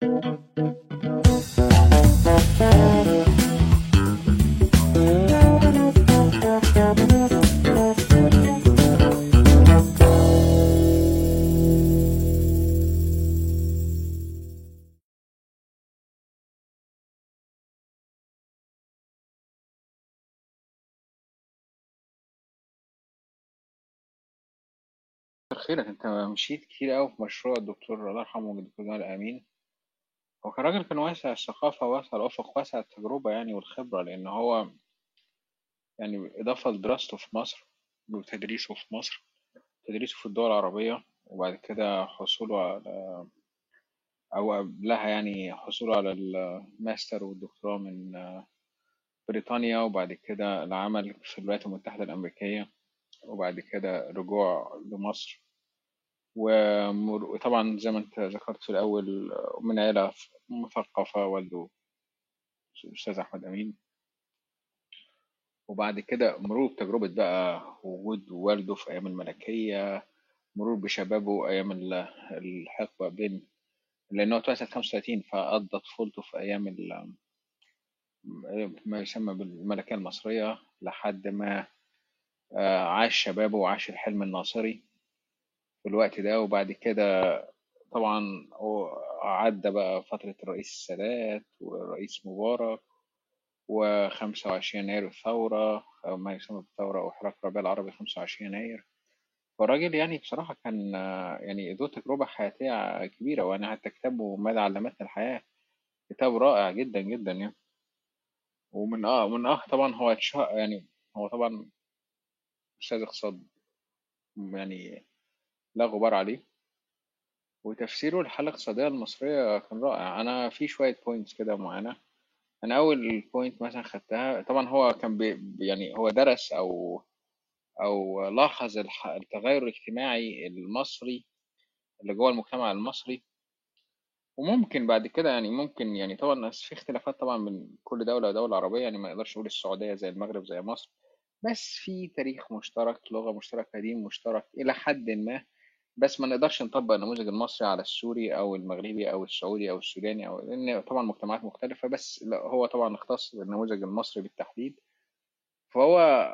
خيرك أنت مشيت كتير قوي في مشروع الدكتور الله يرحمه الدكتور جمال أمين. هو كان راجل كان واسع الثقافة واسع الأفق واسع التجربة يعني والخبرة لأن هو يعني إضافة لدراسته في مصر وتدريسه في مصر تدريسه في الدول العربية وبعد كده حصوله على أو قبلها يعني حصوله على الماستر والدكتوراه من بريطانيا وبعد كده العمل في الولايات المتحدة الأمريكية وبعد كده رجوع لمصر. وطبعا زي ما انت ذكرت في الأول من عيلة مثقفة والده الأستاذ أحمد أمين. وبعد كده مرور بتجربة بقى وجود والده في أيام الملكية مرور بشبابه أيام ال- الحقبة بين لأنه اتولد سنة 35 فقضى طفولته في أيام ال- ما يسمى بالملكية المصرية لحد ما آه، عاش شبابه وعاش الحلم الناصري. في الوقت ده وبعد كده طبعا هو عدى بقى فترة الرئيس السادات والرئيس مبارك وخمسة وعشرين يناير الثورة أو ما يسمى بالثورة أو حراك الربيع العربي خمسة وعشرين يناير. فالراجل يعني بصراحة كان يعني ذو تجربة حياتية كبيرة وأنا حتى كتابه ماذا علمتنا الحياة. كتاب رائع جدا جدا يعني. ومن آه من آه طبعا هو يعني هو طبعا أستاذ اقتصاد يعني لا غبار عليه. وتفسيره للحالة الاقتصادية المصرية كان رائع. أنا في شوية points كده معينة. أنا أول point مثلا خدتها طبعا هو كان بي يعني هو درس أو أو لاحظ التغير الاجتماعي المصري اللي جوه المجتمع المصري. وممكن بعد كده يعني ممكن يعني طبعا في اختلافات طبعا من كل دولة ودولة عربية يعني ما نقدرش نقول السعودية زي المغرب زي مصر. بس في تاريخ مشترك لغة مشتركة دين مشترك إلى حد ما بس ما نقدرش نطبق النموذج المصري على السوري أو المغربي أو السعودي أو السوداني أو لأن طبعا مجتمعات مختلفة بس لا هو طبعا اختص بالنموذج المصري بالتحديد. فهو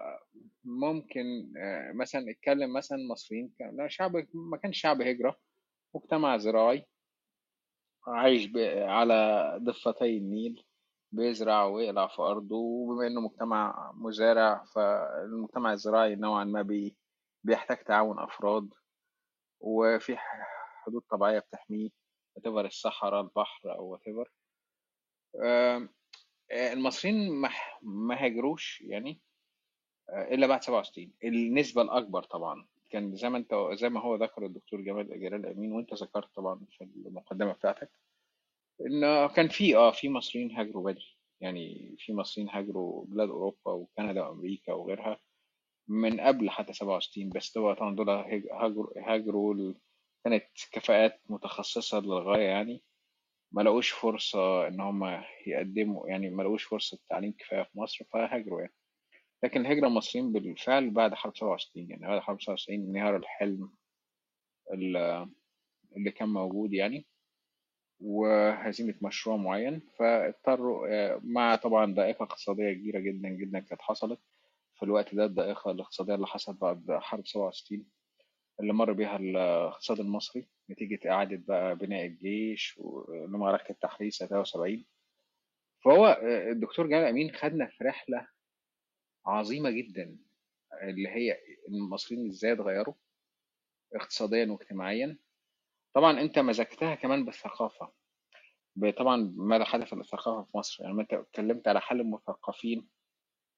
ممكن آه، مثلا اتكلم مثلا مصريين لا شعب ما كانش شعب هجرة مجتمع زراعي عايش على ضفتي النيل بيزرع ويقلع في أرضه وبما إنه مجتمع مزارع فالمجتمع الزراعي نوعا ما بي بيحتاج تعاون أفراد. وفي حدود طبيعية بتحميه whatever الصحراء البحر أو whatever. آه، المصريين ما هاجروش يعني آه، إلا بعد 67 النسبة الأكبر طبعا. كان زي ما أنت زي ما هو ذكر الدكتور جمال جلال أمين وأنت ذكرت طبعا في المقدمة بتاعتك إن كان في أه في مصريين هاجروا بدري. يعني في مصريين هاجروا بلاد أوروبا وكندا وأمريكا وغيرها. من قبل حتى 67 بس طبعا دول هاج- هاجروا هاجروا كانت كفاءات متخصصة للغاية يعني. ما لقوش فرصة إن هم يقدموا يعني ما لقوش فرصة تعليم كفاية في مصر فهاجروا يعني. لكن الهجرة المصريين بالفعل بعد حرب 67 يعني بعد حرب 67 انهيار الحلم ال- اللي كان موجود يعني وهزيمة مشروع معين. فاضطروا آه، مع طبعا ضائقة اقتصادية كبيرة جدا جدا كانت حصلت. في الوقت ده الضائقة الاقتصادية اللي حصلت بعد حرب 67 اللي مر بيها الاقتصاد المصري نتيجة إعادة بقى بناء الجيش ولمعركة التحرير سنة 73 فهو آه، الدكتور جلال أمين خدنا في رحلة عظيمة جدا اللي هي المصريين إزاي اتغيروا اقتصاديا واجتماعيا. طبعا أنت مزجتها كمان بالثقافة ب- طبعا ماذا حدث للثقافة في مصر. يعني أنت اتكلمت على حال المثقفين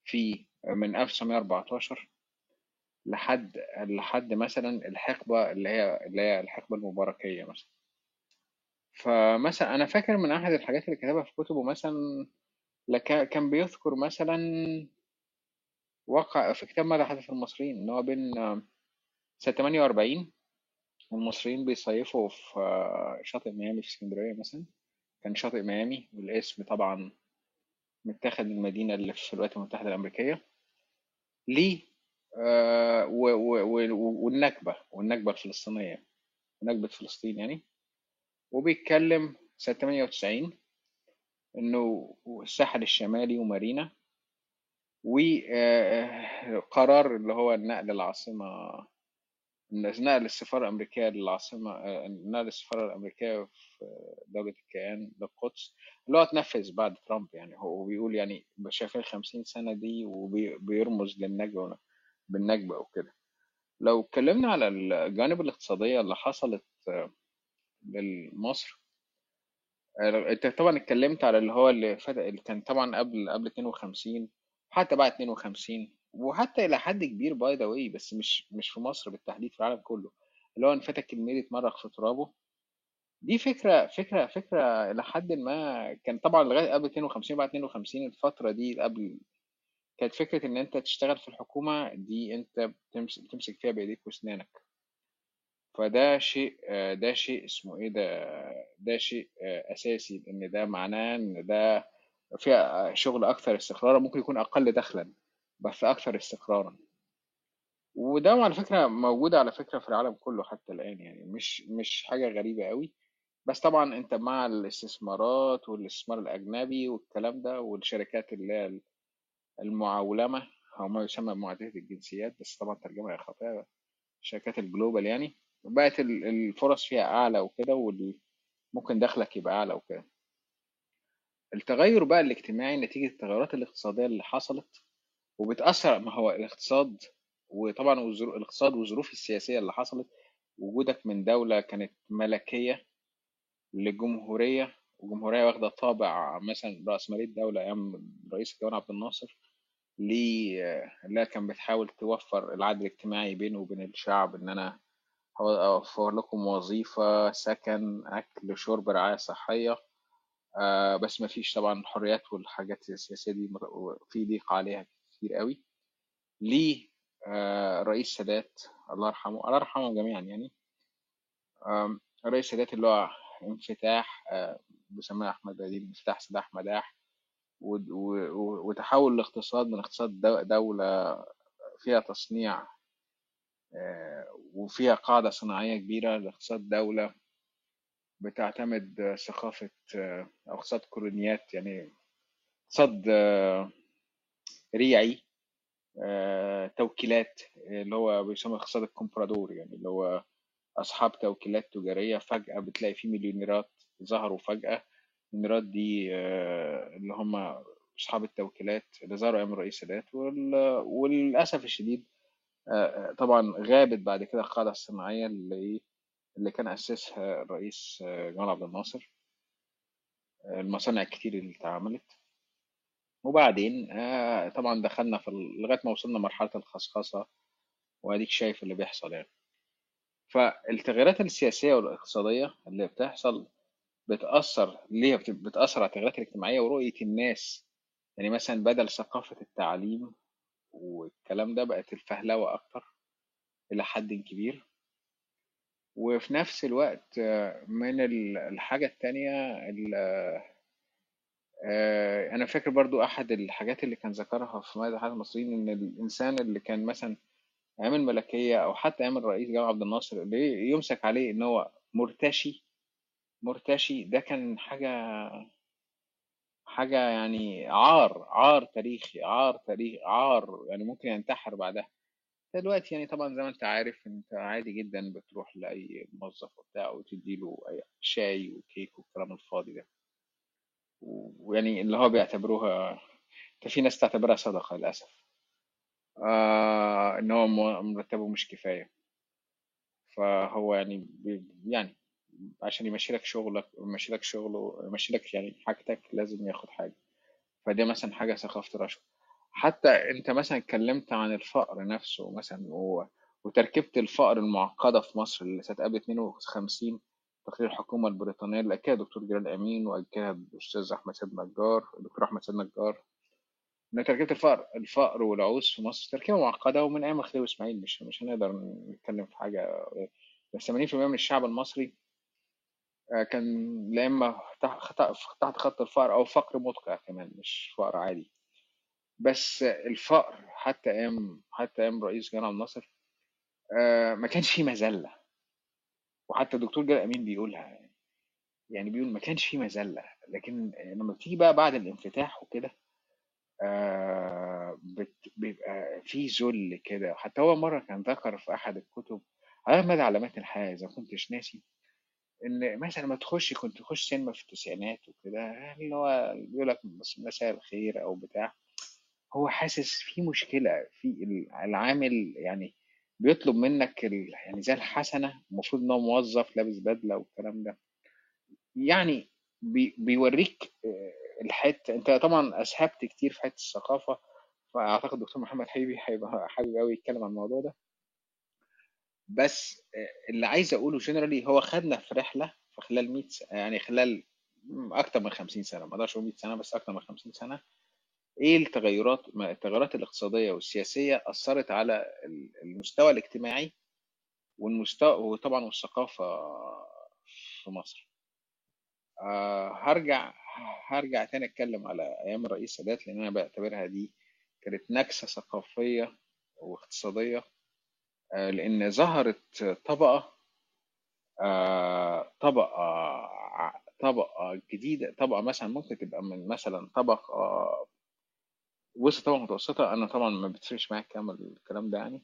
في من 1914 لحد لحد مثلا الحقبة اللي هي اللي هي الحقبة المباركية مثلا. فمثلا أنا فاكر من أحد الحاجات اللي كتبها في كتبه مثلا لك كان بيذكر مثلا واقع في كتاب ماذا حدث للمصريين إن هو بين سنة 48 والمصريين بيصيفوا في شاطئ ميامي في اسكندرية مثلا. كان شاطئ ميامي والاسم طبعا متاخد من المدينة اللي في الولايات المتحدة الأمريكية. ليه آه و و و والنكبة والنكبة الفلسطينية نكبة فلسطين يعني. وبيتكلم سنة 98 إنه الساحل الشمالي ومارينا وقرار اللي هو نقل العاصمة نقل السفارة الأمريكية للعاصمة آه، نقل السفارة الأمريكية في دولة الكيان للقدس اللي هو اتنفذ بعد ترامب يعني. هو بيقول يعني شايف ال 50 سنة دي وبيرمز للنكبة بالنكبة وكده لو اتكلمنا على الجانب الاقتصادية اللي حصلت آه، لمصر آه، أنت طبعا اتكلمت على اللي هو اللي فات اللي كان طبعا قبل قبل 52 وحتى بعد 52 وحتى إلى حد كبير by the way بس مش مش في مصر بالتحديد في العالم كله. اللي هو إن فاتك الميري يتمرغ في ترابه. دي فكرة فكرة فكرة إلى حد ما كان طبعا لغاية قبل 52 بعد 52 الفترة دي قبل كانت فكرة إن أنت تشتغل في الحكومة دي أنت بتمسك, فيها بإيديك وأسنانك. فده شيء ده شيء اسمه إيه ده ده شيء أساسي لأن ده معناه إن ده فيها شغل أكثر استقرارا ممكن يكون أقل دخلا. بس أكثر استقرارا. وده على فكرة موجود على فكرة في العالم كله حتى الآن يعني مش مش حاجة غريبة قوي بس طبعا أنت مع الاستثمارات والاستثمار الأجنبي والكلام ده والشركات اللي هي المعولمة أو ما يسمى معادلة الجنسيات بس طبعا ترجمة خاطئة شركات الجلوبال يعني. بقت الفرص فيها أعلى وكده وممكن دخلك يبقى أعلى وكده. التغير بقى الاجتماعي نتيجة التغيرات الاقتصادية اللي حصلت وبتأثر ما هو الاقتصاد وطبعا الاقتصاد والظروف السياسية اللي حصلت وجودك من دولة كانت ملكية لجمهورية وجمهورية واخدة طابع مثلا رأسمالية الدولة أيام رئيس الجمهورية عبد الناصر اللي كان بتحاول توفر العدل الاجتماعي بينه وبين الشعب إن أنا أوفر لكم وظيفة سكن أكل شرب رعاية صحية؟ آه بس ما فيش طبعا حريات والحاجات السياسية دي في ضيق عليها. كتير قوي. ليه؟ آه رئيس سادات الله يرحمه الله يرحمهم جميعا يعني. رئيس سادات اللي هو انفتاح آه بيسميها أحمد بديل انفتاح سلاح مداح وتحول الاقتصاد من اقتصاد دولة فيها تصنيع آه، وفيها قاعدة صناعية كبيرة لاقتصاد دولة بتعتمد ثقافة أو اقتصاد كولونيات يعني اقتصاد ريعي توكيلات اللي هو بيسمى اقتصاد الكومبرادور يعني اللي هو أصحاب توكيلات تجارية فجأة بتلاقي في مليونيرات ظهروا فجأة. المليونيرات دي اللي هم أصحاب التوكيلات اللي ظهروا أيام الرئيس السادات وللأسف الشديد طبعا غابت بعد كده القاعدة الصناعية اللي اللي كان أسسها الرئيس جمال عبد الناصر. المصانع الكتير اللي اتعملت. وبعدين طبعا دخلنا في لغاية ما وصلنا مرحلة الخصخصة وأديك شايف اللي بيحصل يعني. فالتغييرات السياسية والاقتصادية اللي بتحصل بتأثر ليه؟ بتأثر على التغييرات الاجتماعية ورؤية الناس. يعني مثلا بدل ثقافة التعليم والكلام ده بقت الفهلوة أكتر إلى حد كبير. وفي نفس الوقت من الحاجة التانية آه، أنا فاكر برضو أحد الحاجات اللي كان ذكرها في ماذا حدث المصريين إن الإنسان اللي كان مثلا أيام الملكية أو حتى أيام الرئيس جمال عبد الناصر اللي يمسك عليه إن هو مرتشي مرتشي ده كان حاجة حاجة يعني عار عار تاريخي عار تاريخ عار يعني ممكن ينتحر بعدها. دلوقتي يعني طبعا زي ما أنت عارف أنت عادي جدا بتروح لأي موظف وبتاع وتديله أي شاي وكيك والكلام الفاضي ده. ويعني اللي هو بيعتبروها في ناس تعتبرها صدقة للأسف. آه إن هو مرتبه مش كفاية. فهو يعني يعني عشان يمشي لك شغلك يمشي لك شغله يمشي لك يعني حاجتك لازم ياخد حاجة. فدي مثلا حاجة ثقافة الرشوة حتى أنت مثلا اتكلمت عن الفقر نفسه مثلا. وتركيبة الفقر المعقدة في مصر اللي سنة قبل 52 تقرير الحكومة البريطانية اللي أكدها الدكتور جلال أمين وأكدها الأستاذ أحمد سيد نجار الدكتور أحمد سيد نجار إن تركيبة الفقر الفقر والعوز في مصر تركيبة معقدة ومن أيام الخديوي إسماعيل مش مش هنقدر نتكلم في حاجة بس 80% من الشعب المصري آه، كان لا إما تحت خط الفقر أو فقر مدقع كمان مش فقر عادي. بس الفقر حتى أيام حتى أيام رئيس جمال عبد الناصر آه، ما كانش فيه مذلة وحتى الدكتور جلال أمين بيقولها يعني بيقول ما كانش فيه مذلة لكن لما بتيجي بقى بعد الانفتاح وكده آه بيبقى في ذل كده. حتى هو مرة كان ذكر في أحد الكتب على مدى علامات الحياة إذا كنتش ناسي إن مثلا ما تخش كنت تخش سينما في التسعينات وكده اللي هو بيقول لك مساء الخير أو بتاع هو حاسس في مشكلة في ال- العامل يعني بيطلب منك ال... يعني زي الحسنة المفروض إن هو موظف لابس بدلة والكلام ده. يعني بي... بيوريك آه، الحتة أنت طبعا أسهبت كتير في حتة الثقافة فأعتقد الدكتور محمد حبيبي هيبقى حابب أوي يتكلم عن الموضوع ده. بس آه، اللي عايز أقوله جنرالي هو خدنا في رحلة في خلال 100 سنة يعني خلال م، أكتر من 50 سنة. ما أقدرش أقول 100 سنة بس أكتر من 50 سنة. إيه التغيرات التغيرات الاقتصادية والسياسية أثرت على ال- المستوى الاجتماعي والمستوى وطبعا والثقافة في مصر. آه هرجع هرجع تاني أتكلم على أيام الرئيس سادات لأن أنا بعتبرها دي كانت نكسة ثقافية واقتصادية. آه لأن ظهرت طبقة آه طبقة طبقة جديدة طبقة مثلا ممكن تبقى من مثلا طبقة وسط طبقه متوسطه أنا طبعا ما بتفرقش معايا كامل الكلام ده يعني.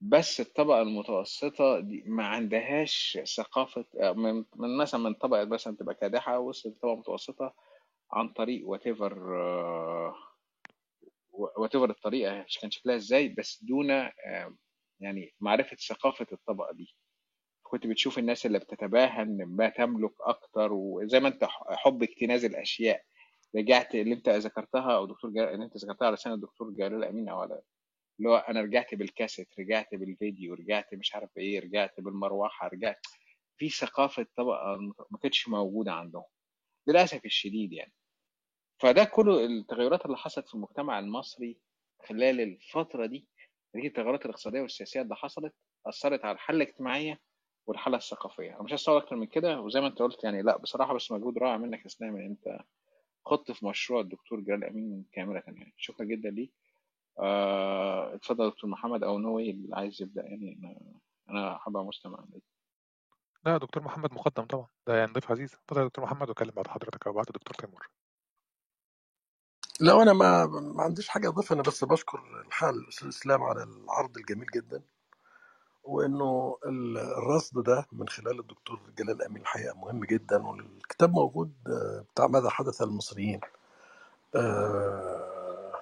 بس الطبقة المتوسطة دي ما عندهاش ثقافة آه، من مثلا من طبقة مثلا تبقى كادحة وصلت لطبقة متوسطة عن طريق whatever آه، whatever الطريقة كان شكلها إزاي بس دون يعني معرفة ثقافة الطبقة دي. كنت بتشوف الناس اللي بتتباهى إن ما تملك أكتر وزي ما أنت حب اكتناز الأشياء. رجعت اللي انت ذكرتها أو دكتور جلال اللي انت ذكرتها على لسان الدكتور جلال أمين أو على اللي هو أنا رجعت بالكاسيت رجعت بالفيديو رجعت مش عارف إيه رجعت بالمروحة رجعت في ثقافة طبقة ما كانتش موجودة عندهم. للأسف الشديد يعني. فده كله التغيرات اللي حصلت في المجتمع المصري خلال الفترة دي دي التغيرات الاقتصادية والسياسية اللي حصلت أثرت على الحالة الاجتماعية والحالة الثقافية. أنا مش هستوعب أكتر من كده وزي ما أنت قلت يعني لا بصراحة بس مجهود رائع منك اسلام إن أنت خضت في مشروع الدكتور جلال أمين كامله يعني. شكرا جدا ليك. آه، اتفضل يا دكتور محمد. أو نوي اللي عايز يبدأ يعني. أنا أنا حابب مستمع ليك. لا دكتور محمد مقدم طبعا. ده يعني ضيف عزيز. اتفضل يا دكتور محمد وكلم بعد حضرتك أو بعد الدكتور تيمور. لا أنا ما ما عنديش حاجة أضيفها. أنا بس بشكر الحال الاستاذ اسلام على العرض الجميل جدا. وإنه ال- الرصد ده من خلال الدكتور جلال أمين الحقيقة مهم جدا والكتاب موجود آه، بتاع ماذا حدث للمصريين آه،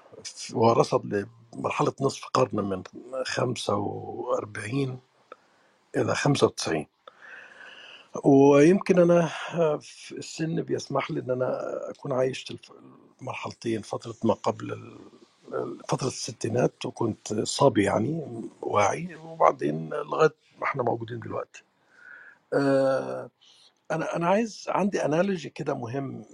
ورصد لمرحلة نصف قرن من 45 إلى 95 ويمكن أنا في السن بيسمح لي إن أنا أكون عايشت الف- المرحلتين فترة ما قبل فترة الستينات وكنت صبي يعني واعي وبعدين لغاية ما إحنا موجودين دلوقتي. آه، أنا أنا عايز عندي انالوجي كده مهم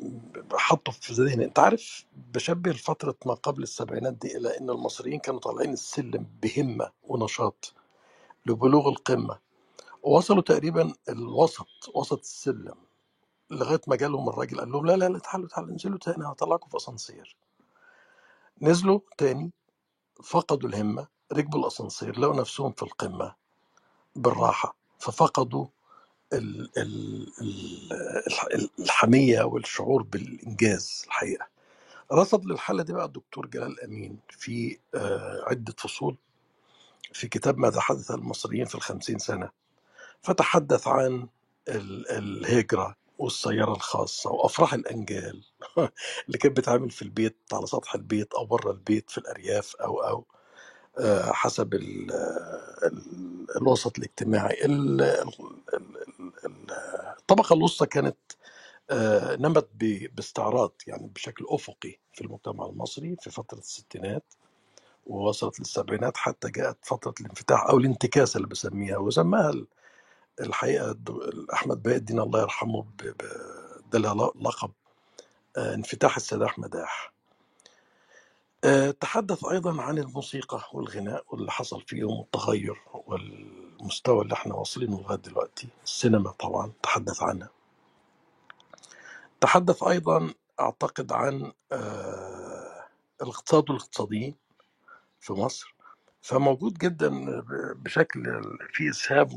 بحطه في ذهني. أنت عارف بشبه فترة ما قبل السبعينات دي إلى إن المصريين كانوا طالعين السلم بهمة ونشاط لبلوغ القمة. وصلوا تقريبا الوسط وسط السلم لغاية ما جالهم الراجل قال لهم لا لا لا تعالوا تعالوا انزلوا تاني هطلعكم في أسانسير. نزلوا تاني فقدوا الهمة ركبوا الأسانسير لقوا نفسهم في القمة بالراحة ففقدوا ال ال ال الحمية والشعور بالإنجاز الحقيقة. رصد للحاله دي بقى الدكتور جلال أمين في آه، عدة فصول في كتاب ماذا حدث للمصريين في الخمسين سنة فتحدث عن ال- الهجرة والسيارة الخاصة وأفراح الأنجال اللي كانت بتعمل في البيت على سطح البيت أو بره البيت في الأرياف أو أو آه، حسب ال- ال- الوسط الاجتماعي. ال- ال- ال- ال- الطبقة الوسطى كانت آه، نمت باستعراض يعني بشكل أفقي في المجتمع المصري في فترة الستينات ووصلت للسبعينات حتى جاءت فترة الانفتاح أو الانتكاسة اللي بسميها وسماها الحقيقة أحمد بهاء الدين الله يرحمه ب- ب- ده لقب آه، انفتاح السداح مداح آه، تحدث أيضا عن الموسيقى والغناء واللي حصل فيهم والتغير والمستوى اللي إحنا واصلينه لغاية دلوقتي السينما طبعا تحدث عنها. تحدث أيضا أعتقد عن آه، الاقتصاد والاقتصاديين في مصر. فموجود جدا بشكل فيه اسهاب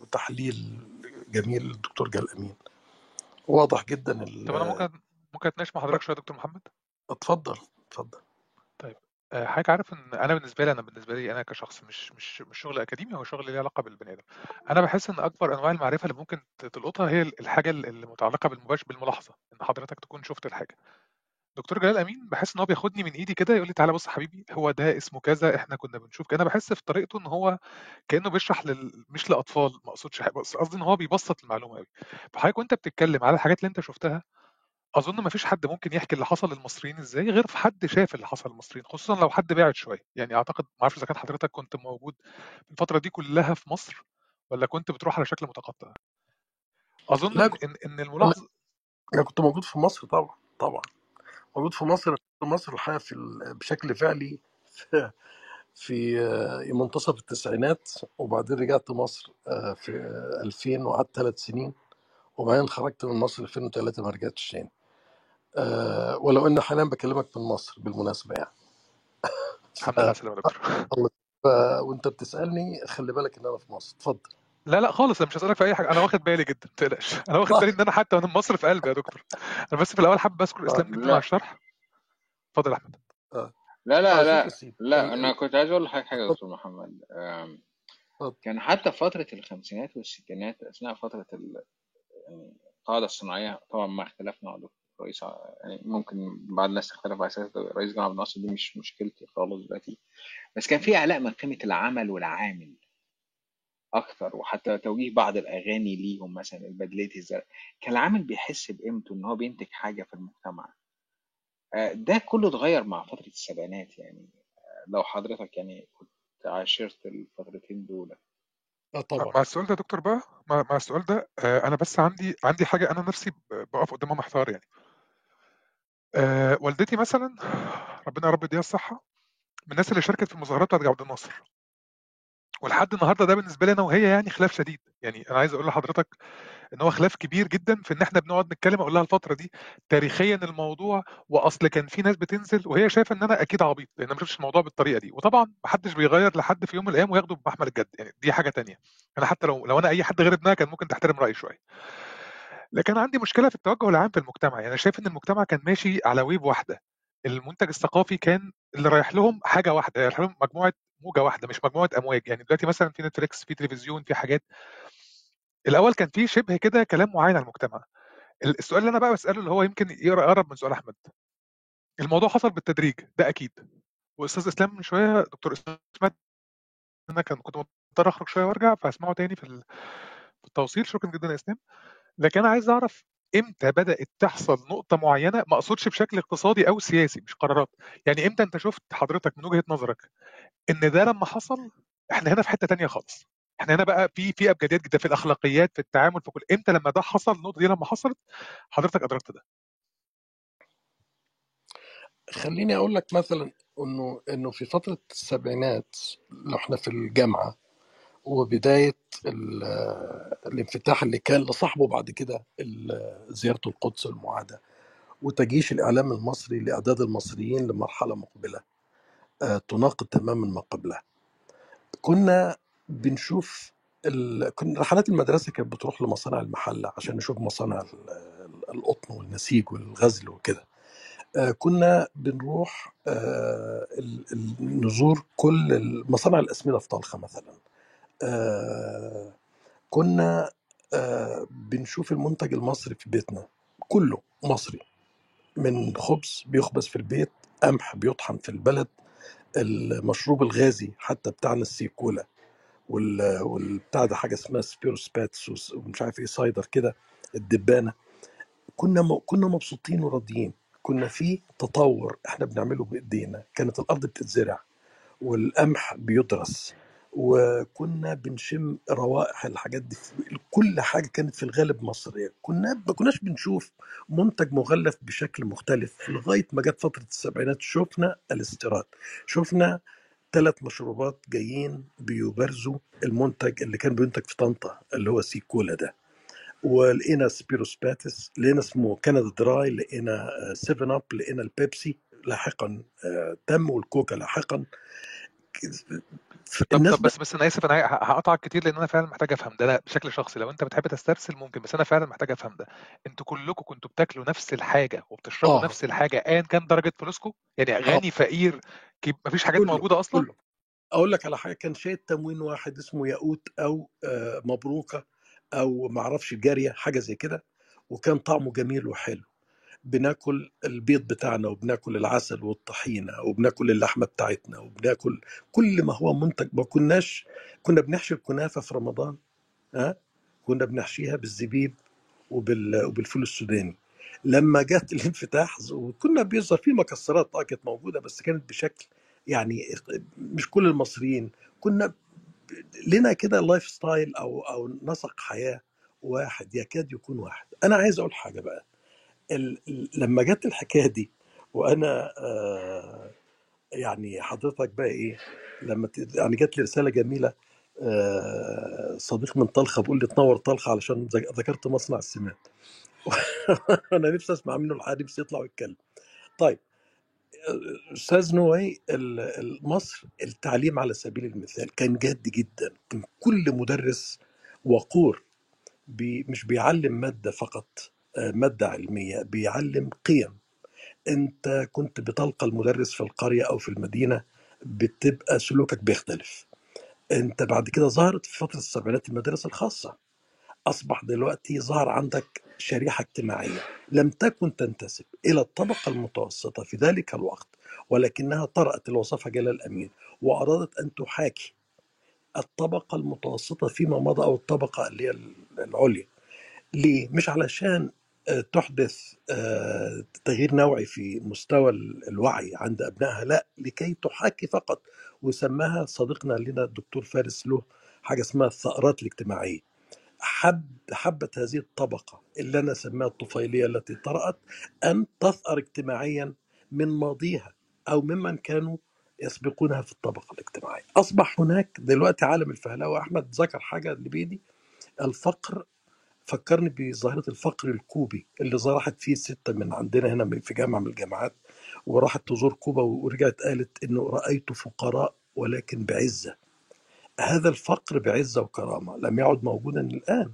وتحليل جميل الدكتور جلال أمين. واضح جدا. طب أنا ممكن ممكن اتناقش مع حضرتك شوية يا دكتور محمد؟ اتفضل اتفضل. طيب آه، حضرتك عارف إن أنا بالنسبة لي أنا بالنسبة لي أنا كشخص مش مش مش شغل أكاديمي هو شغل ليه علاقة بالبني آدم. أنا بحس إن أكبر أنواع المعرفة اللي ممكن تلقطها هي الحاجة اللي متعلقه بالمباشر بالملاحظة إن حضرتك تكون شفت الحاجة. دكتور جلال أمين بحس إن هو بياخدني من إيدي كده يقول لي تعالى بص يا حبيبي هو ده اسمه كذا إحنا كنا بنشوف كده. أنا بحس في طريقته إن هو كأنه بيشرح لل... مش لأطفال ما أقصدش بس قصدي إن هو بيبسط المعلومة قوي فحضرتك وأنت بتتكلم على الحاجات اللي أنت شفتها أظن ما فيش حد ممكن يحكي اللي حصل للمصريين إزاي غير في حد شاف اللي حصل للمصريين خصوصا لو حد بعد شوية. يعني أعتقد ما أعرفش إذا كان حضرتك كنت موجود في الفترة دي كلها في مصر ولا كنت بتروح على شكل متقطع؟ ان كنت- إن, إن الملاحظه أنا كنت موجود في مصر طبعا طبعا. موجود في مصر في مصر الحقيقة في بشكل فعلي في في آه، منتصف التسعينات وبعدين رجعت مصر آه، في آه، 2000 وقعدت ثلاث سنين وبعدين خرجت من مصر 2003 ما رجعتش تاني. آه، ولو ان حاليا بكلمك من مصر بالمناسبة يعني. الحمد لله السلامه يا دكتور. وأنت بتسألني خلي بالك إن أنا في مصر. اتفضل. لا لا خالص أنا مش هسألك في أي حاجة. أنا واخد بالي جدا ما تقلقش. أنا واخد بالي إن أنا حتى من مصر في قلبي يا دكتور. أنا بس في الأول حابب أذكر اسلام جدا لا. على الشرح. اتفضل يا أحمد. لا لا آه، لا لا أنا كنت عايز أقول لحضرتك حاجة يا دكتور محمد. كان حتى فترة الخمسينات والستينات أثناء فترة يعني القاعدة الصناعية طبعا مع اختلافنا مع دكتور رئيس يعني ممكن بعض الناس تختلف على أساس رئيس جامعه عبد الناصر دي مش مشكلتي خالص دلوقتي. بس كان في إعلاء من قيمة العمل والعامل. أكتر وحتى توجيه بعض الأغاني ليهم مثلا البدلات الزرق. كان العامل بيحس بقيمته إن هو بينتج حاجة في المجتمع. آه، ده كله اتغير مع فترة السبعينات يعني. آه، لو حضرتك يعني كنت عاشرت الفترتين دول. آه طبعا. مع السؤال ده يا دكتور بقى مع, مع السؤال ده آه، أنا بس عندي عندي حاجة أنا نفسي بقف قدامها محتار يعني. آه، والدتي مثلا ربنا يا رب يديها الصحة من الناس اللي شاركت في المظاهرات بتاعت عبد الناصر. ولحد النهارده ده بالنسبة لي أنا وهي يعني خلاف شديد. يعني أنا عايز أقول لحضرتك إن هو خلاف كبير جدا في إن إحنا بنقعد نتكلم أقول لها الفترة دي تاريخيا الموضوع وأصل كان في ناس بتنزل وهي شايفة إن أنا أكيد عبيط لأن ما شفتش الموضوع بالطريقة دي. وطبعا ما حدش بيغير لحد في يوم من الأيام وياخده بمحمل الجد. يعني دي حاجة تانية. أنا حتى لو لو أنا أي حد غير ابنها كان ممكن تحترم رأيي شوية. لكن عندي مشكلة في التوجه العام في المجتمع. يعني أنا شايف إن المجتمع كان ماشي على wave واحدة. المنتج الثقافي كان اللي رايح لهم حاجة واحدة رايح لهم مجموعة موجة واحدة مش مجموعة أمواج. يعني دلوقتي مثلا في Netflix في تلفزيون في حاجات. الأول كان في شبه كده كلام معين على المجتمع. السؤال اللي أنا بقى بسأله اللي هو يمكن يقرأ اقرب من سؤال أحمد. الموضوع حصل بالتدريج ده أكيد. وأستاذ إسلام من شوية دكتور إسلام أنا كان كنت مضطر أخرج شوية وأرجع فهسمعه تاني في التوصيل. شكرا جدا يا إسلام. لكن أنا عايز أعرف إمتى بدأت تحصل نقطة معينة ما أقصدش بشكل اقتصادي أو سياسي مش قرارات. يعني إمتى أنت شفت حضرتك من وجهة نظرك إن ده لما حصل إحنا هنا في حتة تانية خالص. إحنا هنا بقى في في أبجديات جدا في الأخلاقيات في التعامل في كل. إمتى لما ده حصل النقطة دي لما حصلت حضرتك أدركت ده. خليني أقول لك مثلا إنه إنه في فترة السبعينات لو إحنا في الجامعة وبداية ال- الانفتاح اللي كان لصاحبه بعد كده زيارة القدس المعادة وتجيش الإعلام المصري لأعداد المصريين لمرحلة مقبلة. تناقض تماما ما قبلها. كنا بنشوف ال... كنا رحلات المدرسة كانت بتروح لمصانع المحلة عشان نشوف مصانع ال- ال- القطن والنسيج والغزل وكده. آه، كنا بنروح آه، نزور كل مصانع الأسمدة في طلخة مثلا. آه، كنا بنشوف المنتج المصري في بيتنا كله مصري. من خبز بيخبز في البيت قمح بيطحن في البلد. المشروب الغازي حتى بتاعنا السيكولا وال والبتاع ده حاجة اسمها Spiro Spathis وس- ومش عارف إيه cider كده الدبانة. كنا م... كنا مبسوطين وراضيين. كنا في تطور إحنا بنعمله بإيدينا. كانت الأرض بتتزرع والقمح بيدرس. وكنا بنشم روائح الحاجات دي كل حاجة كانت في الغالب مصرية. كنا ما كناش بنشوف منتج مغلف بشكل مختلف لغاية ما جت فترة السبعينات. شفنا الاستيراد شفنا ثلاث مشروبات جايين بيبرزوا المنتج اللي كان بينتج في طنطا اللي هو سيكولا ده. ولقينا Spiro Spathis لقينا اسمه Canada Dry لقينا 7 Up لقينا البيبسي لاحقا آه، تم والكوكا لاحقا. طب طب بس بس أنا آسف أنا هقطعك كتير لأن أنا فعلا محتاج أفهم ده لا بشكل شخصي. لو أنت بتحب تسترسل ممكن بس أنا فعلا محتاج أفهم ده. أنتوا كلكم كنتوا بتاكلوا نفس الحاجة وبتشربوا آه. نفس الحاجة ايا كان درجة فلوسكم؟ يعني آه. غني فقير كي- مفيش حاجات كله موجودة أصلا؟ كله. أقول لك على حاجة كان شاي تموين واحد اسمه ياقوت أو آه، مبروكة أو ما أعرفش جارية حاجة زي كده وكان طعمه جميل وحلو. بناكل البيض بتاعنا وبناكل العسل والطحينة وبناكل اللحمة بتاعتنا وبناكل كل ما هو منتج. ما كناش كنا بنحشي الكنافة في رمضان ها كنا بنحشيها بالزبيب وبال وبالفول السوداني. لما جت الانفتاح وكنا بيظهر في مكسرات آه كانت موجودة بس كانت بشكل يعني مش كل المصريين. كنا لنا كده lifestyle أو أو نسق حياة واحد يكاد يكون واحد. أنا عايز أقول حاجة بقى. لما جت الحكاية دي وأنا آه يعني حضرتك بقى إيه لما ت- يعني جت لي رسالة جميلة آه صديق من طلخة بيقول لي تنور طلخة علشان ذك- ذكرت مصنع السماد أنا نفسي أسمع منه الحقيقة نفسي يطلع ويتكلم. طيب أستاذ نوي مصر التعليم على سبيل المثال كان جاد جدا كان كل مدرس وقور بي مش بيعلم مادة فقط مادة علمية بيعلم قيم. انت كنت بتلقى المدرس في القرية أو في المدينة بتبقى سلوكك بيختلف. انت بعد كده ظهرت في فترة السبعينات المدارس الخاصة. أصبح دلوقتي ظهر عندك شريحة اجتماعية. لم تكن تنتسب إلى الطبقة المتوسطة في ذلك الوقت ولكنها طرأت اللي وصفها جلال أمين وأرادت أن تحاكي الطبقة المتوسطة فيما مضى أو الطبقة اللي هي العليا. ليه؟ مش علشان تحدث آه، تغيير نوعي في مستوى ال- الوعي عند أبنائها؟ لا لكي تحاكي فقط. وسماها صديقنا لنا الدكتور فارس له حاجة اسمها الثأرات الاجتماعية. حب حبت هذه الطبقة اللي أنا سميها الطفيلية التي طرأت أن تثأر اجتماعيا من ماضيها أو ممن كانوا يسبقونها في الطبقة الاجتماعية. أصبح هناك دلوقتي عالم الفهلوة. أحمد ذكر حاجة اللي بيدي؟ الفقر فكرني بظاهرة الفقر الكوبي اللي راحت فيه ستة من عندنا هنا في جامعة من الجامعات وراحت تزور كوبا ورجعت قالت إنه رأيت فقراء ولكن بعزة. هذا الفقر بعزة وكرامة لم يعد موجودا الآن.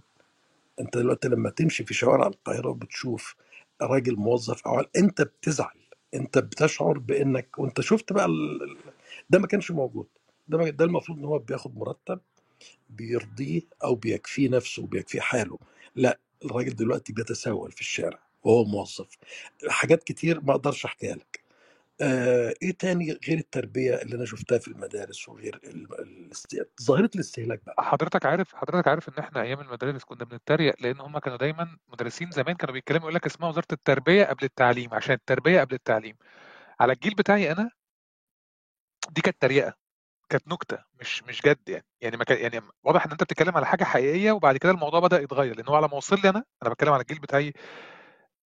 أنت دلوقتي لما تمشي في شوارع القاهرة وبتشوف راجل موظف أو أنت بتزعل أنت بتشعر بإنك وأنت شفت بقى ده ما كانش موجود. ده. ده المفروض إن هو بياخد مرتب بيرضيه أو بيكفيه نفسه وبيكفيه حاله. لا الراجل دلوقتي بيتسول في الشارع وهو موظف. حاجات كتير ما أقدرش احكيها لك. آه إيه تاني غير التربية اللي أنا شفتها في المدارس وغير. ظاهرة الاستهلاك بقى؟ حضرتك عارف حضرتك عارف إن إحنا أيام المدارس كنا بنتريق لأن هم كانوا دايما مدرسين زمان كانوا بيتكلموا يقول لك اسمها وزارة التربية قبل التعليم عشان التربية قبل التعليم. على الجيل بتاعي أنا دي كانت تريقة. كانت نكتة مش مش جد يعني. يعني ما كان يعني واضح إن أنت بتتكلم على حاجة حقيقية وبعد كده الموضوع بدأ يتغير لأن هو على ما وصل لي أنا أنا بتكلم على الجيل بتاعي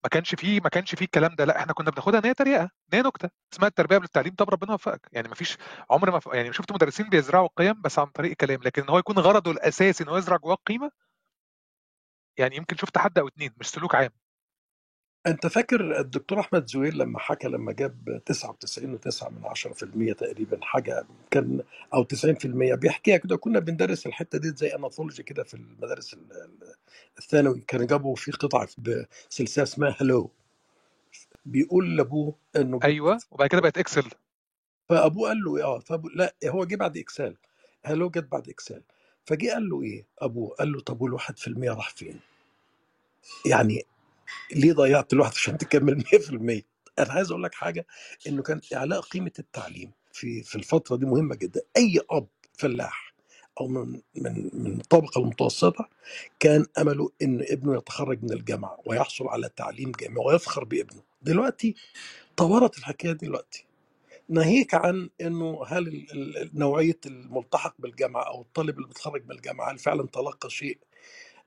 ما كانش فيه ما كانش فيه الكلام ده. لأ إحنا كنا بناخدها إن هي تريقة إن هي نكتة اسمها التربية قبل التعليم طب ربنا يوفقك. يعني ما فيش عمر ما ف... يعني شفت مدرسين بيزرعوا قيم بس عن طريق الكلام لكن إن هو يكون غرضه الأساسي إن هو يزرع جواه قيمة يعني يمكن شفت حد أو اتنين مش سلوك عام. أنت فاكر الدكتور أحمد زويل لما حكى لما جاب 99.9 من 10% تقريبا حاجة كان أو 90% بيحكيها كده كنا بندرس الحتة دي زي anthology كده في المدارس ال- ال- الثانوي. كانوا جابوا في قطعة بسلسلة اسمها Hello بيقول لأبوه إنه جه أيوه وبعد كده بقت Excel فأبوه قال له آه فابو لا هو جه بعد Excel Hello جت بعد Excel فجه قال له إيه أبوه؟ قال له طب في المية راح فين؟ يعني ليه ضيعت الواحد عشان تكمل 100% أنا عايز أقول لك حاجة إنه كان إعلاء قيمة التعليم في في الفترة دي مهمة جدا. أي أب فلاح أو من من من الطبقه المتوسطة كان أمله إن ابنه يتخرج من الجامعة ويحصل على تعليم جامعي ويفخر بابنه. دلوقتي طورت الحكاية دلوقتي. ناهيك عن إنه هل نوعية الملتحق بالجامعة أو الطالب اللي بيتخرج من الجامعة هل فعلا تلقى شيء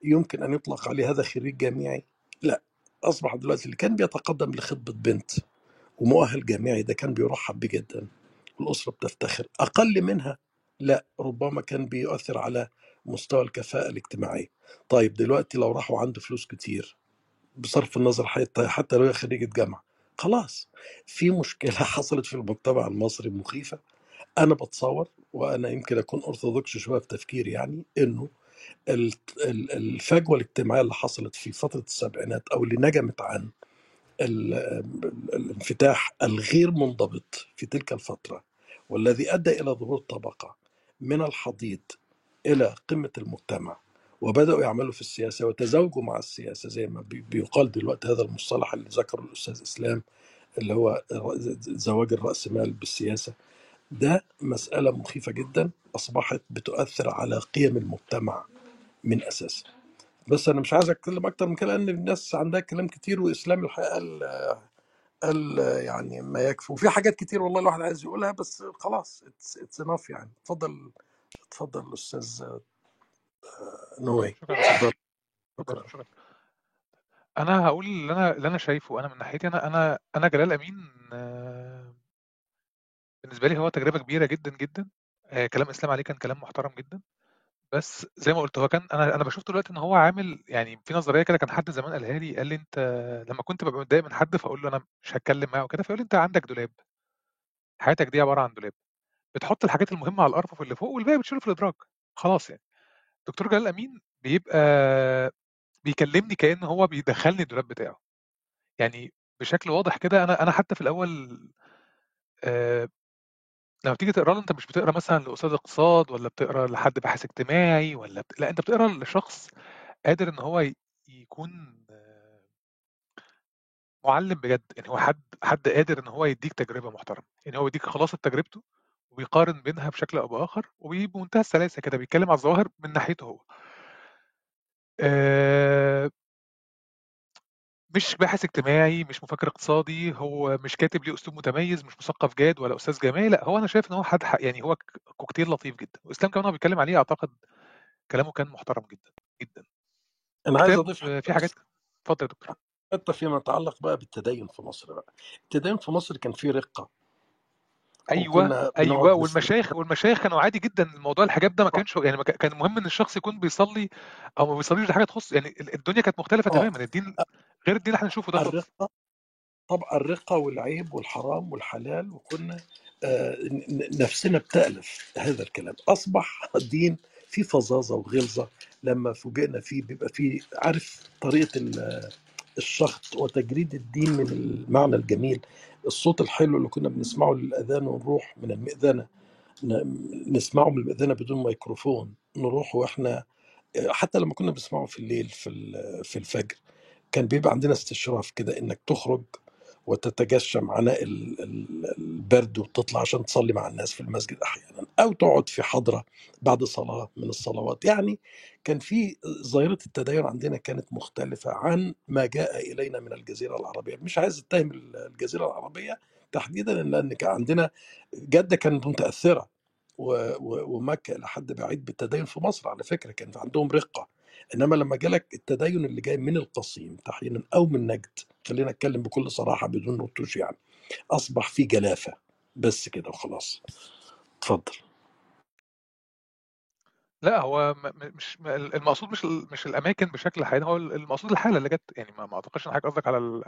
يمكن أن يطلق عليه هذا خريج جامعي؟ لا. أصبح دلوقتي اللي كان بيتقدم لخطبه بنت ومؤهل جامعي ده كان بيرحب بيه جدا. والأسرة بتفتخر. أقل منها لا ربما كان بيؤثر على مستوى الكفاءة الاجتماعية. طيب دلوقتي لو راحوا عنده فلوس كتير بصرف النظر حتى حتى لو هي خريجة جامعة خلاص. في مشكلة حصلت في المجتمع المصري مخيفة. أنا بتصور وأنا يمكن أكون أرثوذكس شوية في تفكيري يعني إنه الفجوة الاجتماعية اللي حصلت في فترة السبعينات أو اللي نجمت عن ال- ال- الانفتاح الغير منضبط في تلك الفترة والذي أدى إلى ظهور طبقة من الحضيض إلى قمة المجتمع وبدأوا يعملوا في السياسة وتزاوجوا مع السياسة زي ما بي- بيقال دلوقتي. هذا المصطلح اللي ذكره الأستاذ إسلام اللي هو زواج الرأسمال بالسياسة ده مسألة مخيفة جدا أصبحت بتؤثر على قيم المجتمع. من أساسه بس أنا مش عايز أتكلم أكتر من كده لأن الناس عندها كلام كتير وإسلام الحقيقة قال قال يعني ما يكفي. وفي حاجات كتير والله الواحد عايز يقولها بس خلاص اتس انف يعني. اتفضل اتفضل نوي شكرا اتفضل. شكرا شكرا شكرا. أنا هقول اللي أنا اللي أنا شايفه أنا من ناحيتي أنا أنا أنا جلال أمين آه، بالنسبة لي هو تجربة كبيرة جدا جدا. آه، كلام إسلام عليه كان كلام محترم جدا. بس زي ما قلت هو كان أنا أنا بشوف دلوقتي إن هو عامل يعني في نظرية كده كان حد زمان قالها لي قال لي أنت لما كنت ببقى متضايق من حد فأقول له أنا مش هتكلم معاه وكده فيقول لي أنت عندك دولاب. حياتك دي عبارة عن دولاب. بتحط الحاجات المهمة على الارفف اللي فوق والباقي بتشيله في الادراج خلاص يعني. دكتور جلال أمين بيبقى بيكلمني كأن هو بيدخلني الدولاب بتاعه. يعني بشكل واضح كده أنا أنا حتى في الأول آه لما بتيجي تقرا له انت مش بتقرا مثلا لأستاذ اقتصاد ولا بتقرا لحد باحث اجتماعي ولا بت... لا انت بتقرا لشخص قادر إن هو. يكون معلم بجد يعني هو حد حد قادر إن هو يديك تجربة محترمة يعني هو بيديك خلاصة تجربته وبيقارن بينها بشكل أو بآخر وبمنتهى السلاسة كده بيتكلم على الظواهر من ناحيته هو آه، مش باحث اجتماعي مش مفكر اقتصادي هو مش كاتب ليه أسلوب متميز مش مثقف جاد ولا أستاذ جامعي لأ هو أنا شايف إن هو حد ح- يعني هو ك- كوكتيل لطيف جدا. وإسلام كمان هو بيتكلم عليه أعتقد كلامه كان محترم جدا جدا. أنا عايز أضيف آه، حاجة في حاجات بس. اتفضل يا دكتور. حتى فيما يتعلق بقى بالتدين في مصر بقى. التدين في مصر كان فيه رقة. أيوه وكنا بنقعد أيوه نسمع والمشايخ والمشايخ كانوا عادي جدا الموضوع الحجاب ده ما كانش يعني ما كان كان مهم إن الشخص يكون بيصلي أو ما بيصليش دي حاجة تخص يعني ال- الدنيا كانت مختلفة آه. تماما الدين غير الدين اللي إحنا نشوفه ده الرقة طبعا الرقة والعيب والحرام والحلال وكنا آه، نفسنا بتألف هذا الكلام. أصبح الدين فيه فظاظة وغلظة. لما فوجئنا فيه بيبقى فيه عارف طريقة ال- الشخط وتجريد الدين من المعنى الجميل. الصوت الحلو اللي كنا بنسمعه للأذان ونروح من المئذنة ن- نسمعه من المئذنة بدون ميكروفون نروح وإحنا حتى لما كنا بنسمعه في الليل في ال- في الفجر. كان بيبقى عندنا استشراف كده إنك تخرج وتتجشم عناء ال- ال- البرد وتطلع عشان تصلي مع الناس في المسجد أحيانا أو تقعد في حضرة بعد صلاة من الصلوات. يعني كان في ظاهرة التدين عندنا كانت مختلفة عن ما جاء إلينا من الجزيرة العربية. مش عايز أتهم الجزيرة العربية تحديدا لأن كان عندنا جدة كانت متأثرة ومكة إلى حد بعيد بالتدين في مصر على فكرة كان عندهم رقة. إنما لما جالك التدين اللي جاي من القصيم تحديدا أو من نجد خلينا نتكلم بكل صراحة بدون نطوش يعني أصبح في جلافة بس كده وخلاص. اتفضل. لا هو م- م- مش م- المقصود مش ال- مش الأماكن بشكل حقيقي هو المقصود الحالة اللي جت يعني ما ما أعتقدش إن حضرتك قصدك على ال...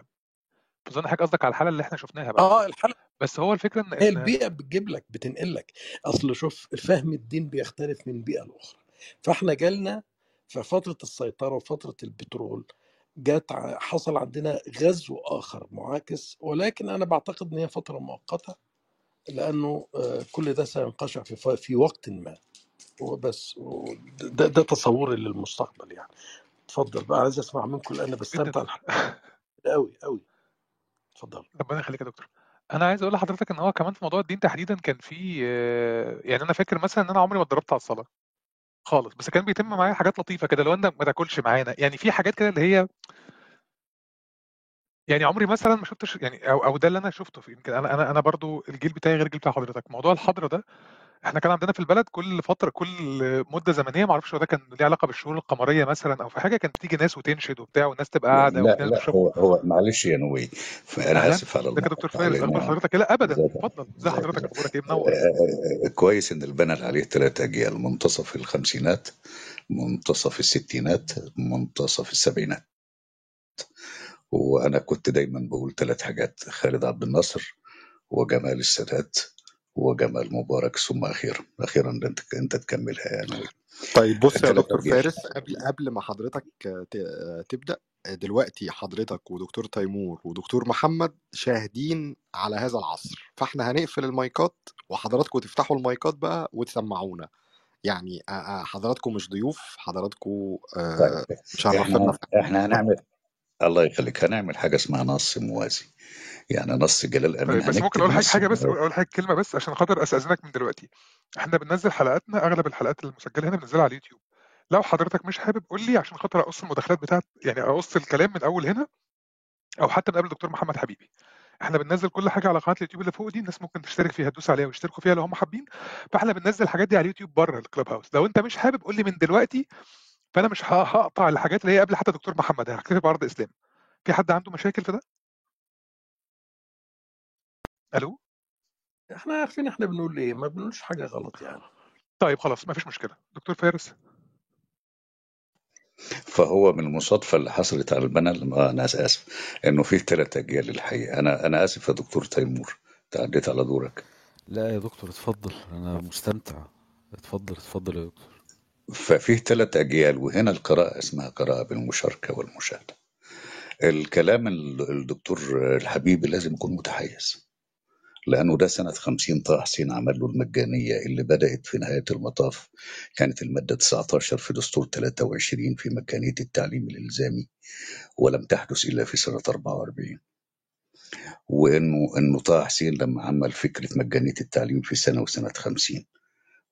اظن حضرتك قصدك على الحالة اللي إحنا شفناها بعد آه الحلقة بس هو الفكرة إن هي إن البيئة بتجيب لك بتنقل لك. أصل شوف فهم الدين بيختلف من بيئة لأخرى. فإحنا جالنا في فتره السيطرة وفترة البترول جات ع- حصل عندنا غزو آخر معاكس ولكن أنا بعتقد إن هي فترة مؤقتة لأنه آه، كل ده سينقشع في في وقت ما. وبس ده, ده تصوري للمستقبل يعني. اتفضل بقى عايز أسمع منكم لأن بستمتع قوي قوي اتفضل. ربنا يخليك يا دكتور. أنا عايز أقول لحضرتك إن هو كمان في موضوع الدين تحديدا كان في آه، يعني أنا فاكر مثلا إن أنا عمري ما اتدربت على الصلاة. خالص. بس كان بيتم معايا حاجات لطيفة كده لو أنت ما تاكلش معانا. يعني في حاجات كده اللي هي يعني عمري مثلا ما شفتش يعني أو أو ده اللي أنا شفته في يمكن أنا أنا أنا برضو الجيل بتاعي غير الجيل بتاع حضرتك. موضوع الحظر ده إحنا كان عندنا في البلد كل فترة كل مدة زمنية ما أعرفش هو ده كان ليه علاقة بالشهور القمرية مثلا أو في حاجة كانت بتيجي ناس وتنشد وبتاع والناس تبقى قاعدة لا لا هو هو معلش يا نوي أهلا آسف على يا دكتور فارس أخبار حضرتك؟ لا ابدا اتفضل ازي حضرتك أخبارك إيه منور كويس إن البنى عليه ثلاث أجيال منتصف الخمسينات منتصف الستينات منتصف السبعينات. وأنا كنت دايما بقول ثلاث حاجات خالد عبد الناصر وجمال السادات. وجمال مبارك. ثم أخيرا أخيرا أنت أنت تكملها يا نويل. طيب بص يا دكتور فارس قبل قبل ما حضرتك ت- تبدأ دلوقتي حضرتك ودكتور تيمور ودكتور محمد شاهدين على هذا العصر. فإحنا هنقفل المايكات وحضراتكم تفتحوا المايكات بقى وتسمعونا. يعني حضراتكم مش ضيوف حضراتكم آه، طيب إحنا إحنا هنعمل الله يخليك. هنعمل حاجة اسمها نص موازي. يعني نص جلال أمين. طيب بس ممكن أقول حاجة حاجة بس أقول حاجة كلمة بس عشان خاطر استاذنك من دلوقتي. إحنا بننزل حلقاتنا أغلب الحلقات المسجلة هنا بننزلها على اليوتيوب. لو حضرتك مش حابب قول لي عشان خاطر أقص المداخلات بتاعت يعني أقص الكلام من أول هنا أو حتى من قبل الدكتور محمد حبيبي. إحنا بننزل كل حاجة على قناة اليوتيوب اللي فوق دي الناس ممكن تشترك فيها تدوس عليها ويشتركوا فيها لو هم حابين. فإحنا بننزل الحاجات دي على اليوتيوب بره الكلاب هاوس. لو أنت مش حابب قول لي من دلوقتي فأنا مش ه- هقطع الحاجات اللي هي قبل حتى دكتور محمد هكتفي بعرض إسلام. في حد عنده مشاكل في ده؟ ألو؟ إحنا عارفين إحنا بنقول إيه ما بنقولش حاجة غلط يعني. طيب خلاص ما فيش مشكلة. دكتور فارس؟ فهو من المصادفة اللي حصلت على البنى آه أنا آسف إنه في ثلاث أجيال الحقيقة. أنا أنا آسف يا دكتور تيمور تعديت على دورك. لا يا دكتور اتفضل. أنا مستمتع. اتفضل اتفضل يا دكتور. ففي ثلاث أجيال وهنا القراءة اسمها قراءة بالمشاركة والمشاهدة. الكلام ال- الدكتور الحبيبي لازم يكون متحيز لأنه ده سنة 50 طه حسين عمل له المجانية اللي بدأت في نهاية المطاف كانت المادة 19 في دستور 23 في مجانية التعليم الإلزامي ولم تحدث إلا في سنة 44 وإنه إنه طه حسين لما عمل فكرة مجانية التعليم في سنة وسنة 50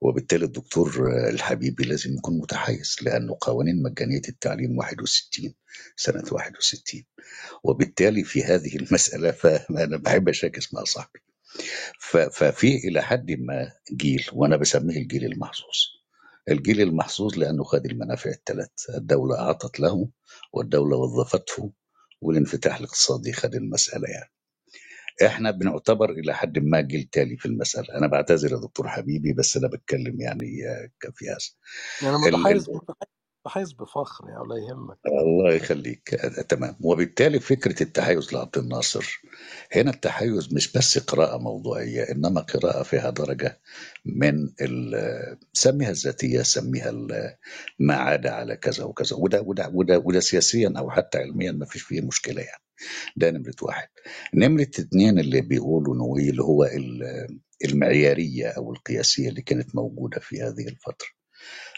وبالتالي الدكتور الحبيبي لازم يكون متحيز لأنه قوانين مجانية التعليم 61 سنة 61 وبالتالي في هذه المسألة فأنا بحب أشاكس مع صاحبي. ففي إلى حد ما جيل وأنا بسميه الجيل المحظوظ. الجيل المحظوظ لأنه خد المنافع الثلاث الدولة أعطت له والدولة وظفته والانفتاح الاقتصادي خد المسألة يعني. إحنا بنعتبر إلى حد ما جيل تالي في المسألة. أنا بعتذر يا دكتور حبيبي بس أنا بتكلم يعني كفياس. يعني متحيز متحيز بفخر يعني ولا يهمك. الله يخليك. تمام. وبالتالي فكرة التحيز لعبد الناصر. هنا التحيز مش بس قراءة موضوعية إنما قراءة فيها درجة من سميها الذاتية سميها ما عاد على كذا وكذا. وده وده وده وده سياسيا أو حتى علميا ما فيش فيه مشكلة يعني. ده نمرة واحد. نمرة اتنين اللي بيقولوا نويل اللي هو ال- المعيارية أو القياسية اللي كانت موجودة في هذه الفترة.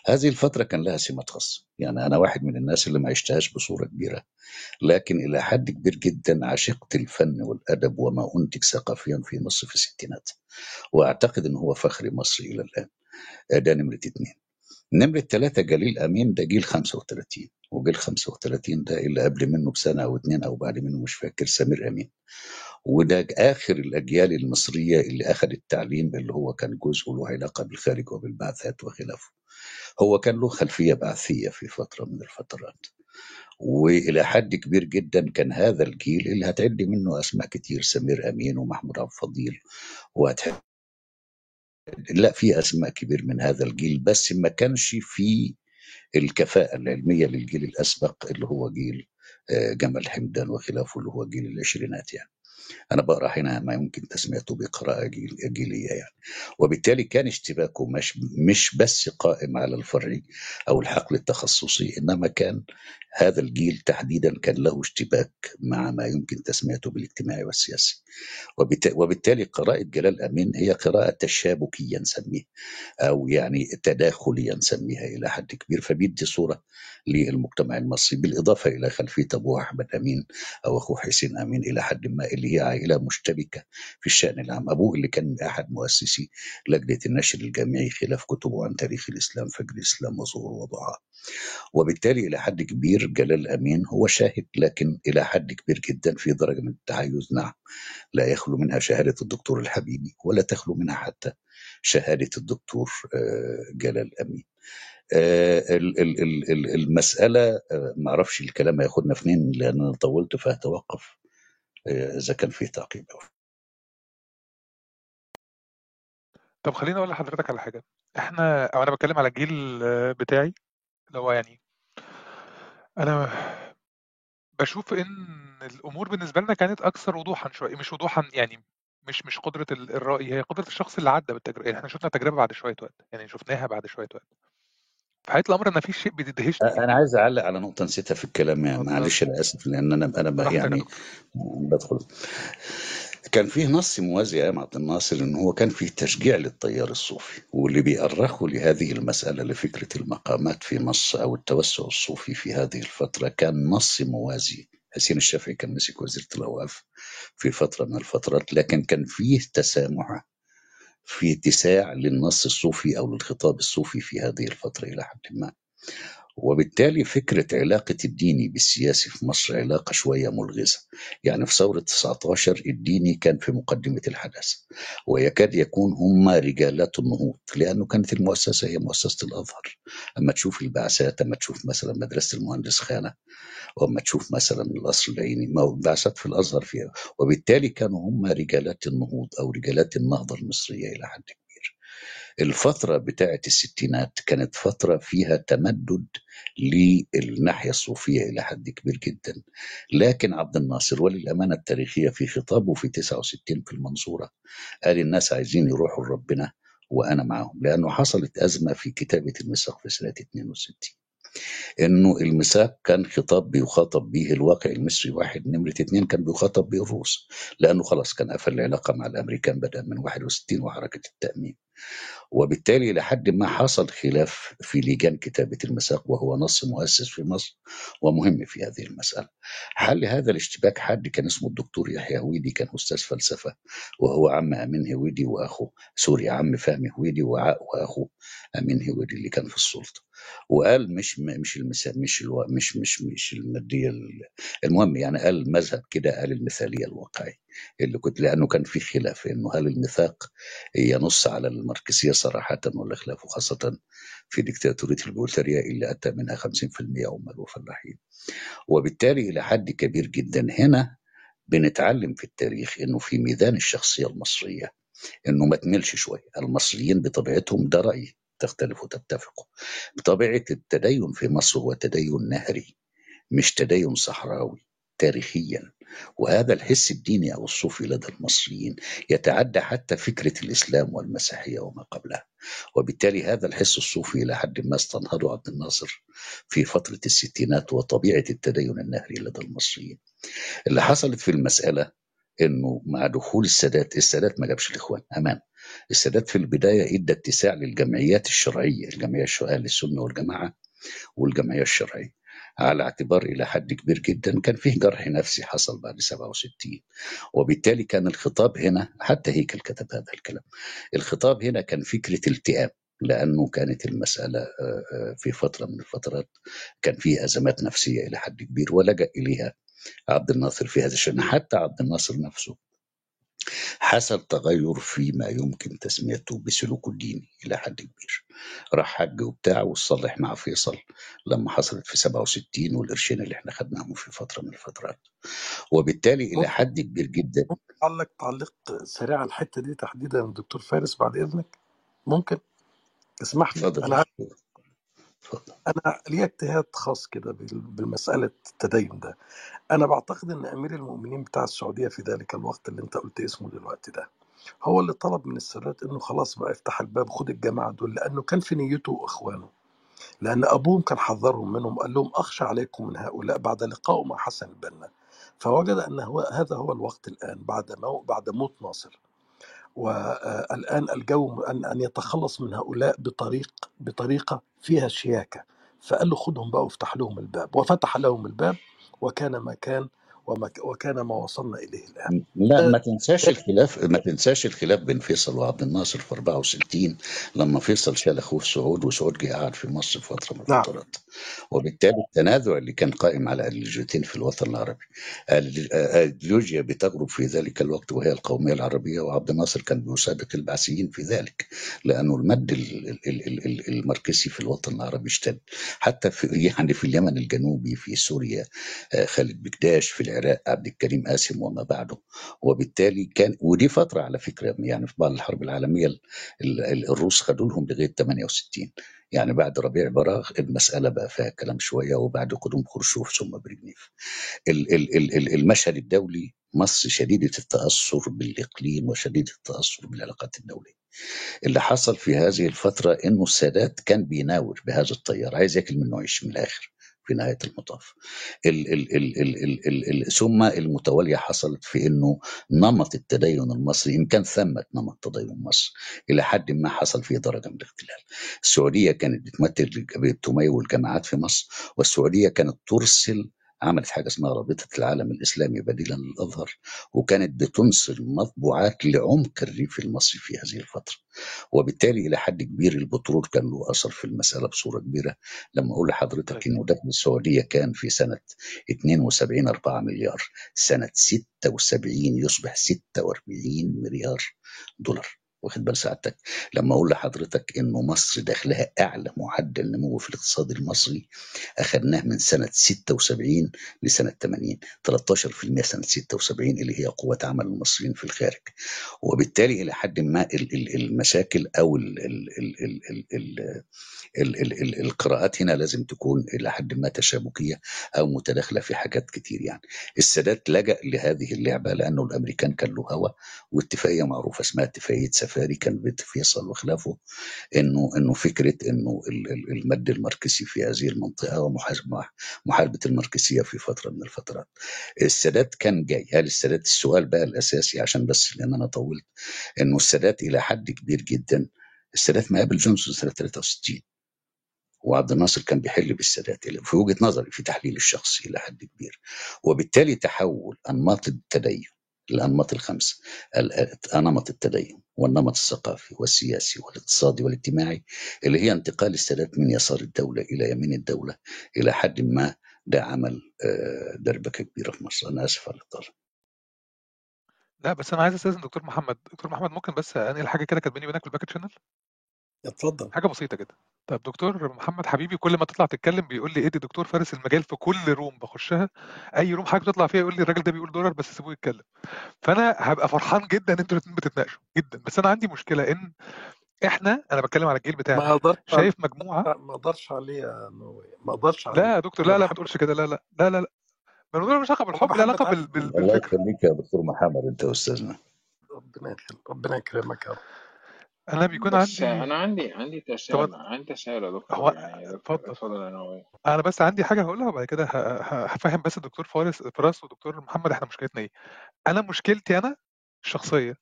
هذه الفترة كان لها سمات خاصة. يعني أنا واحد من الناس اللي ما عشتهاش بصورة كبيرة. لكن إلى حد كبير جدا عشقت الفن والأدب وما أنتج ثقافيا في مصر في الستينات. وأعتقد أنه هو فخر مصر إلى الآن. ده نمرة اتنين. نمرة ثلاثة جليل أمين ده جيل 35 وجيل 35 ده اللي قبل منه بسنة أو اتنين أو بعد منه مش فاكر سمير أمين. وده آخر الأجيال المصرية اللي أخذ التعليم اللي هو كان جزء له علاقة بالخارج وبالبعثات وخلافه. هو كان له خلفية بعثية في فترة من الفترات. وإلى حد كبير جدا كان هذا الجيل اللي هتعد منه أسماء كتير سمير أمين ومحمود عبد الفضيل وهتح... لا في أسماء كبير من هذا الجيل بس ما كانش في الكفاءة العلمية للجيل الأسبق اللي هو جيل آه، جمال حمدان وخلافه اللي هو جيل العشرينات يعني. أنا بقرأ هنا ما يمكن تسميته بقراءة جيل جيلية يعني. وبالتالي كان اشتباكه مش مش بس قائم على الفرعي أو الحقل التخصصي إنما كان هذا الجيل تحديدا كان له اشتباك مع ما يمكن تسميته بالاجتماعي والسياسي. وبالت- وبالتالي قراءة جلال أمين هي قراءة تشابكية نسميها أو يعني تداخليا نسميها إلى حد كبير. فبيدي صورة للمجتمع المصري بالإضافة إلى خلفية أبوه أحمد أمين أو أخوه حسين أمين إلى حد ما اللي هي عائلة مشتبكة في الشأن العام. أبوه اللي كان أحد مؤسسي لجنة النشر الجامعي خلاف كتبه عن تاريخ الإسلام فجر الإسلام وظهور وضعاه وبالتالي إلى حد كبير جلال أمين هو شاهد لكن إلى حد كبير جدا في درجة من التحيز. نعم لا يخلو منها شهادة الدكتور الحبيبي ولا تخلو منها حتى شهادة الدكتور آه، جلال أمين آه، ال- ال- ال- ال- المسألة آه، معرفش الكلام هياخدنا فين لأن أنا طولت فهتوقف. إذا كان فيه تعقيب. أو طب خليني أقول لحضرتك على حاجة. إحنا أو أنا بتكلم على الجيل بتاعي اللي هو يعني أنا بشوف إن الأمور بالنسبة لنا كانت أكثر وضوحا شوية. مش وضوحا يعني مش مش قدرة ال- الرأي هي قدرة الشخص اللي عدى بالتجربة. يعني إحنا شفنا تجربة بعد شوية وقت. يعني شفناها بعد شوية وقت. في حقيقة الأمر إن في شيء بيدهشني. أنا عايز أعلق على نقطة نسيتها في الكلام يعني معلش أنا آسف لأن أنا أنا يا يعني بدخل. كان فيه نص موازي أيام عبد الناصر إن هو كان فيه تشجيع للتيار الصوفي واللي بيأرخوا لهذه المسألة لفكرة المقامات في مصر أو التوسع الصوفي في هذه الفترة كان نص موازي. حسين الشافعي كان مسك وزيره الاوقاف في فترة من الفترات لكن كان فيه تسامح في اتساع للنص الصوفي أو للخطاب الصوفي في هذه الفترة إلى حد ما. وبالتالي فكرة علاقة الديني بالسياسي في مصر علاقة شوية ملغزة. يعني في ثورة 19 الديني كان في مقدمة الحدث ويكاد يكون هم رجالات النهوض لأنه كانت المؤسسة هي مؤسسة الأزهر. أما تشوف البعثات أما تشوف مثلا مدرسة المهندس خانة وأما تشوف مثلا القصر العيني ما هو البعثات في الأزهر فيها. وبالتالي كانوا هم رجالات النهوض أو رجالات النهضة المصرية إلى حد كبير الفترة بتاعت الستينات كانت فترة فيها تمدد للناحية الصوفية إلى حد كبير جدا. لكن عبد الناصر وللأمانة التاريخية في خطابه في 69 في المنصورة قال الناس عايزين يروحوا لربنا وأنا معهم لأنه حصلت أزمة في كتابة الميثاق في سنة 62 إنه الميثاق كان خطاب بيخاطب به الواقع المصري واحد نمرة اتنين كان بيخاطب به الروس لأنه خلاص كان قفل العلاقة مع الأمريكان بدا من 61 وحركة التأمين وبالتالي لحد ما حصل خلاف في لجان كتابة الميثاق وهو نص مؤسس في مصر ومهم في هذه المسألة. حل هذا الاشتباك حد كان اسمه الدكتور يحيى هويدي كان أستاذ فلسفة وهو عم أمين هويدي واخوه سوري عم فهمي هويدي واخوه أمين هويدي اللي كان في السلطة. وقال مش مش المثال مش ألو... مش مش مش الماديه ال- المهم يعني قال مذهب كده قال المثالية الواقعية اللي كنت لأنه كان في خلاف إنه هل الميثاق ينص على الماركسية صراحة ولا خلافه خاصة في ديكتاتورية البولتريا اللي أتى منها 50% عمال وفلاحين وبالتالي إلى حد كبير جدا هنا بنتعلم في التاريخ إنه في ميدان الشخصية المصرية إنه ما تملش شوية المصريين بطبيعتهم ده رأيي. تختلف وتتفقوا بطبيعة التدين في مصر هو تدين نهري مش تدين صحراوي تاريخيا. وهذا الحس الديني أو الصوفي لدى المصريين يتعدى حتى فكرة الإسلام والمسيحية وما قبلها. وبالتالي هذا الحس الصوفي إلى حد ما استنهضه عبد الناصر في فترة الستينات وطبيعة التدين النهري لدى المصريين. اللي حصلت في المسألة إنه مع دخول السادات السادات ما جابش الإخوان أمان. السادات في البداية إدى اتساع للجمعيات الشرعية الجمعية الشرعيه للسنة والجماعة والجمعية الشرعية. على اعتبار إلى حد كبير جدا كان فيه جرح نفسي حصل بعد 67 وبالتالي كان الخطاب هنا حتى هيكل كتب هذا الكلام الخطاب هنا كان فكرة التئام لأنه كانت المسألة آه، آه، في فترة من الفترات كان فيه أزمات نفسية إلى حد كبير ولجأ إليها عبد الناصر في هذا الشأن حتى عبد الناصر نفسه حصل تغير فيما يمكن تسميته بسلوكه الديني إلى حد كبير. راح حج وبتاع وصلح مع فيصل لما حصلت في 67 والقرشين اللي إحنا خدناهم في فترة من الفترات. وبالتالي إلى ممكن حد كبير جدا. ممكن تعلق تعليق سريع على الحتة دي تحديدا دكتور فارس بعد إذنك. ممكن؟ تسمح لي. اتفضل دكتور. اتفضل أنا ليا اجتهاد خاص كده بال- بالمساله التدين ده. أنا بعتقد إن أمير المؤمنين بتاع السعودية في ذلك الوقت اللي أنت قلت اسمه دلوقتي ده هو اللي طلب من السادات إنه خلاص بقى افتح الباب خد الجماعة دول لأنه كان في نيته وإخوانه. لأن أبوهم كان حذرهم منهم قال لهم أخشى عليكم من هؤلاء بعد لقائه مع حسن البنا. فوجد أن هو هذا هو الوقت الآن بعد مو بعد موت ناصر. والآن الجو أن أن يتخلص من هؤلاء بطريق بطريقة فيها شياكة. فقال له خدهم بقى وافتح لهم الباب. وفتح لهم الباب وكان ما كان وما وكان ما وصلنا إليه الآن. لا ده ما تنساش الخلاف ما تنساش الخلاف بين فيصل وعبد الناصر في 64 لما فيصل شال أخوه سعود وسعود جه قعد في مصر فترة من نعم. الفترات. وبالتالي التنازع اللي كان قائم على ايديولوجيتين في الوطن العربي. الأيديولوجيا ايديولوجيا بتغرب في ذلك الوقت وهي القومية العربية وعبد الناصر كان بيسابق البعثيين في ذلك لأنه المد ال- ال- ال- ال- الماركسي في الوطن العربي اشتد. حتى في يعني في اليمن الجنوبي في سوريا آه، خالد بكداش في العراق عبد الكريم قاسم وما بعده. وبالتالي كان ودي فترة على فكرة يعني في بعد الحرب العالمية ال- ال- الروس خدوا لهم لغايه 68 يعني بعد ربيع براغ المسألة بقى فيها كلام شوية وبعد قدوم خرشوف ثم ال- المشهد الدولي مصر شديدة التأثر بالإقليم وشديدة التأثر بالعلاقات الدولية. اللي حصل في هذه الفترة إنه السادات كان بيناور بهذا التيار عايز ياكل منه عيش من الآخر. في نهاية المطاف. ال ال ال ال ال ال ثم المتوالية حصلت في إنه نمط التدين المصري إن كان ثمة نمط تدين مصر إلى حد ما حصل فيه درجة من الاختلال. السعودية كانت بتمثل بتميل الجماعات في مصر والسعودية كانت ترسل عملت حاجة اسمها رابطة العالم الإسلامي بديلا للأزهر وكانت بتنصر مطبوعات لعمق الريف المصري في هذه الفترة. وبالتالي إلى حد كبير البترول كان له أثر في المسألة بصورة كبيرة. لما أقول لحضرتك إنه دخل السعودية كان في سنة 72 4 مليار سنة 76 يصبح 46 مليار دولار. واخد بال سعادتك لما أقول لحضرتك انه مصر دخلها اعلى معدل نمو في الاقتصاد المصري اخذناه من سنه 76 لسنه 80 13% سنه 76 اللي هي قوه عمل المصريين في الخارج وبالتالي إلى حد ما ال- ال- المشاكل أو ال ال ال ال ال ال ال ال القراءات هنا لازم تكون إلى حد ما تشابكيه أو متداخله في حاجات كتير يعني السادات لجا لهذه اللعبه لأنه الامريكان كان له هوى واتفاقيه معروفه اسمها اتفاقيه سفاري كان بيت فيصل وخلافه انه إنه فكرة إنه ال- ال- المد الماركسي في هذه المنطقة ومحاسبه محاربة الماركسية في فترة من الفترات. السادات كان جاي. هل السادات؟ السؤال بقى الأساسي عشان بس لأن أنا طولت. إنه السادات إلى حد كبير جدا. السادات ما قابل جونسون سنة 63 وعبد الناصر كان بيحل بالسادات في وجهة نظري في تحليل الشخصي إلى حد كبير. وبالتالي تحول أنماط التدين الأنماط الخمسة ال- نمط التدين والنمط الثقافي والسياسي والاقتصادي والاجتماعي اللي هي انتقال السادات من يسار الدولة إلى يمين الدولة إلى حد ما ده عمل آه، دربكة كبيرة في مصر. أنا آسف على الإطالة. لا بس أنا عايز أستاذن دكتور محمد. دكتور محمد ممكن بس أنقل حاجة كده كانت بيني وبينك في ال back channel؟ اتفضل. حاجة بسيطة كده. طب دكتور محمد حبيبي كل ما تطلع تتكلم بيقول لي إدي دكتور فارس المجال في كل room بخشها. أي room حضرتك بتطلع فيها يقول لي الراجل ده بيقول درر بس سيبوه يتكلم. فأنا هبقى فرحان جدا إن أنتوا الاثنين بتتناقشوا جدا. بس أنا عندي مشكلة إن إحنا أنا بتكلم على الجيل ما بتاعنا أقدرش شايف مجموعة ما أقدرش عليه يا نووي ما أقدرش لا عليه يا دكتور أنا لا لا ما بحب تقولش كده. لا لا لا لا لا. الموضوع مش علاقة هو بالحب له بحب علاقة بال... الله يخليك يا دكتور محمد أنت أستاذنا. ربنا يخليك ربنا يكرمك يا رب. أنا بيكون بس عندي أنا عندي عندي طب تساؤل عندي تساؤل يا هو دكتور يعني. يا دكتور اتفضل اتفضل نووي. أنا بس عندي حاجة هقولها وبعد كده ه- ه- هفهم بس الدكتور فارس فراس ودكتور محمد إحنا مشكلتنا إيه. أنا مشكلتي أنا الشخصيه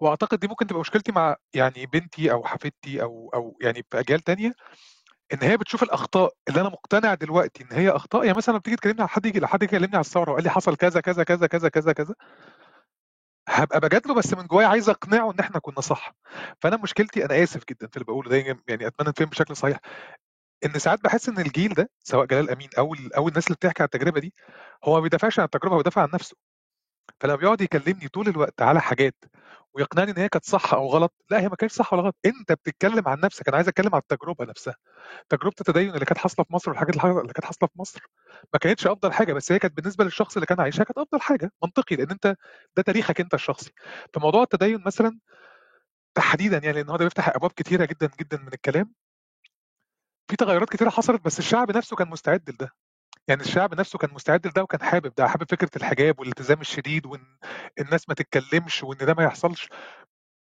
وأعتقد دي ممكن تبقى مشكلتي مع يعني بنتي أو حفيدتي أو أو يعني في أجيال تانية إن هي بتشوف الأخطاء اللي أنا مقتنع دلوقتي إن هي أخطاء. يعني مثلا لما بتيجي تكلمني على حد يجي حد يكلمني على الثورة وقال لي حصل كذا كذا كذا كذا كذا كذا هبقى بجادله بس من جوايا عايز أقنعه إن إحنا كنا صح. فأنا مشكلتي أنا آسف جدا في اللي بقوله ده يعني أتمنى تفهم بشكل صحيح. إن ساعات بحس إن الجيل ده سواء جلال أمين أو أو الناس اللي بتحكي عن التجربة دي هو ما بيدافعش عن التجربة هو بيدافع عن نفسه. فلما بيقعد يكلمني طول الوقت على حاجات ويقنعني إن هي كانت صح أو غلط. لا هي ما كانتش صح ولا غلط. أنت بتتكلم عن نفسك. أنا عايز أتكلم عن التجربة نفسها. تجربة التدين اللي كانت حاصلة في مصر والحاجات اللي كانت حاصلة في مصر ما كانتش أفضل حاجة بس هي كانت بالنسبة للشخص اللي كان عايشها كانت أفضل حاجة. منطقي لأن أنت ده تاريخك أنت الشخصي. فموضوع التدين مثلا تحديدا يعني لأن هو ده بيفتح أبواب كتيرة جدا جدا من الكلام. في تغيرات كتيرة حصلت بس الشعب نفسه كان مستعد لده. يعني الشعب نفسه كان مستعد لده وكان حابب ده حابب فكرة الحجاب والالتزام الشديد وإن الناس ما تتكلمش وإن ده ما يحصلش.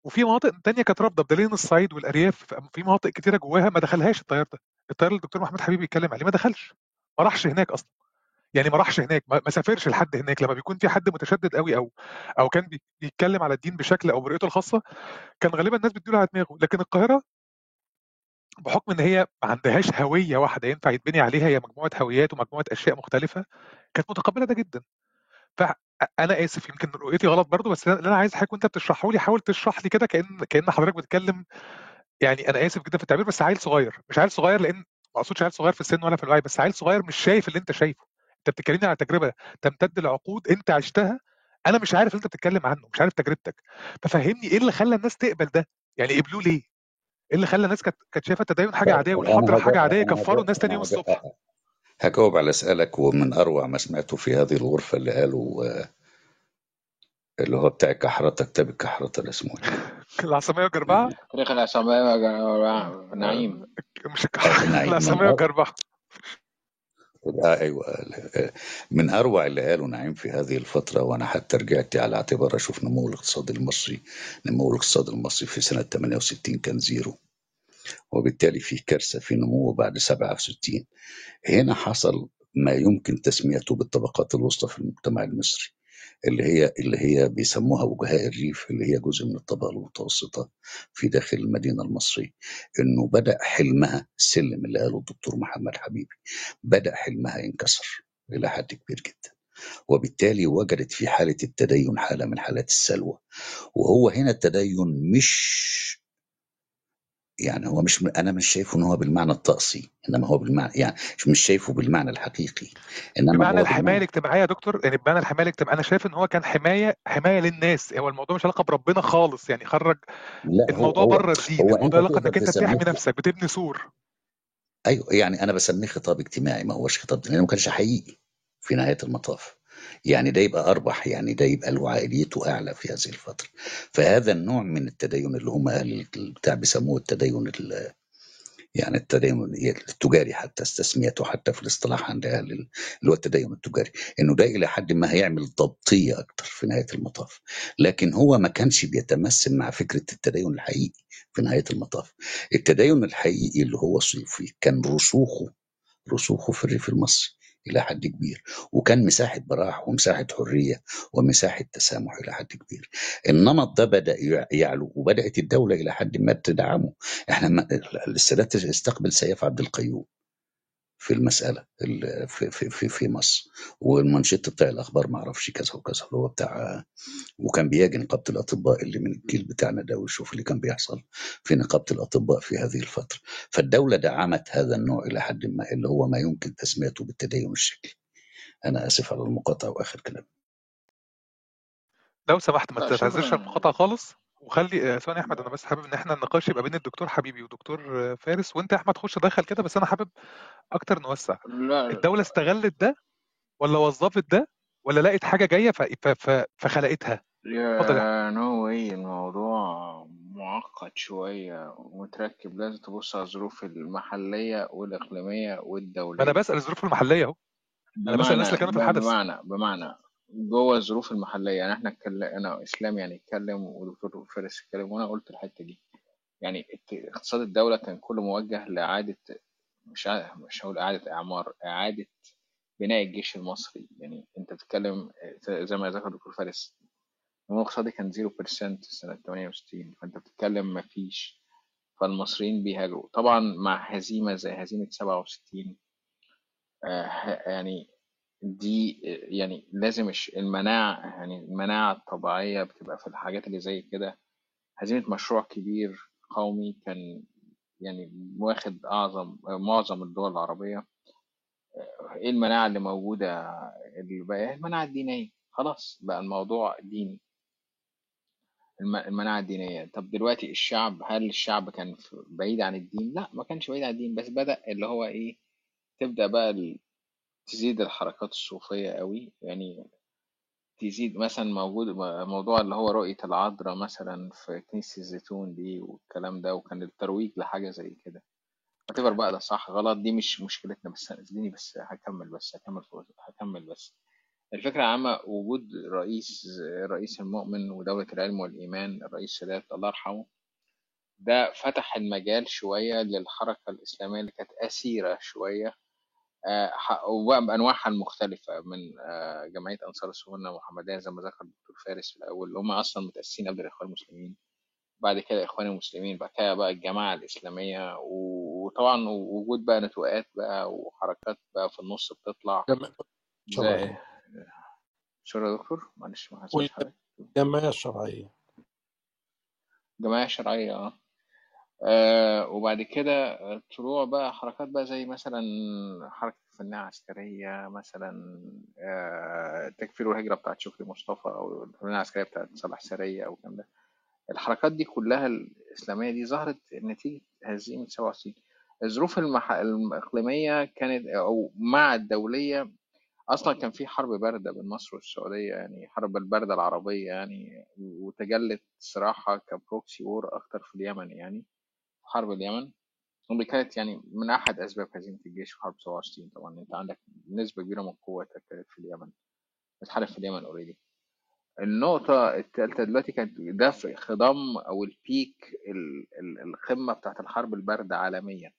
وفي مناطق تانية كانت رافضة بدليل إن الصعيد والأرياف في مناطق كتيرة جواها ما دخلهاش التيار ده. التيار اللي الدكتور محمد حبيبي بيتكلم عليه ما دخلش ما راحش هناك أصلا. يعني ما راحش هناك ما سافرش لحد هناك. لما بيكون في حد متشدد قوي أو أو كان بي- بيتكلم على الدين بشكل أو برؤيته الخاصة كان غالبا الناس بتديله على دماغه. لكن القاهرة بحكم إن هي ما عندهاش هوية واحدة ينفع يتبني عليها هي مجموعة هويات ومجموعة أشياء مختلفة كانت متقبلة ده جدا. فانا آسف يمكن رؤيتي غلط برضو بس اللي أنا عايز حضرتك وأنت بتشرحه لي حاول تشرح لي كده كأن كأن حضرتك بتتكلم. يعني أنا آسف جدا في التعبير بس عيل صغير مش عيل صغير لأن ما أقصدش عيل صغير في السن ولا في الوعي بس عيل صغير مش شايف اللي أنت شايفه. أنت بتتكلمني على تجربة تمتد لعقود أنت عشتها أنا مش عارف اللي أنت بتتكلم عنه مش عارف تجربتك. ففهمني إيه اللي خلى الناس تقبل ده؟ يعني قبلوه ليه؟ اللي خلى الناس كانت كانت شايفة التدين حاجة عادية والحضره حاجة عادية كفروا الناس تاني يوم الصبح. هجاوب على سؤالك ومن أروع ما سمعته في هذه الغرفة اللي قالوا آه، اللي هو بتاع كحرته كتاب الكحرتة ده اسمه إيه؟ العصاميه والجربعه تاريخ العصامية نعيم. مش من العصاميه. والجربعه أيوه من أروع اللي قاله نعيم في هذه الفترة وأنا حتى رجعت على اعتبار أشوف نمو الاقتصاد المصري نمو الاقتصاد المصري في سنة 68 كان زيرو. وبالتالي في كارثة في نموه بعد 67 هنا حصل ما يمكن تسميته بالطبقات الوسطى في المجتمع المصري. اللي هي اللي هي بيسموها وجهاء الريف اللي هي جزء من الطبقة المتوسطة في داخل المدينة المصرية. إنه بدأ حلمها السلم اللي قاله الدكتور محمد حبيبي بدأ حلمها ينكسر إلى حد كبير جدا. وبالتالي وجدت في حالة التدين حالة من حالات السلوى. وهو هنا التدين مش يعني هو مش أنا مش شايفه إن هو بالمعنى الطقسي إنما هو بالمعنى يعني مش شايفه بالمعنى الحقيقي. إنما بمعنى هو الحماية الاجتماعية يا دكتور؟ يعني بمعنى الحماية الاجتماعية أنا شايف إن هو كان حماية حماية للناس هو الموضوع مش علاقة بربنا خالص يعني خرج لا الموضوع هو بره الدين الموضوع علاقة إنك أنت بتحمي نفسك بتبني سور. أيوه يعني أنا بسميه خطاب اجتماعي ما هوش خطاب ديني ما كانش حقيقي في نهاية المطاف. يعني ده يبقى أربح يعني ده يبقى له عائليته أعلى في هذه الفترة. فهذا النوع من التدين اللي هم البتاع بيسموه التدين ال- يعني التدين التجاري حتى تسميته حتى في الاصطلاح عند أهل ال- اللي هو التدين التجاري. إنه ده إلى حد ما هيعمل ضبطية أكتر في نهاية المطاف. لكن هو ما كانش بيتمثل مع فكرة التدين الحقيقي في نهاية المطاف. التدين الحقيقي اللي هو صوفي كان رسوخه رسوخه في الريف المصري. إلى حد كبير. وكان مساحة براح ومساحة حرية ومساحة تسامح إلى حد كبير. النمط ده بدأ يع- يعلو وبدأت الدولة إلى حد ما تدعمه إحنا السادات استقبل سيف عبد القيوم. في المسألة ال- في, في, في, في مصر. والمانشيت بتاع الأخبار ما أعرفش كذا وكذا. اللي هو بتاع وكان بيجي نقابة الأطباء اللي من الجيل بتاعنا ده ويشوف اللي كان بيحصل في نقابة الأطباء في هذه الفترة. فالدولة دعمت هذا النوع إلى حد ما اللي هو ما يمكن تسميته بالتدين الشكلي. أنا آسف على المقاطعة وآخر كلام. لو سمحت ما شكرا. المقاطعة خالص؟ وخلي آه، ثواني يا أحمد أنا بس حابب إن إحنا النقاش يبقى بين الدكتور حبيبي ودكتور آه، فارس وأنت يا أحمد خش دخل كده بس أنا حابب أكتر نوسع. لا الدولة استغلت ده ولا وظفت ده ولا لقت حاجة جاية ف... ف... ف... فخلقتها؟ اتفضل يا أحمد. يا نو واي الموضوع معقد شوية ومتركب. لازم تبص على الظروف المحلية والإقليمية ما أنا والدولية. بسأل الظروف المحلية أهو. أنا بسأل الناس اللي كانوا في الحدث. بمعنى بمعنى جوه الظروف المحلية. يعني إحنا اتكلم أنا إسلام يعني اتكلم ودكتور فارس اتكلم وأنا قلت الحتة دي. يعني اقتصاد الدولة كان كله موجه لإعادة مش مش هقول إعادة إعمار إعادة بناء الجيش المصري. يعني أنت بتتكلم زي ما ذكر الدكتور فارس النمو الاقتصادي كان 0% سنة 68 فأنت بتتكلم مفيش فالمصريين بيهاجروا. طبعا مع هزيمة زي هزيمة 67 آه، يعني دي يعني لازم المناعة يعني المناعة الطبيعية بتبقى في الحاجات اللي زي كده. هزيمة مشروع كبير قومي كان يعني واخد أعظم معظم الدول العربية. إيه المناعة اللي موجودة؟ اللي بقى المناعة الدينية. خلاص بقى الموضوع ديني. الم- المناعة الدينية. طب دلوقتي الشعب هل الشعب كان بعيد عن الدين؟ لا ما كانش بعيد عن الدين بس بدأ اللي هو إيه تبدأ بقى تزيد الحركات الصوفية قوي يعني تزيد مثلا موجود موضوع اللي هو رؤية العذراء مثلا في كنيسة الزيتون دي والكلام ده وكان الترويج لحاجة زي كده. whatever بقى ده صح غلط دي مش مشكلتنا بس اديني بس هكمل بس هكمل هكمل بس. الفكرة العامة وجود رئيس رئيس المؤمن ودولة العلم والإيمان الرئيس سادات الله يرحمه ده فتح المجال شوية للحركة الإسلامية اللي كانت أسيرة شوية. آه، بأنواعها المختلفة من آه، جمعية أنصار السنة المحمدية زي ما ذكر الدكتور فارس في الأول اللي هم أصلا متأسسين قبل الإخوان المسلمين بعد كده إخوان المسلمين بعد كده بقى الجماعة الإسلامية و- وطبعا وجود بقى نتوءات بقى وحركات بقى في النص بتطلع زي شو يا دكتور؟ معلش ما حسيتش حضرتك. والجمعية الشرعية. جماعة شرعية آه. آه، وبعد كده طلوع بقى حركات بقى زي مثلا حركة الفنية العسكرية مثلا آه، تكفير والهجرة بتاعت شكري مصطفى أو الفنية العسكرية بتاعت صلاح سرية أو الكلام ده. الحركات دي كلها الإسلامية دي ظهرت نتيجة هزيمة 67 الظروف المح... الإقليمية كانت أو مع الدولية أصلا كان في حرب باردة بين مصر والسعودية يعني حرب الباردة العربية يعني وتجلت صراحة كبروكسي وور أكتر في اليمن يعني. حرب اليمن. ودي كانت يعني من أحد أسباب هزيمة الجيش في حرب 67 طبعا. أنت عندك نسبة كبيرة من قوتك كانت في اليمن. بتحارب في اليمن أوريدي النقطة الثالثة دلوقتي كانت ده في خضم أو البيك ال- ال- القمة بتاعت الحرب الباردة عالميا.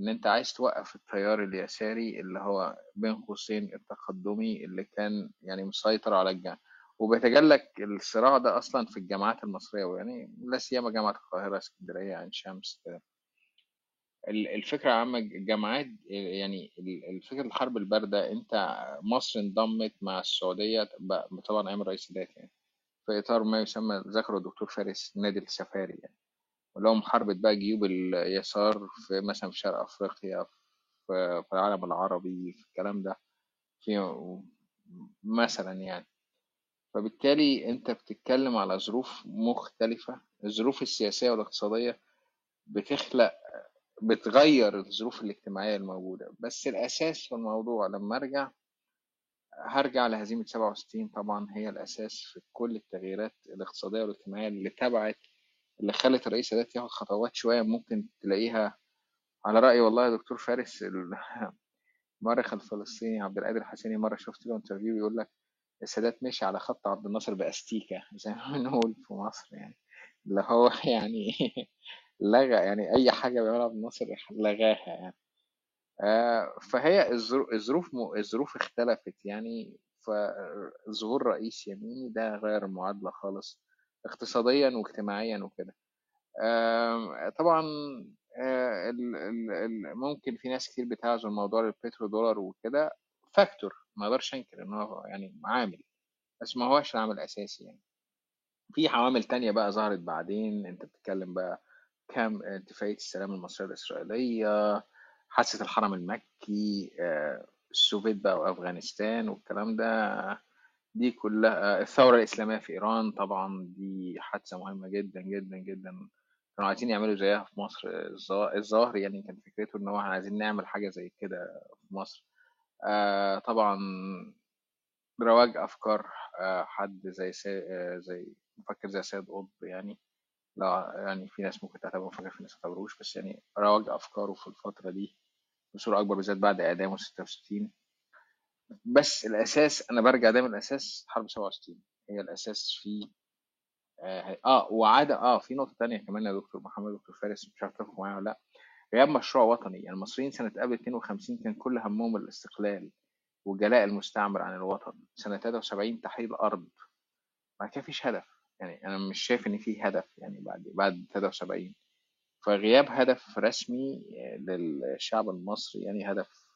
إن أنت عايز توقف التيار اليساري اللي هو بين قوسين التقدمي اللي كان يعني مسيطر على الجامعة وبيتجلى الصراع ده أصلا في الجامعات المصرية يعني لا سيما جامعة القاهرة اسكندرية عين شمس كده. ال- الفكرة عامة الجامعات يعني ال- الفكرة الحرب الباردة أنت مصر انضمت مع السعودية ب- طبعا أيام الرئيس السادات يعني في إطار ما يسمى ذكره الدكتور فارس نادي السفاري يعني. اللي هو محاربة بقى جيوب اليسار في مثلا في شرق أفريقيا في في العالم العربي في الكلام ده. في مثلا يعني. فبالتالي أنت بتتكلم على ظروف مختلفة. الظروف السياسية والاقتصادية بتخلق بتغير الظروف الاجتماعية الموجودة. بس الأساس في الموضوع لما أرجع هرجع لهزيمة 67 طبعا هي الأساس في كل التغييرات الاقتصادية والاجتماعية اللي تبعت اللي خلت الرئيس السادات ياخد خطوات شوية ممكن تلاقيها. على رأي والله يا دكتور فارس المؤرخ الفلسطيني عبد القادر الحسيني مرة شفت له انترفيو بيقول لك السادات مشي على خط عبد الناصر بأستيكة زي ما بنقول في مصر يعني. اللي هو يعني لغى يعني أي حاجة بيعملها عبد الناصر لغاها يعني. آه، فهي الظرو- الظروف الظروف اختلفت يعني. فظهور رئيس يميني ده غير المعادلة خالص اقتصاديا واجتماعيا وكده. طبعا آه، ممكن في ناس كتير بتعزل موضوع البترو دولار وكده. فاكتور ما أقدرش انكر إن هو يعني عامل بس ما هوش العامل الاساسي يعني. في عوامل تانية بقى ظهرت بعدين أنت بتتكلم بقى كام اتفاقية السلام المصرية الإسرائيلية حادثة الحرم المكي آه، السوفيت بقى وأفغانستان والكلام ده دي كلها الثورة الإسلامية في إيران طبعا دي حادثة مهمة جدا جدا جدا. كانوا عايزين يعملوا زيها في مصر الظا- الظاهر يعني كان فكرته إن هو عايزين نعمل حاجة زي كده في مصر. آه، طبعا رواج أفكار آه، حد زي سي... آه، زي مفكر زي سيد قطب يعني. لا يعني في ناس ممكن تعتبره مفكر في ناس ما تعتبروش بس يعني رواج أفكاره في الفترة دي بصورة أكبر بالذات بعد إعدامه 66 بس الأساس أنا برجع دايما الأساس حرب 67 هي الأساس في آه وعادة آه في نقطة تانية كمان يا دكتور محمد دكتور فارس مش عارف تتفق معايا ولا لأ. غياب مشروع وطني. يعني المصريين سنة قبل 52 كان كل همهم الاستقلال وجلاء المستعمر عن الوطن. سنة 73 تحرير الأرض. بعد كده مفيش هدف. يعني أنا مش شايف إن في هدف يعني بعد بعد 73 فغياب هدف رسمي آه، للشعب المصري يعني هدف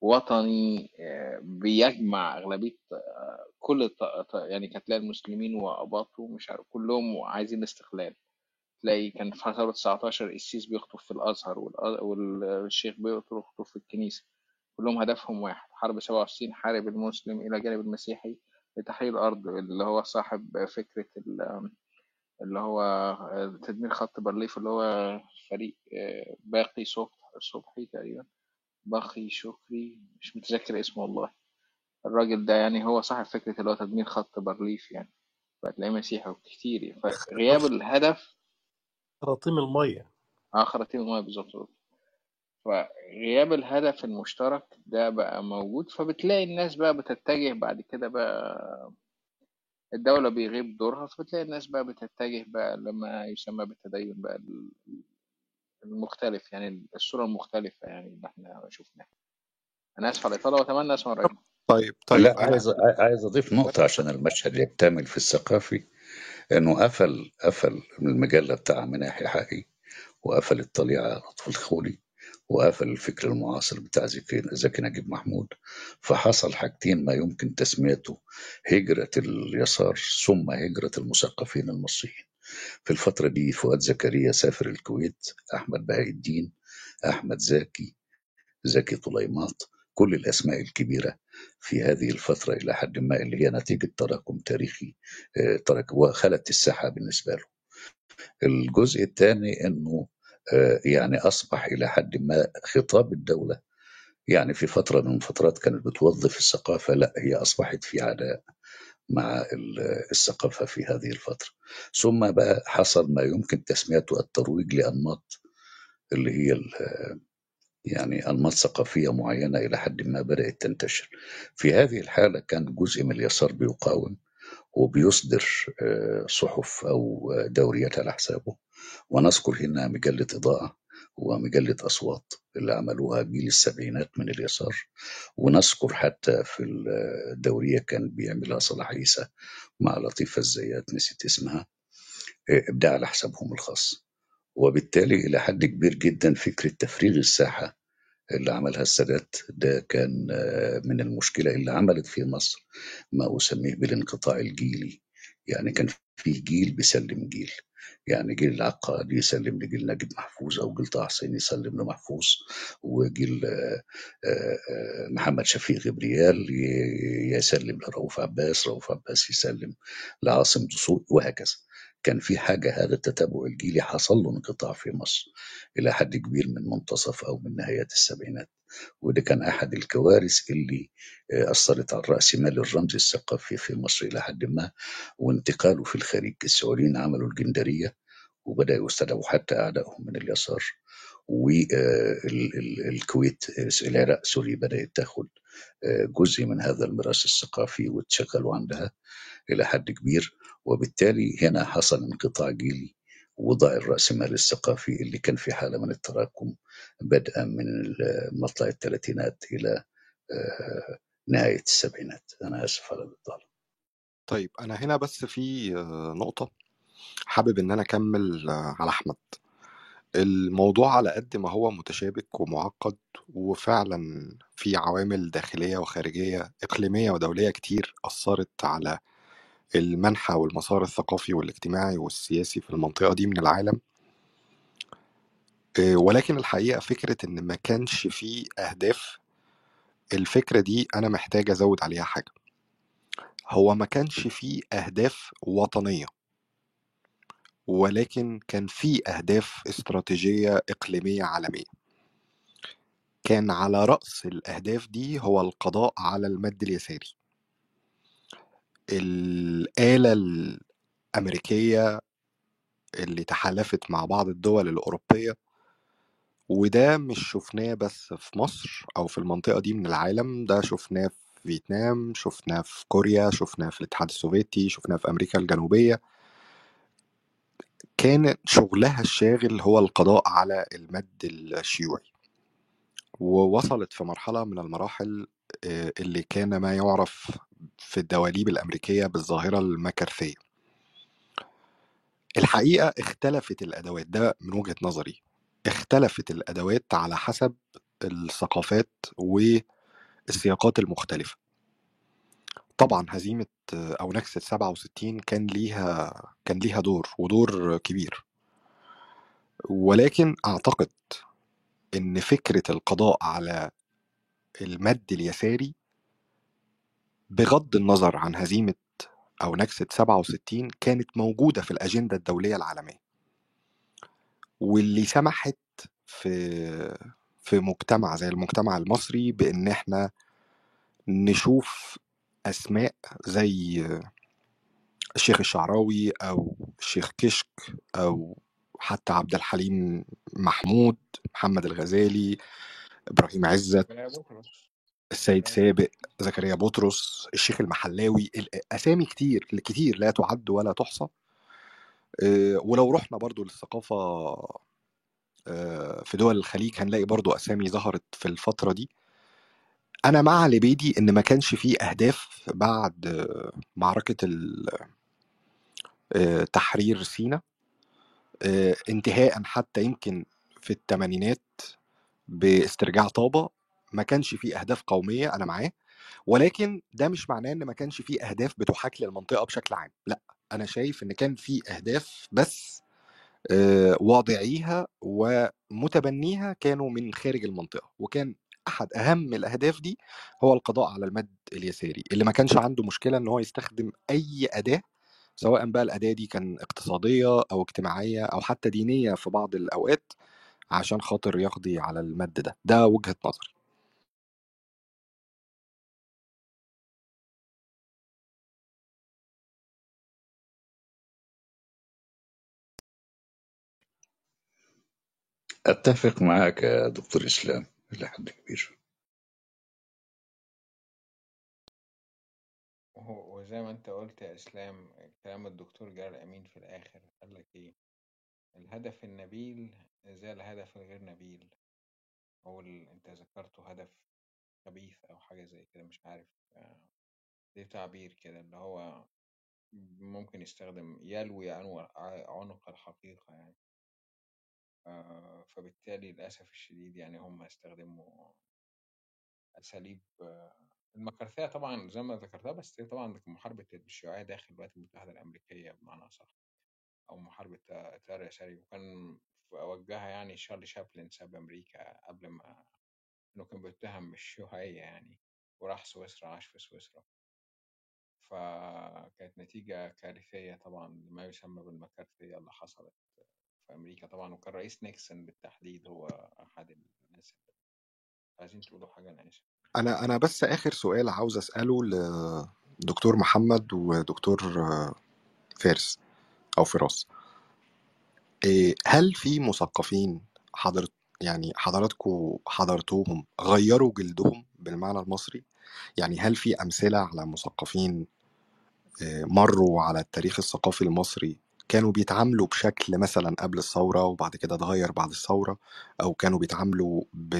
وطني آه، بيجمع أغلبية آه، كل يعني تلاقي المسلمين وأباطه مش عارف كلهم عايزين الاستقلال تلاقي كان في ثورة 19 القسيس بيخطب في الأزهر والأ- والشيخ بيخطب في الكنيسة. كلهم هدفهم واحد حرب 67 حارب المسلم إلى جانب المسيحي لتحرير الأرض اللي هو صاحب فكرة ال- اللي هو تدمير خط بارليف اللي هو فريق آه، باقي صبح صبحي تقريبا. باقي شكري مش متذكر اسمه والله. الراجل ده يعني هو صاحب فكرة اللي هو تدمير خط بارليف يعني. فتلاقيه مسيحي وكتير يعني. فغياب الهدف خراطيم المية. آه خراطيم المايه بالظبط. فغياب الهدف المشترك ده بقى موجود فبتلاقي الناس بقى بتتجه بعد كده بقى الدولة بيغيب دورها فبتلاقي الناس بقى بتتجه بقى لما يسمى بالتدين بقى المختلف يعني الصورة المختلفة يعني اللي إحنا شفناها. أنا آسف على الإطالة وأتمنى أسمع رأيكم طيب طيب. لا عايز عايز أضيف نقطة عشان المشهد يكتمل في الثقافي. انه قفل قفل المجلة بتاع مناحي حقي وقفل الطليعة لطف الخولي وقفل الفكر المعاصر بتاع زكي نجيب محمود. فحصل حاجتين ما يمكن تسميته هجرة اليسار ثم هجرة المثقفين المصريين. في الفترة دي فؤاد زكريا سافر الكويت أحمد بهاء الدين أحمد زكي زكي طليمات كل الأسماء الكبيرة في هذه الفترة إلى حد ما اللي هي نتيجة تراكم تاريخي آه، ترك وخلت الساحة بالنسبة له. الجزء الثاني أنه آه، يعني أصبح إلى حد ما خطاب الدولة. يعني في فترة من الفترات كانت بتوظف الثقافة لا هي أصبحت في عداء مع ال- الثقافة في هذه الفترة. ثم بقى حصل ما يمكن تسميته الترويج لأنماط اللي هي يعني أنماط ثقافية معينة إلى حد ما بدأت تنتشر. في هذه الحالة كان جزء من اليسار بيقاوم وبيصدر آه، صحف أو آه، دوريات على حسابه. ونذكر هنا مجلة إضاءة ومجلة أصوات اللي عملوها جيل السبعينات من اليسار. ونذكر حتى في الدورية كان بيعملها صلاح عيسى مع لطيفة الزيات نسيت اسمها آه، ده على حسابهم الخاص. وبالتالي إلى حد كبير جدا فكرة تفريغ الساحة اللي عملها السادات ده كان آه، من المشكلة اللي عملت في مصر ما أسميه بالانقطاع الجيلي. يعني كان في جيل بيسلم جيل. يعني جيل العقاد يسلم لجيل نجيب محفوظ أو جيل طه حسين يسلم لمحفوظ وجيل آه، آه، محمد شفيق غبريال يسلم لرؤوف عباس رؤوف عباس يسلم لعاصم دسوقي وهكذا. كان في حاجة هذا التتابع الجيلي حصل له انقطاع في مصر إلى حد كبير من منتصف أو من نهايات السبعينات وده كان أحد الكوارث اللي آه، أثرت على الرأسمال الرمزي الثقافي في مصر إلى حد ما وانتقاله في الخارج السعوديين عملوا الجندرية وبدأوا يستدعوا حتى أعدائهم من اليسار والكويت العراق سوري بدأت تاخد آه، جزء من هذا الميراث الثقافي وتشغلوا عندها إلى حد كبير. وبالتالي هنا حصل انقطاع جيلي وضع الرأسمال الثقافي اللي كان في حالة من التراكم بدءا من مطلع الثلاثينات إلى آه، نهاية السبعينات. أنا آسف على الإطالة. طيب أنا هنا بس في آه، نقطة حابب إن أنا أكمل آه، على أحمد. الموضوع على قد ما هو متشابك ومعقد وفعلا في عوامل داخلية وخارجية إقليمية ودولية كتير أثرت على المنحى والمسار الثقافي والاجتماعي والسياسي في المنطقة دي من العالم. آه، ولكن الحقيقة فكرة إن ما كانش فيه أهداف الفكرة دي أنا محتاج أزود عليها حاجة. هو ما كانش فيه أهداف وطنية ولكن كان فيه أهداف استراتيجية إقليمية عالمية. كان على رأس الأهداف دي هو القضاء على المد اليساري. الآلة الأمريكية اللي تحالفت مع بعض الدول الأوروبية وده مش شفناه بس في مصر أو في المنطقة دي من العالم ده شفناه في فيتنام شفناه في كوريا شفناه في الاتحاد السوفيتي شفناه في أمريكا الجنوبية. كان شغلها الشاغل هو القضاء على المد الشيوعي ووصلت في مرحلة من المراحل آه، اللي كان ما يعرف في الدواليب الأمريكية بالظاهرة المكارثية. الحقيقة اختلفت الأدوات ده من وجهة نظري اختلفت الأدوات على حسب الثقافات والسياقات المختلفة. طبعا هزيمة آه، أو نكسة 67 كان ليها كان ليها دور ودور كبير. ولكن أعتقد إن فكرة القضاء على المد اليساري بغض النظر عن هزيمة أو نكسة 67 كانت موجودة في الأجندة الدولية العالمية. واللي سمحت في في مجتمع زي المجتمع المصري بإن إحنا نشوف أسماء زي الشيخ الشعراوي أو الشيخ كشك أو حتى عبد الحليم محمود محمد الغزالي إبراهيم عزت. السيد سابق زكريا بطرس الشيخ المحلاوي ال- أسامي كتير كتير لا تعد ولا تحصى. آه، ولو رحنا برضو للثقافة آه، في دول الخليج هنلاقي برضو أسامي ظهرت في الفترة دي. أنا مع لبيدي إن ما كانش فيه أهداف بعد معركة آه، تحرير سيناء آه، انتهاء حتى يمكن في الثمانينات باسترجاع طابة. ما كانش فيه أهداف قومية أنا معاه ولكن ده مش معناه إن ما كانش فيه أهداف بتحاكي للمنطقة بشكل عام لأ أنا شايف إن كان فيه أهداف بس واضعيها ومتبنيها كانوا من خارج المنطقة وكان أحد أهم الأهداف دي هو القضاء على المد اليساري اللي ما كانش عنده مشكلة إن هو يستخدم أي أداة سواء بقى الأداة دي كان اقتصادية أو اجتماعية أو حتى دينية في بعض الأوقات عشان خاطر يقضي على المد ده ده وجهة نظري. أتفق معاك يا دكتور إسلام إلى حد كبير. وزي ما أنت قلت يا إسلام كلام الدكتور جلال أمين في الآخر قال لك إيه؟ الهدف النبيل زي الهدف الغير نبيل أو ال... أنت ذكرته هدف خبيث أو حاجة زي كده مش عارف. آه، ليه تعبير كده اللي هو ممكن يستخدم يلوي عنق الحقيقة يعني. آه، فبالتالي للأسف الشديد يعني هم استخدموا أساليب آه، المكارثيه طبعا زي ما ذكرتها بس طبعا محاربة الشيوعية داخل الولايات المتحدة الأمريكية بمعنى أصح أو محاربة التيار اليساري وكان اوجها يعني شارلي شابلن ساب أمريكا قبل ما إنه كان بيتهم بالشيوعية يعني وراح سويسرا عاش في سويسرا. فكانت نتيجة كارثية طبعا لما يسمى بالمكارثية اللي حصلت. في أمريكا طبعا وكان رئيس نيكسون بالتحديد هو أحد الناس اللي عايزين تقولوا حاجة أنا آسف أنا أنا بس آخر سؤال عاوز أسأله لدكتور محمد ودكتور فارس أو فراس. إيه، هل في مثقفين حضرت يعني حضراتكم حضرتوهم غيروا جلدهم بالمعنى المصري؟ يعني هل في أمثلة على مثقفين آه، مروا على التاريخ الثقافي المصري كانوا بيتعاملوا بشكل مثلا قبل الثورة وبعد كده اتغير بعد الثورة أو كانوا بيتعاملوا ب...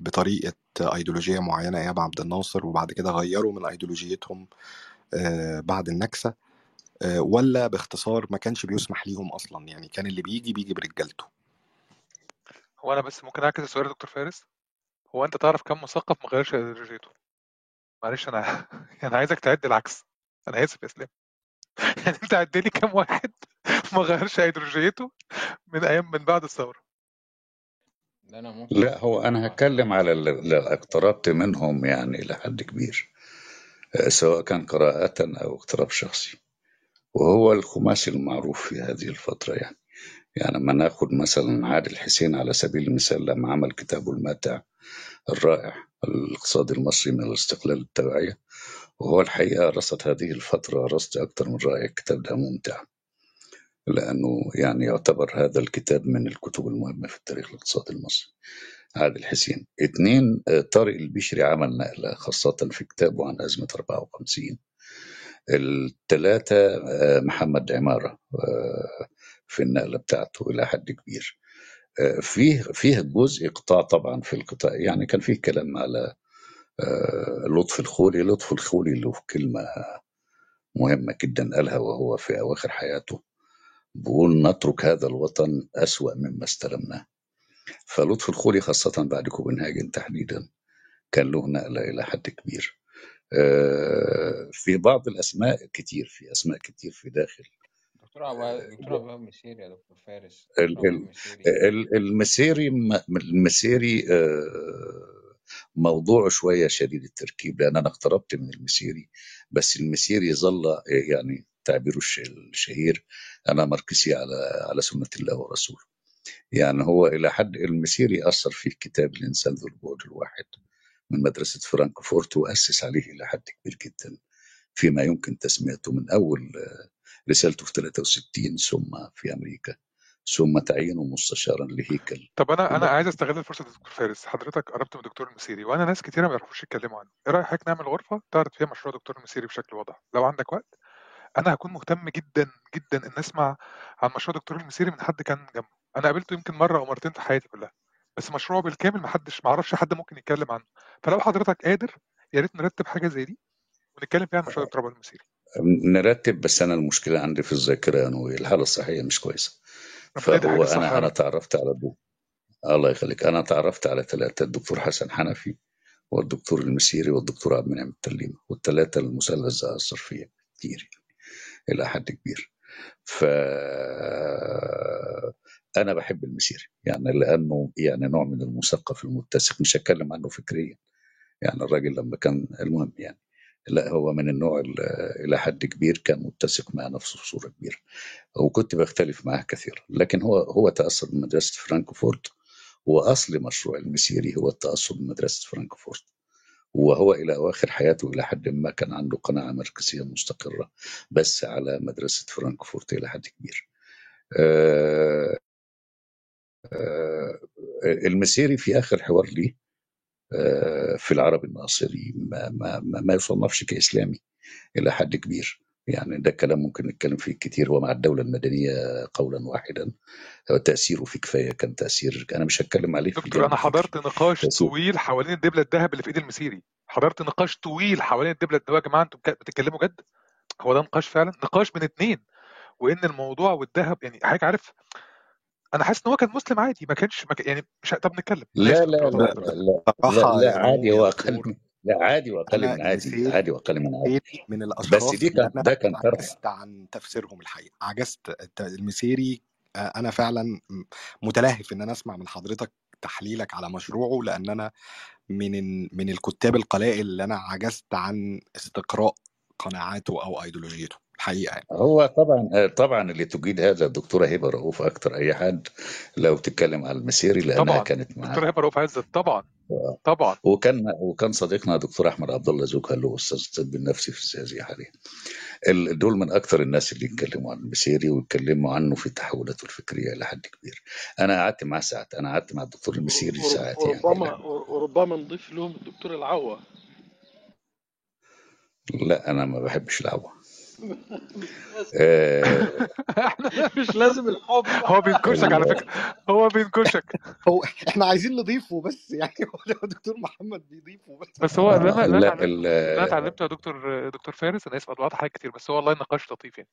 بطريقة أيديولوجية معينة أيام عبد الناصر وبعد كده غيروا من أيديولوجيتهم آه، بعد النكسة آه، ولا باختصار ما كانش بيسمح ليهم أصلا؟ يعني كان اللي بيجي بيجي برجالته. هو أنا بس ممكن أعكس السؤال يا دكتور فارس. هو أنت تعرف كم مثقف ما غيرش ايديولوجيته معلش أنا أنا عايزك تعد العكس. أنا آسف يا إسلام. يعني انت عد لي كم واحد ما غيرش ايديولوجيته من أيام من بعد الثورة؟ لا هو أنا هتكلم على اللي اقتربت منهم يعني إلى حد كبير آه، سواء كان قراءة أو اقتراب شخصي. وهو الخماسي المعروف في هذه الفترة يعني. يعني ما ناخد مثلا عادل حسين على سبيل المثال لما عمل كتابه الماتع الرائع الاقتصاد المصري من الاستقلال للتبعية وهو الحقيقة رصد هذه الفترة رصد أكثر من رائع الكتاب ده ممتع. لأنه يعني يعتبر هذا الكتاب من الكتب المهمة في التاريخ الاقتصادي المصري. عادل حسين. اثنين آه، طارق البشري عمل نقلة خاصة في كتابه عن أزمة 54 الثلاثة آه، محمد عمارة آه، في النقلة بتاعته إلى حد كبير. فيه فيه جزء قطاع طبعا في القطاع يعني كان فيه كلام على لطفي الخولي لطفي الخولي له كلمة مهمة جدا قالها وهو في أواخر حياته. بيقول نترك هذا الوطن أسوأ مما استلمناه. فلطفي الخولي خاصة بعد كوبنهاجن تحديدا كان له نقلة إلى حد كبير. آه، في بعض الأسماء كتير في أسماء كتير في داخل دكتور عباد دكتور عباد مسيري يا دكتور فارس. ال- ال- المسيري م- المسيري موضوع شوية شديد التركيب لأن أنا اقتربت من المسيري بس المسيري ظل آه، يعني تعبيره الش- الشهير أنا ماركسي على على سنة الله ورسوله. يعني هو إلى حد المسيري أثر في كتاب الإنسان ذو البعد الواحد من مدرسة فرانكفورت وأسس عليه إلى حد كبير جدا فيما يمكن تسميته من أول آه، رسالته في 63 ثم في أمريكا. ثم تعيينه مستشارا لهيكل طب أنا أنا عايز أستغل الفرصة دكتور فارس. حضرتك قربت من الدكتور المسيري وأنا ناس كتيرة ما يعرفوش يتكلموا عنه. إيه رأيك حضرتك نعمل غرفة تعرض فيها مشروع دكتور المسيري بشكل واضح؟ لو عندك وقت. أنا هكون مهتم جدا جدا إن أسمع عن مشروع دكتور المسيري من حد كان جنبه. أنا قابلته يمكن مرة أو مرتين في حياتي كلها بس مشروعه بالكامل ما حدش ما أعرفش حد ممكن يتكلم عنه. فلو حضرتك قادر يا ريت نرتب حاجة زي دي ونتكلم فيها عن مشروع دكتور عبد المسيري. نرتب بس أنا المشكلة عندي في الذاكرة يعني الحالة الصحية مش كويسة. ربنا يدي فهو أنا رب تعرفت على دو. الله يخليك. أنا تعرفت على ثلاثة الدكتور حسن حنفي والدكتور المسيري والدكتور عبد المنعم التليمة والثلاثة المثلث فيا كتير إلى حد كبير. ف أنا بحب المسيري. يعني لأنه يعني نوع من المثقف المتسق. مش هتكلم عنه فكريا. يعني الراجل لما كان المهم يعني. لا هو من النوع ال- إلى حد كبير كان متسق مع نفسه بصورة كبيرة وكنت بختلف معه كثيرا لكن هو هو تاثر بمدرسة فرانكفورت وأصل مشروع المسيري هو التاثر بمدرسة فرانكفورت وهو إلى اواخر حياته إلى حد ما كان عنده قناعة مركزية مستقرة بس على مدرسة فرانكفورت إلى حد كبير. آه، آه، المسيري في آخر حوار ليه في العربي الناصري ما, ما, ما, ما يصنفش كإسلامي إلى حد كبير. يعني ده كلام ممكن نتكلم فيه كتير هو مع الدولة المدنية قولا واحدا. هو تأثيره في كفاية كان تأثير أنا مش هتكلم عليه دكتور الفكري حضرت نقاش طويل حوالين الدبلة الذهب اللي في إيد المسيري. حضرت نقاش طويل حوالين الدبلة الذهب. يا جماعة أنتوا بك- بتتكلموا جد هو ده نقاش فعلا؟ نقاش من اتنين. وإن الموضوع والذهب يعني حضرتك عارف أنا حاسس إن هو كان مسلم عادي ما كانش ما كان يعني مش طب نتكلم لا لا لا لا لا لا, لا عادي هو أقل لا عادي واقل من عادي عادي واقل من عادي. من بس الأشخاص دي كان أنا ده كان عجزت عن تفسيرهم الحقيقة عجزت المسيري آه، أنا فعلا متلهف إن أنا أسمع من حضرتك تحليلك على مشروعه لأن أنا من من الكتاب القلائل اللي أنا عجزت عن استقراء قناعاته أو أيديولوجيته. الحقيقة يعني. هو طبعا طبعا اللي تجيد هذا الدكتوره هبة رؤوف أكتر أي حد لو تتكلم على المسيري لأنها طبعا. كانت معاه. دكتور هبة رؤوف عزت طبعا طبعا. وكان وكان صديقنا دكتور أحمد عبد الله زوكا اللي هو أستاذ الطب النفسي في السياسيه حاليا ال- دول من أكثر الناس اللي يتكلموا عن المسيري ويتكلموا عنه في تحولاته الفكرية إلى حد كبير. أنا قعدت معاه ساعات أنا قعدت مع الدكتور المسيري ساعات يعني وربما وربما نضيف لهم الدكتور العوا لا أنا ما بحبش العوة. مش لازم آه. إحنا مش لازم الحب. هو بينكشك على فكرة. هو بينكشك. هو إحنا عايزين نضيفه بس يعني هو دكتور محمد بيضيفه بس. بس هو اللي أنا اللي أنا لا اللي أنا اتعلمته يا دكتور دكتور فارس أنا آسف قطعت حاجات كتير بس هو والله نقاش لطيف يعني.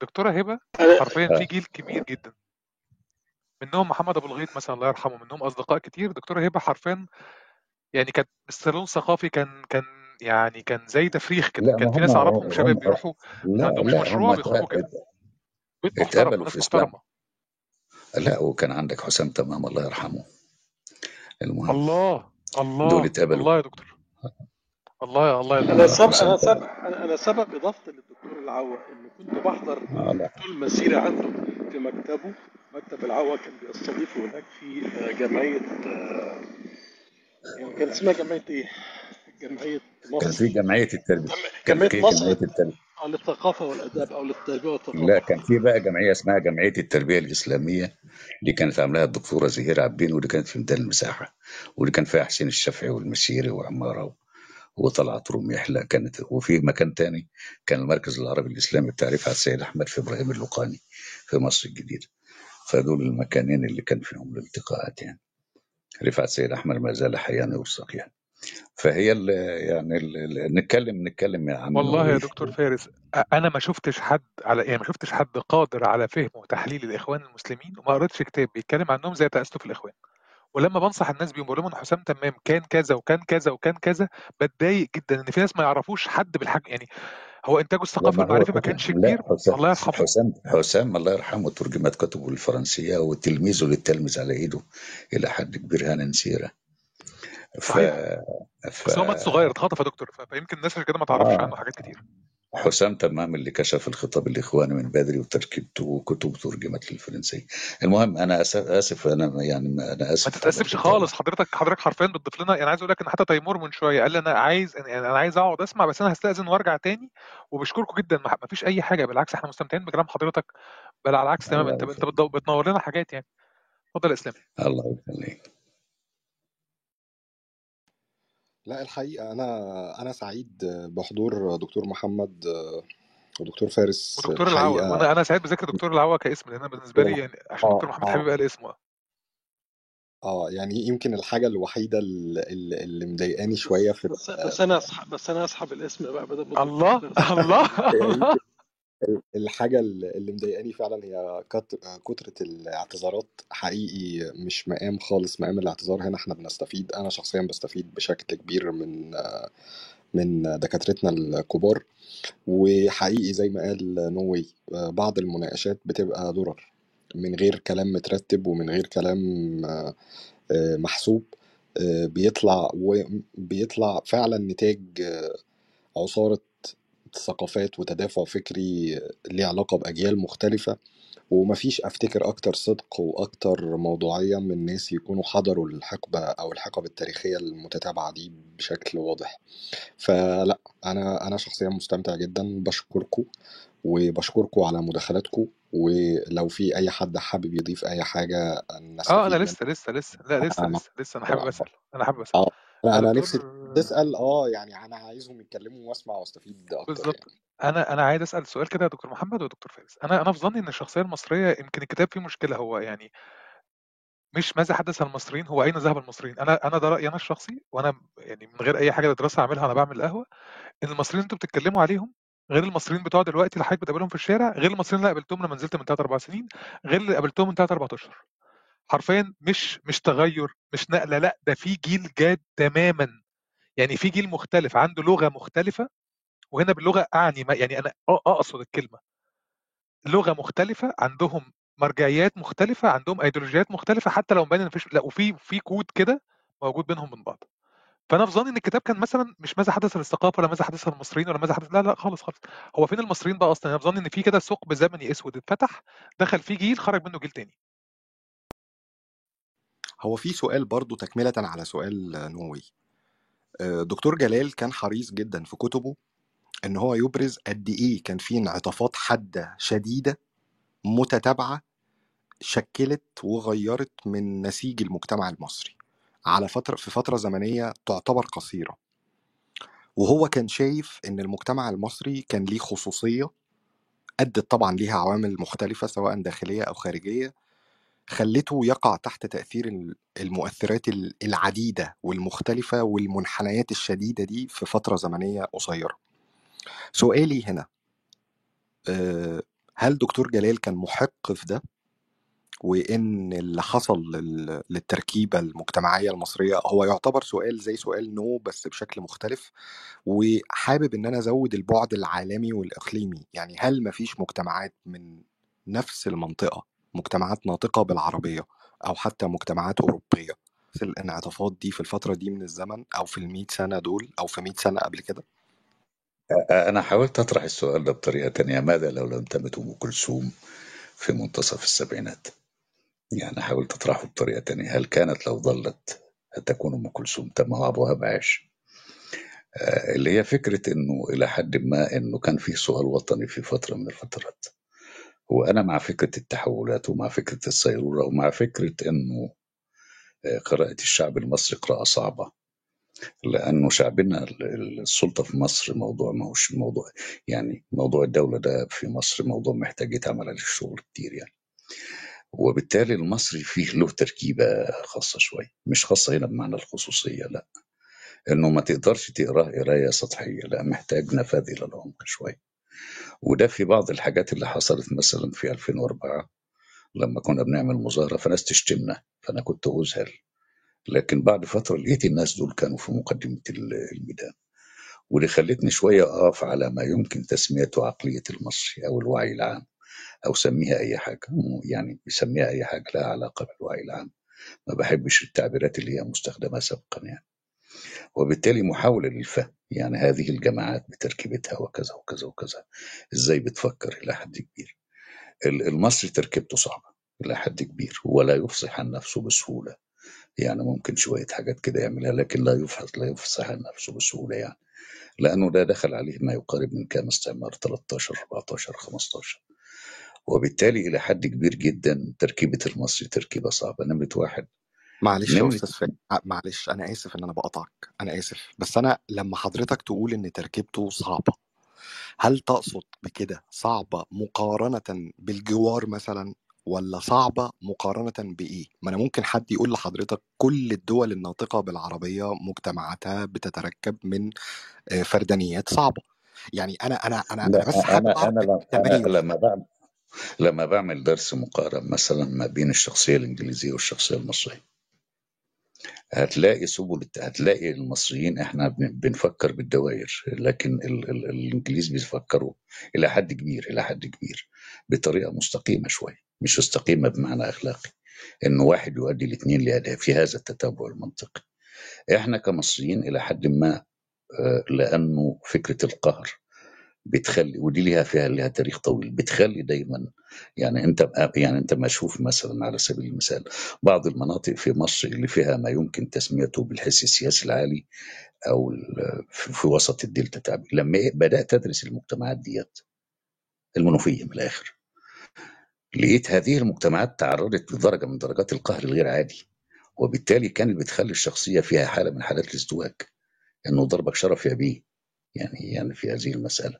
دكتورة هبة حرفيا في آه، جيل كبير جدا. منهم محمد أبو الغيط مثلا الله يرحمه منهم أصدقاء كتير. دكتورة هبة حرفيا يعني كانت الصالون ثقافي كان كان يعني كان زي تفريخ كده. كان في ناس أعرفهم شباب بيروحوا ما عندهمش مشروع بيخرجوا كده. بيت اتقبلوا في اسلام لا وكان عندك حسام تمام الله يرحمه. المهم الله دول الله اتقبلوا. الله يا دكتور. الله يا الله يا أنا سبب أنا سبب أنا أنا سبب اضافتي للدكتور العوا ان كنت بحضر آه الدكتور المسيري عنده في مكتبه. مكتب العوا كان بيستضيفه هناك في آه، جمعية آه، يعني كان اسمها جمعية إيه؟ جمعية كان في مصر جمعية التربية. كان جمعية في مصر جمعية التربية. للثقافه والأداب أو للتربية لا والثقافه كان في بقى جمعية اسمها جمعية التربية الإسلامية. دي كانت عاملاها الدكتورة زهير عابدين ودي كانت في ميدان المساحة. ودي كان فيها حسين الشافعي والمسيري وعمارة وطلعت روم يحلى كانت وفي مكان تاني كان المركز العربي الإسلامي بتاع رفعت سيد أحمد في إبراهيم اللقاني في مصر الجديدة. فدول المكانين اللي كان فيهم الالتقاءات يعني. رفعت سيد أحمد ما زال حيا يوثق يعني فهي ال يعني ال نتكلم نتكلم يا عم والله يا دكتور فارس أنا ما شفتش حد على يعني ما شفتش حد قادر على فهم وتحليل الإخوان المسلمين وما قريتش كتاب بيتكلم عنهم زي تاسف الإخوان. ولما بنصح الناس بيهم بقول لهم إن حسام تمام كان كذا وكان كذا وكان كذا بتضايق جدا إن في ناس ما يعرفوش حد بالحجم يعني هو إنتاجه الثقافي والمعرفي ما كانش كبير الله يرحمه. حسام حسام الله يرحمه ترجمت كتبه للفرنسية وتلميذه للتلمذ على إيده إلى حد كبير هانن سيرة ف صحيح. ف بس هو مات صغير اتخطف يا دكتور فيمكن الناس عشان كده ما تعرفش عنه آه حاجات كتير. حسام تمام اللي كشف الخطاب الاخواني من بدري وتركيبته وكتب ترجمت للفرنسية المهم أنا آسف أنا يعني أنا ما اسف تتأسفش الإطالة خالص حضرتك حضرتك حرفيا بتضيف لنا يعني عايز أقول لك إن حتى تيمور من شوية قال لي أنا عايز يعني أنا عايز أقعد أسمع بس أنا هستأذن وأرجع تاني وبشكركم جدا. ما ما فيش أي حاجة بالعكس إحنا مستمتعين بكلام حضرتك بل على العكس الله أنت انت بتنور لنا حاجات يعني. اتفضل يا إسلام. الله يخليك. لا الحقيقة أنا أنا سعيد بحضور دكتور محمد ودكتور فارس ودكتور العوا. وأنا أنا سعيد بذكر دكتور العوا كاسم لأن أنا بالنسبة لي يعني عشان دكتور محمد آه. حبيب قال اسمه. آه يعني يمكن الحاجة الوحيدة اللي, اللي مضايقاني شوية في بس بس أنا اسحب بس أنا اسحب الاسم بقى بدل الله الله. الحاجة اللي مضايقاني فعلا هي كت- كترة الاعتذارات. حقيقي مش مقام خالص مقام الاعتذار. هنا إحنا بنستفيد. أنا شخصيا بستفيد بشكل كبير من من دكاترتنا الكبار. وحقيقي زي ما قال نوي بعض المناقشات بتبقى درر. من غير كلام مترتب ومن غير كلام آه، محسوب آه، بيطلع وبيطلع فعلا نتاج آه، عصارة ثقافات وتدافع فكري ليه علاقة بأجيال مختلفة ومفيش أفتكر أكتر صدق وأكتر موضوعية من ناس يكونوا حضروا الحقبة أو الحقب التاريخية المتتابعة دي بشكل واضح. فلا أنا أنا شخصيا مستمتع جدا بشكركم وبشكركم على مداخلاتكم ولو في أي حد حابب يضيف أي حاجة آه أنا لسه لسه لسه لا لسه لسه لسه أنا حابب أسأل أنا حابب أسأل. آه. أنا أنا نفسي تسأل آه يعني أنا عايزهم يتكلموا وأسمع وأستفيد أكتر بالظبط يعني. أنا أنا عايز أسأل سؤال كده يا دكتور محمد ودكتور فارس. أنا أنا في ظني إن الشخصية المصرية يمكن الكتاب فيه مشكلة هو يعني مش ماذا حدث المصريين هو أين ذهب المصريين؟ أنا أنا ده رأيي أنا الشخصي وأنا يعني من غير أي حاجة دراسة اعملها أنا بعمل قهوة إن المصريين أنتوا بتتكلموا عليهم غير المصريين بتوع دلوقتي اللي حضرتك بتقابلهم في الشارع غير المصريين اللي قابلتهم لما نزلت من 3 4 سنين غير اللي قابلتهم من 3 4 أشهر. حرفيا مش مش تغير مش نقلة لأ ده في جيل جاد تماما. يعني في جيل مختلف عنده لغة مختلفة وهنا باللغة أعني ما يعني أنا أقصد الكلمة. لغة مختلفة عندهم مرجعيات مختلفة عندهم ايديولوجيات مختلفة حتى لو مبين إن مفيش لأ وفي في كود كده موجود بينهم من بعض. فأنا في ظني إن الكتاب كان مثلا مش ماذا حدث للثقافة ولا ماذا حدث للمصريين ولا ماذا حدث لا لا خالص خالص. هو فين المصريين بقى أصلا؟ أنا في ظني إن في كده ثقب زمني أسود اتفتح دخل فيه جيل خرج منه جيل تاني. هو في سؤال برضو تكملة على سؤال نووي. آه، دكتور جلال كان حريص جدا في كتبه إن هو يبرز قد إيه كان في انعطافات حادة شديدة متتابعة شكلت وغيرت من نسيج المجتمع المصري على فترة في فترة زمنية تعتبر قصيرة. وهو كان شايف إن المجتمع المصري كان ليه خصوصية أدت طبعا ليها عوامل مختلفة سواء داخلية أو خارجية خلته يقع تحت تأثير ال- المؤثرات ال- العديدة والمختلفة والمنحنيات الشديدة دي في فترة زمنية قصيرة. سؤالي هنا آه، هل دكتور جلال كان محق في ده؟ وإن اللي حصل لل- للتركيبة المجتمعية المصرية هو يعتبر سؤال زي سؤال نو بس بشكل مختلف وحابب إن أنا أزود البعد العالمي والإقليمي. يعني هل مفيش مجتمعات من نفس المنطقة مجتمعات ناطقة بالعربية أو حتى مجتمعات أوروبية. نفس الانعطافات دي في الفترة دي من الزمن أو في ال سنة دول أو في 100 سنة قبل كده؟ أنا حاولت أطرح السؤال ده بطريقة تانية. ماذا لو لم تمت أم كلثوم في منتصف السبعينات؟ يعني حاولت أطرحه بطريقة تانية. هل كانت لو ظلت تكون أم كلثوم؟ طب ما هو أبو وهاب عاش آه، اللي هي فكرة إنه إلى حد ما إنه كان في سؤال وطني في فترة من الفترات. وأنا مع فكرة التحولات ومع فكرة الصيرورة ومع فكرة إنه آه، قراءة الشعب المصري قراءة صعبة. لأنه شعبنا ال- ال- السلطة في مصر موضوع ما هوش موضوع يعني موضوع الدولة ده في مصر موضوع محتاج يتعمل عليه الشغل كتير يعني. وبالتالي المصري فيه له تركيبة خاصة شوية مش خاصة هنا بمعنى الخصوصية لأ. إنه ما تقدرش تقراه قراية سطحية لأ محتاج نفاذ إلى العمق شوية. وده في بعض الحاجات اللي حصلت مثلا في 2004 لما كنا بنعمل مظاهرة فناس تشتمنا فأنا كنت أذهل. لكن بعد فترة لقيت الناس دول كانوا في مقدمة ال- الميدان. واللي خلتني شوية أقف على ما يمكن تسميته عقلية المصري أو الوعي العام أو سميها أي حاجة. يعني بسميها أي حاجة لها علاقة بالوعي العام. ما بحبش التعبيرات اللي هي مستخدمة سابقا يعني. وبالتالي محاولة للفهم يعني هذه الجماعات بتركيبتها وكذا وكذا وكذا. إزاي بتفكر إلى حد كبير؟ ال- المصري تركيبته صعبة إلى حد كبير ولا يفصح عن نفسه بسهولة. يعني ممكن شوية حاجات كده يعملها لكن لا يفحص لا يفصح عن نفسه بسهولة يعني. لأنه ده دخل عليه ما يقارب من كام استعمار؟ 13 14 15 وبالتالي إلى حد كبير جدا تركيبة المصري تركيبة صعبة. نمرة واحد معلش يا أستاذ فادي. معلش أنا آسف إن أنا بقطعك أنا آسف. بس أنا لما حضرتك تقول إن تركيبته صعبة هل تقصد بكده صعبة مقارنة بالجوار مثلا ولا صعبة مقارنة بإيه؟ ما أنا ممكن حد يقول لحضرتك كل الدول الناطقة بالعربية مجتمعاتها بتتركب من آه، فردانيات صعبة. يعني أنا أنا أنا أنا بس حابب أنا أنا لما أنا لما بعمل لما بعمل درس مقارن مثلا ما بين الشخصية الإنجليزية والشخصية المصرية هتلاقي سبل هتلاقي المصريين إحنا بن- بنفكر بالدوائر لكن ال ال الإنجليز بيفكروا إلى حد كبير إلى حد كبير بطريقة مستقيمة شوية مش مستقيمة بمعنى أخلاقي انه واحد يؤدي الاثنين لهذا في هذا التتابع المنطقي. إحنا كمصريين إلى حد ما آه، لأنه فكرة القهر بتخلي ودي ليها فيها ليها تاريخ طويل. بتخلي دايما يعني انت يعني انت ما أشوف مثلا على سبيل المثال بعض المناطق في مصر اللي فيها ما يمكن تسميته بالحس السياسي العالي أو في وسط الدلتا تابع لما بدأت ادرس المجتمعات ديت المنوفية من الآخر لقيت هذه المجتمعات تعرضت لدرجة من درجات القهر الغير عادي. وبالتالي كانت بتخلي الشخصية فيها حالة من حالات الازدواج إنه ضربك شرف يا بيه. يعني يعني في هذه المسألة.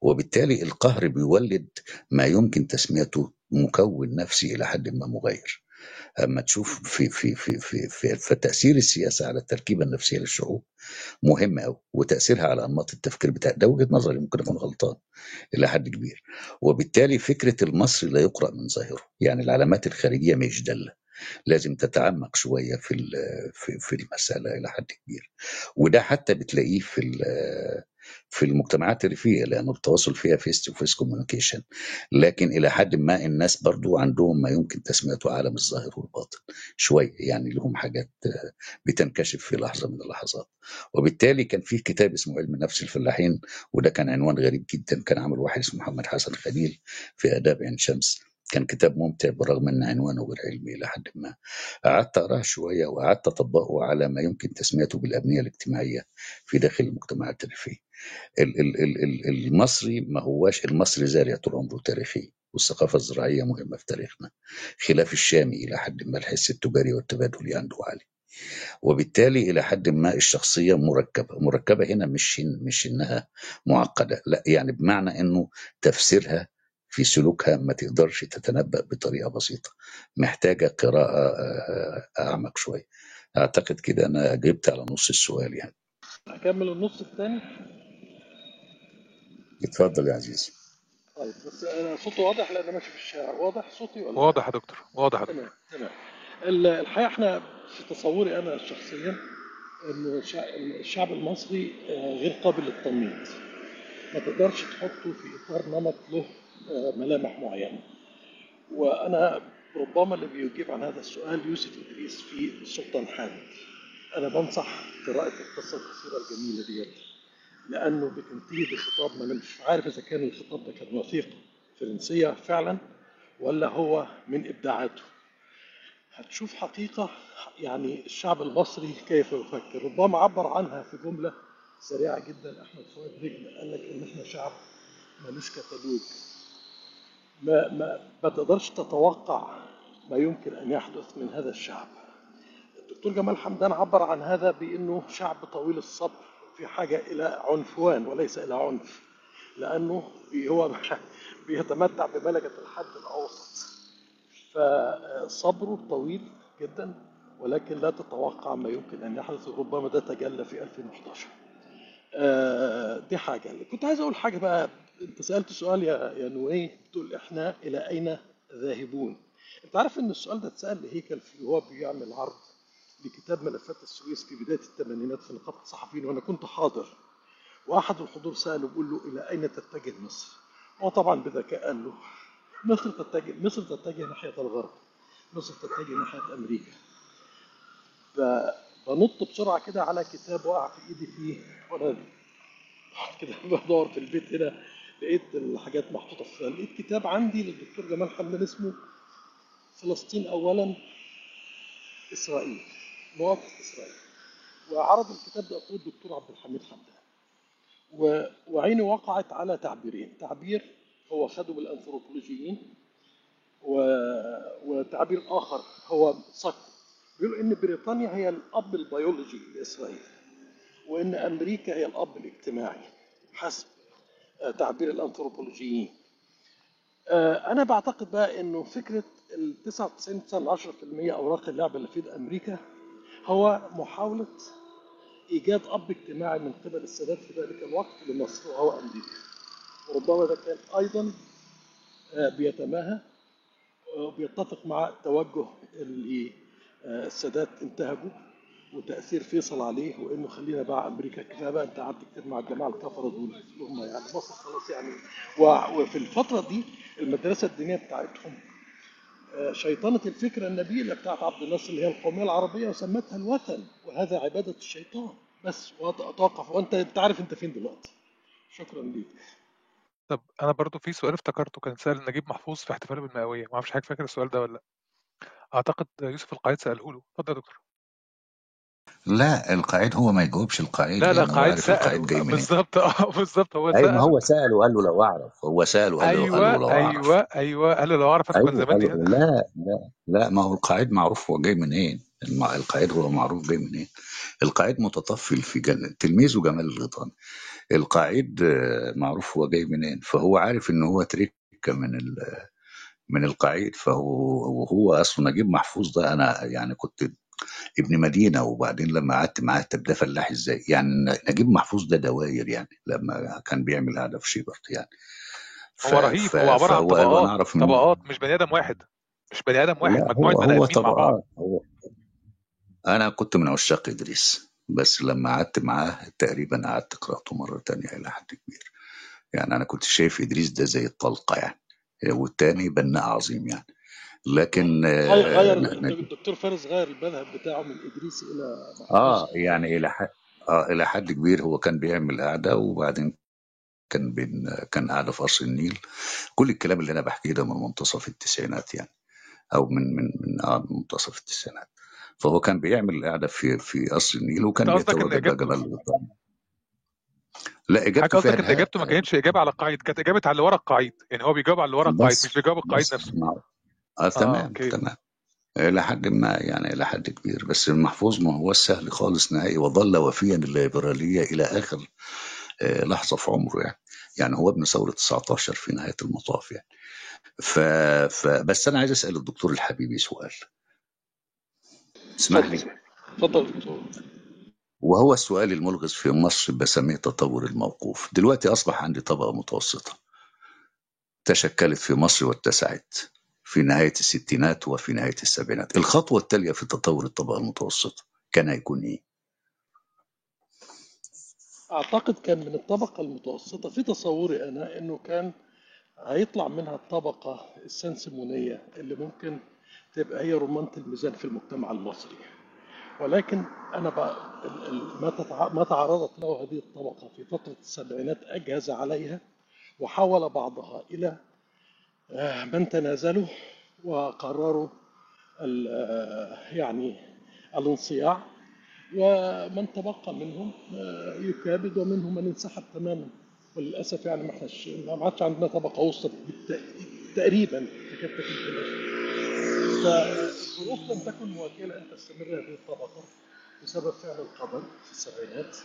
وبالتالي القهر بيولد ما يمكن تسميته مكون نفسي إلى حد ما مغير. أما تشوف في في في في في, في تأثير السياسة على التركيبة النفسية للشعوب مهم قوي وتأثيرها على أنماط التفكير بتاع ده وجهة نظري ممكن أكون غلطان إلى حد كبير. وبالتالي فكرة المصري لا يقرأ من ظاهره. يعني العلامات الخارجية مش دالة. لازم تتعمق شوية في في المسألة إلى حد كبير. وده حتى بتلاقيه في في المجتمعات الريفيه لأنه التواصل فيها face to face communication لكن إلى حد ما الناس برضو عندهم ما يمكن تسميته عالم الظاهر والباطن. شوية يعني لهم حاجات بتنكشف في لحظة من اللحظات. وبالتالي كان في كتاب اسمه علم نفس الفلاحين وده كان عنوان غريب جدا. كان عامل واحد اسمه محمد حسن خليل في آداب عين شمس. كان كتاب ممتع بالرغم أن عنوانه غير علمي إلى حد ما. قعدت اقراه شوية وقعدت اطبقه على ما يمكن تسميته بالأبنية الاجتماعية في داخل المجتمعات الريفيه ال- ال- ال- ال- المصري ما هواش المصري زارع طول عمره تاريخي والثقافة الزراعية مهمة في تاريخنا. خلاف الشامي إلى حد ما الحس التجاري والتبادلي عنده عالي وبالتالي إلى حد ما الشخصية مركبة. مركبة هنا مش مش إنها معقدة لا يعني بمعنى إنه تفسيرها في سلوكها ما تقدرش تتنبأ بطريقة بسيطة. محتاجة قراءة آه، أعمق شوية. أعتقد كده أنا جبت على نص السؤال يعني. هكمل النص الثاني اتفضل يا عزيزي. طيب بس أنا صوتي واضح؟ لأن أنا ماشي في الشارع. واضح صوتي ولا واضح يا دكتور. واضح يا دكتور. تمام تمام. ال- الحقيقة إحنا في تصوري أنا شخصيا إن الشع- الشعب المصري آه، غير قابل للتنميط. ما تقدرش تحطه في إطار نمط له آه، ملامح معينة. وأنا ربما اللي بيجيب عن هذا السؤال يوسف إدريس في السلطان حامد. أنا بنصح قراءة القصة القصيرة الجميلة ديت لأنه بتنتهي بخطاب ما أنا مش عارف إذا كان الخطاب ده كان وثيقه فرنسية فعلا ولا هو من إبداعاته؟ هتشوف حقيقة يعني الشعب المصري كيف يفكر. ربما عبر عنها في جملة سريعة جدا أحمد فؤاد رجل قال لك إن إحنا شعب ملوش كتالوج. ما ما ما تقدرش تتوقع ما يمكن أن يحدث من هذا الشعب. الدكتور جمال حمدان عبر عن هذا بأنه شعب طويل الصبر في حاجة إلى عنفوان وليس إلى عنف لأنه بي- هو بيتمتع بملكة الحد الأوسط. فصبره طويل جدا ولكن لا تتوقع ما يمكن أن يحدث ربما ده تجلى في 2011 آه، دي اللي كنت عايز أقول حاجة بقى انت سألت سؤال يا يا نوي بتقول إحنا إلى أين ذاهبون؟ أنت عارف إن السؤال ده اتسأل لهيكل في وهو بيعمل عرض لكتاب ملفات السويس في بداية الثمانينات في نقابة الصحفيين وأنا كنت حاضر. واحد الحضور سأله بيقول له إلى أين تتجه مصر؟ هو طبعا بذكاء قال له مصر تتجه مصر تتجه ناحية الغرب مصر تتجه ناحية أمريكا. فبنط بسرعة كده على كتاب وقع في إيدي فيه وأنا كده بدور في البيت هنا. لقيت الحاجات محطوطة في لقيت كتاب عندي للدكتور جمال حمدان اسمه فلسطين اولا إسرائيل مواقف إسرائيل. وعرض الكتاب ده اخوه الدكتور عبد الحميد حمدان. وعيني وقعت على تعبيرين. تعبير هو خده بالانثروبولوجيين و- وتعبير آخر هو صك بيقول إن بريطانيا هي الأب البيولوجي لإسرائيل وإن أمريكا هي الأب الاجتماعي. حسب. تعبير الأنثروبولوجيين. آه، أنا بعتقد بقى إنه فكرة ال 99 10% أوراق اللعبة اللي في أمريكا هو محاولة إيجاد أب اجتماعي من قبل السادات في ذلك الوقت لمصر وهو أمريكا. وربما ده كان أيضا آه، بيتماهى وبيتفق مع التوجه اللي آه، السادات انتهجه وتأثير فيصل عليه وإنه خلينا بقى أمريكا كفاية بقى أنت قعدت كتير مع الجماعه الكفره دول هم يعني مصر خلاص يعني. وفي الفترة دي المدرسة الدينية بتاعتهم آه، شيطنة الفكرة النبيلة بتاعت عبد الناصر اللي هي القومية العربية وسمتها الوثن وهذا عبادة الشيطان. بس وأتوقف. وأنت أنت عارف أنت فين دلوقتي. شكرا ليك. طب أنا برضو في سؤال افتكرته كان سأل نجيب محفوظ في احتفاله بالمئوية ما أعرفش حضرتك فاكر السؤال ده ولا لأ؟ أعتقد يوسف القعيد سأله له اتفضل يا دكتور. لا القائد هو ما يجاوبش القائد لا لا هو عارف القائد سأله جاي منين. بالظبط آه بالظبط هو أيوه ما سأله هو سأل وقال له لو أعرف. هو سأل وقال له قال له أيوه لو أعرف. أيوه أيوه قال له لو اعرف أنا كنت أيوه زماني قال له هنا لا لا لا ما هو القائد معروف هو جاي منين. الم- القائد هو معروف جاي منين. القائد متطفل في جل... تلميذه جمال الغيطاني القائد آه، معروف هو جاي منين. فهو عارف إن هو تركه من ال... من القائد. فهو وهو أصلا نجيب محفوظ ده. أنا يعني كنت ابن مدينة وبعدين لما قعدت معاه طب ده فلاح إزاي؟ يعني نجيب محفوظ ده دواير يعني لما كان بيعمل قعده في شيبرد يعني. ف... هو رهيب ف... هو عبارة عن طبقات طبقات مش بني آدم واحد مش بني آدم واحد هو بني ادمين مع بعض. هو أنا كنت من عشاق إدريس بس لما قعدت معاه تقريبا قعدت قرأته مرة تانية إلى حد كبير. يعني أنا كنت شايف إدريس ده زي الطلقة يعني والتاني بناء عظيم يعني. لكن غير آه، الدكتور فارس غير المذهب بتاعه من إدريس إلى آه يعني إلى حد آه إلى حد كبير هو كان بيعمل قعدة وبعدين كان بين كان قاعدة في قصر النيل. كل الكلام اللي أنا بحكيه ده من منتصف التسعينات يعني أو من من من آه من منتصف التسعينات. فهو كان بيعمل قعده في في قصر النيل أنت وكان بيتواجد بقى لا إجابته فيها قصدك إن ارهاب إجابته ما كانتش إجابة على القائد كانت إجابة على اللي ورا القائد يعني هو بيجاوب على اللي ورا القائد مش بيجاوب القائد بس نفسه. آه تمام أوكي. تمام. إلى حد ما يعني إلى حد كبير. بس المحفوظ ما هو سهل خالص نهائي وظل وفيا للليبرالية إلى آخر آه، لحظة في عمره يعني. يعني هو ابن ثورة 19 في نهاية المطاف يعني. ف... ف... بس أنا عايز أسأل الدكتور الحبيبي سؤال. اسمح لي. اتفضل دكتور. وهو السؤال الملغز في مصر بسميه تطور الموقوف. دلوقتي أصبح عندي طبقة متوسطة تشكلت في مصر واتسعت. في نهاية الستينات وفي نهاية السبعينات الخطوة التالية في تطور الطبقة المتوسطة كان هيكون إيه؟ أعتقد كان من الطبقة المتوسطة في تصوري أنا إنه كان هيطلع منها الطبقة السنسمونيه اللي ممكن تبقى هي رمانة الميزان في المجتمع المصري ولكن أنا بقى ما تعرضت له هذه الطبقة في فترة السبعينات أجهز عليها وحول بعضها آه، من تنازلوا وقرروا آه، يعني الانصياع ومن تبقى منهم آه، يكابد ومنهم من انسحب تماما. وللأسف يعني ما احناش ما عادش عندنا طبقة وسط تقريبا تكاد تكون فالظروف لم تكن مواكلة أن تستمر هذه الطبقة بسبب فعل القدر في السبعينات.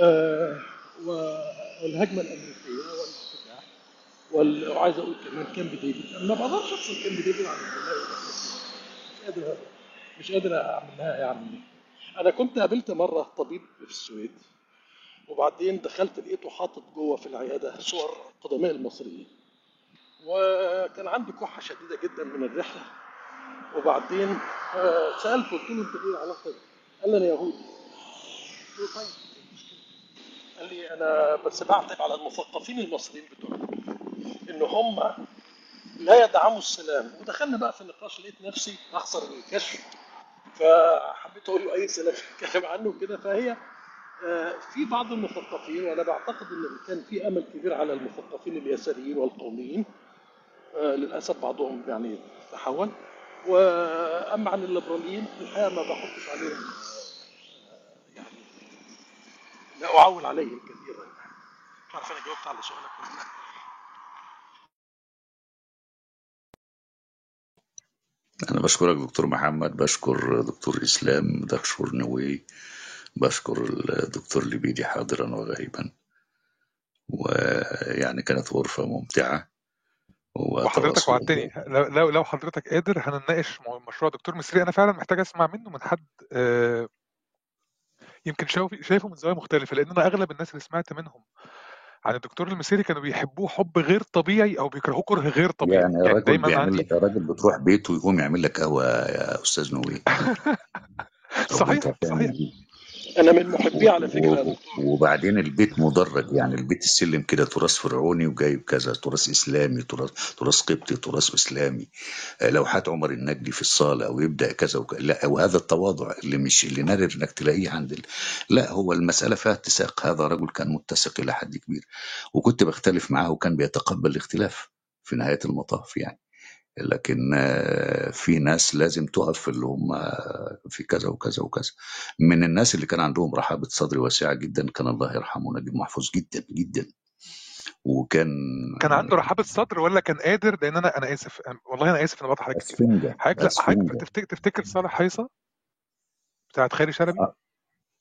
آه، والهجمة الأمريكية وعايز أقول كمان كامب ديفيد. أنا ما بقدرش أفصل كامب ديفيد عن مش قادر مش قادر اعملها يعني أنا كنت قابلت مرة طبيب في السويد وبعدين دخلت لقيته حاطط جوه في العيادة صور قدماء المصريين. وكان عندي كحة شديدة جدا من الرحلة. وبعدين آه، سألته قلت له أنت إيه علاقتك؟ قال لي أنا يهودي. قلت له طيب إيه؟ قال لي أنا بس بعتب على المثقفين المصريين بتوعنا إن هم لا يدعموا السلام. ودخلنا بقى في النقاش لقيت نفسي أخسر الكشف. فحبيت أقول له أي سلام اتكلم عنه كده فهي آه، في بعض المثقفين وأنا بعتقد إن كان في أمل كبير على المثقفين اليساريين والقوميين. آه، للأسف بعضهم يعني تحول. وأما عن الليبراليين الحقيقة ما بحطش عليهم يعني لا أعول عليهم كثيرا. مش عارف أنا جاوبت على سؤالك ولا لا؟ أنا بشكرك دكتور محمد بشكر دكتور إسلام بشكر نوي بشكر الدكتور لبيدي حاضرا وغائبا ويعني كانت غرفة ممتعة. وحضرتك وعدتني. لو لو حضرتك قادر هنناقش مشروع دكتور مصري. أنا فعلا محتاج أسمع منه من حد آه، يمكن شايف- شايفه من زاويه مختلفة لأن أنا أغلب الناس اللي سمعت منهم عن الدكتور المصري كانوا بيحبوه حب غير طبيعي أو بيكرهوه كره غير طبيعي. يعني يعني الراجل دايما بيعمل عندي لك الراجل بتروح بيته يقوم يعمل لك قهوة يا طب أنت صحيح صحيح؟ أنا من محبيه على فكرة. وبعدين البيت مدرج يعني البيت السلم كده تراث فرعوني وجايب كذا تراث إسلامي تراث تراث قبطي تراث إسلامي. آه، لوحات عمر النجدي في الصالة أو يبدأ كذا وك... لا وهذا التواضع اللي مش اللي نادر إنك تلاقيه عند ال... لا هو المسألة فيها اتساق. هذا رجل كان متسق إلى حد كبير. وكنت بختلف معاه وكان بيتقبل الاختلاف في نهاية المطاف يعني. لكن آه، في ناس لازم تقف في اللي هم في كذا وكذا وكذا. من الناس اللي كان عندهم رحابة صدر واسعة جدا كان الله يرحمه نجيب محفوظ جدا جدا. وكان كان عنده رحابة صدر ولا كان قادر؟ لأن أنا أنا آسف والله أنا آسف أنا بقطع حضرتك حضرتك لا حضرتك أسفنجة. تفتكر تفتكر صالح هيصه بتاعت خيري شلبي؟ آه.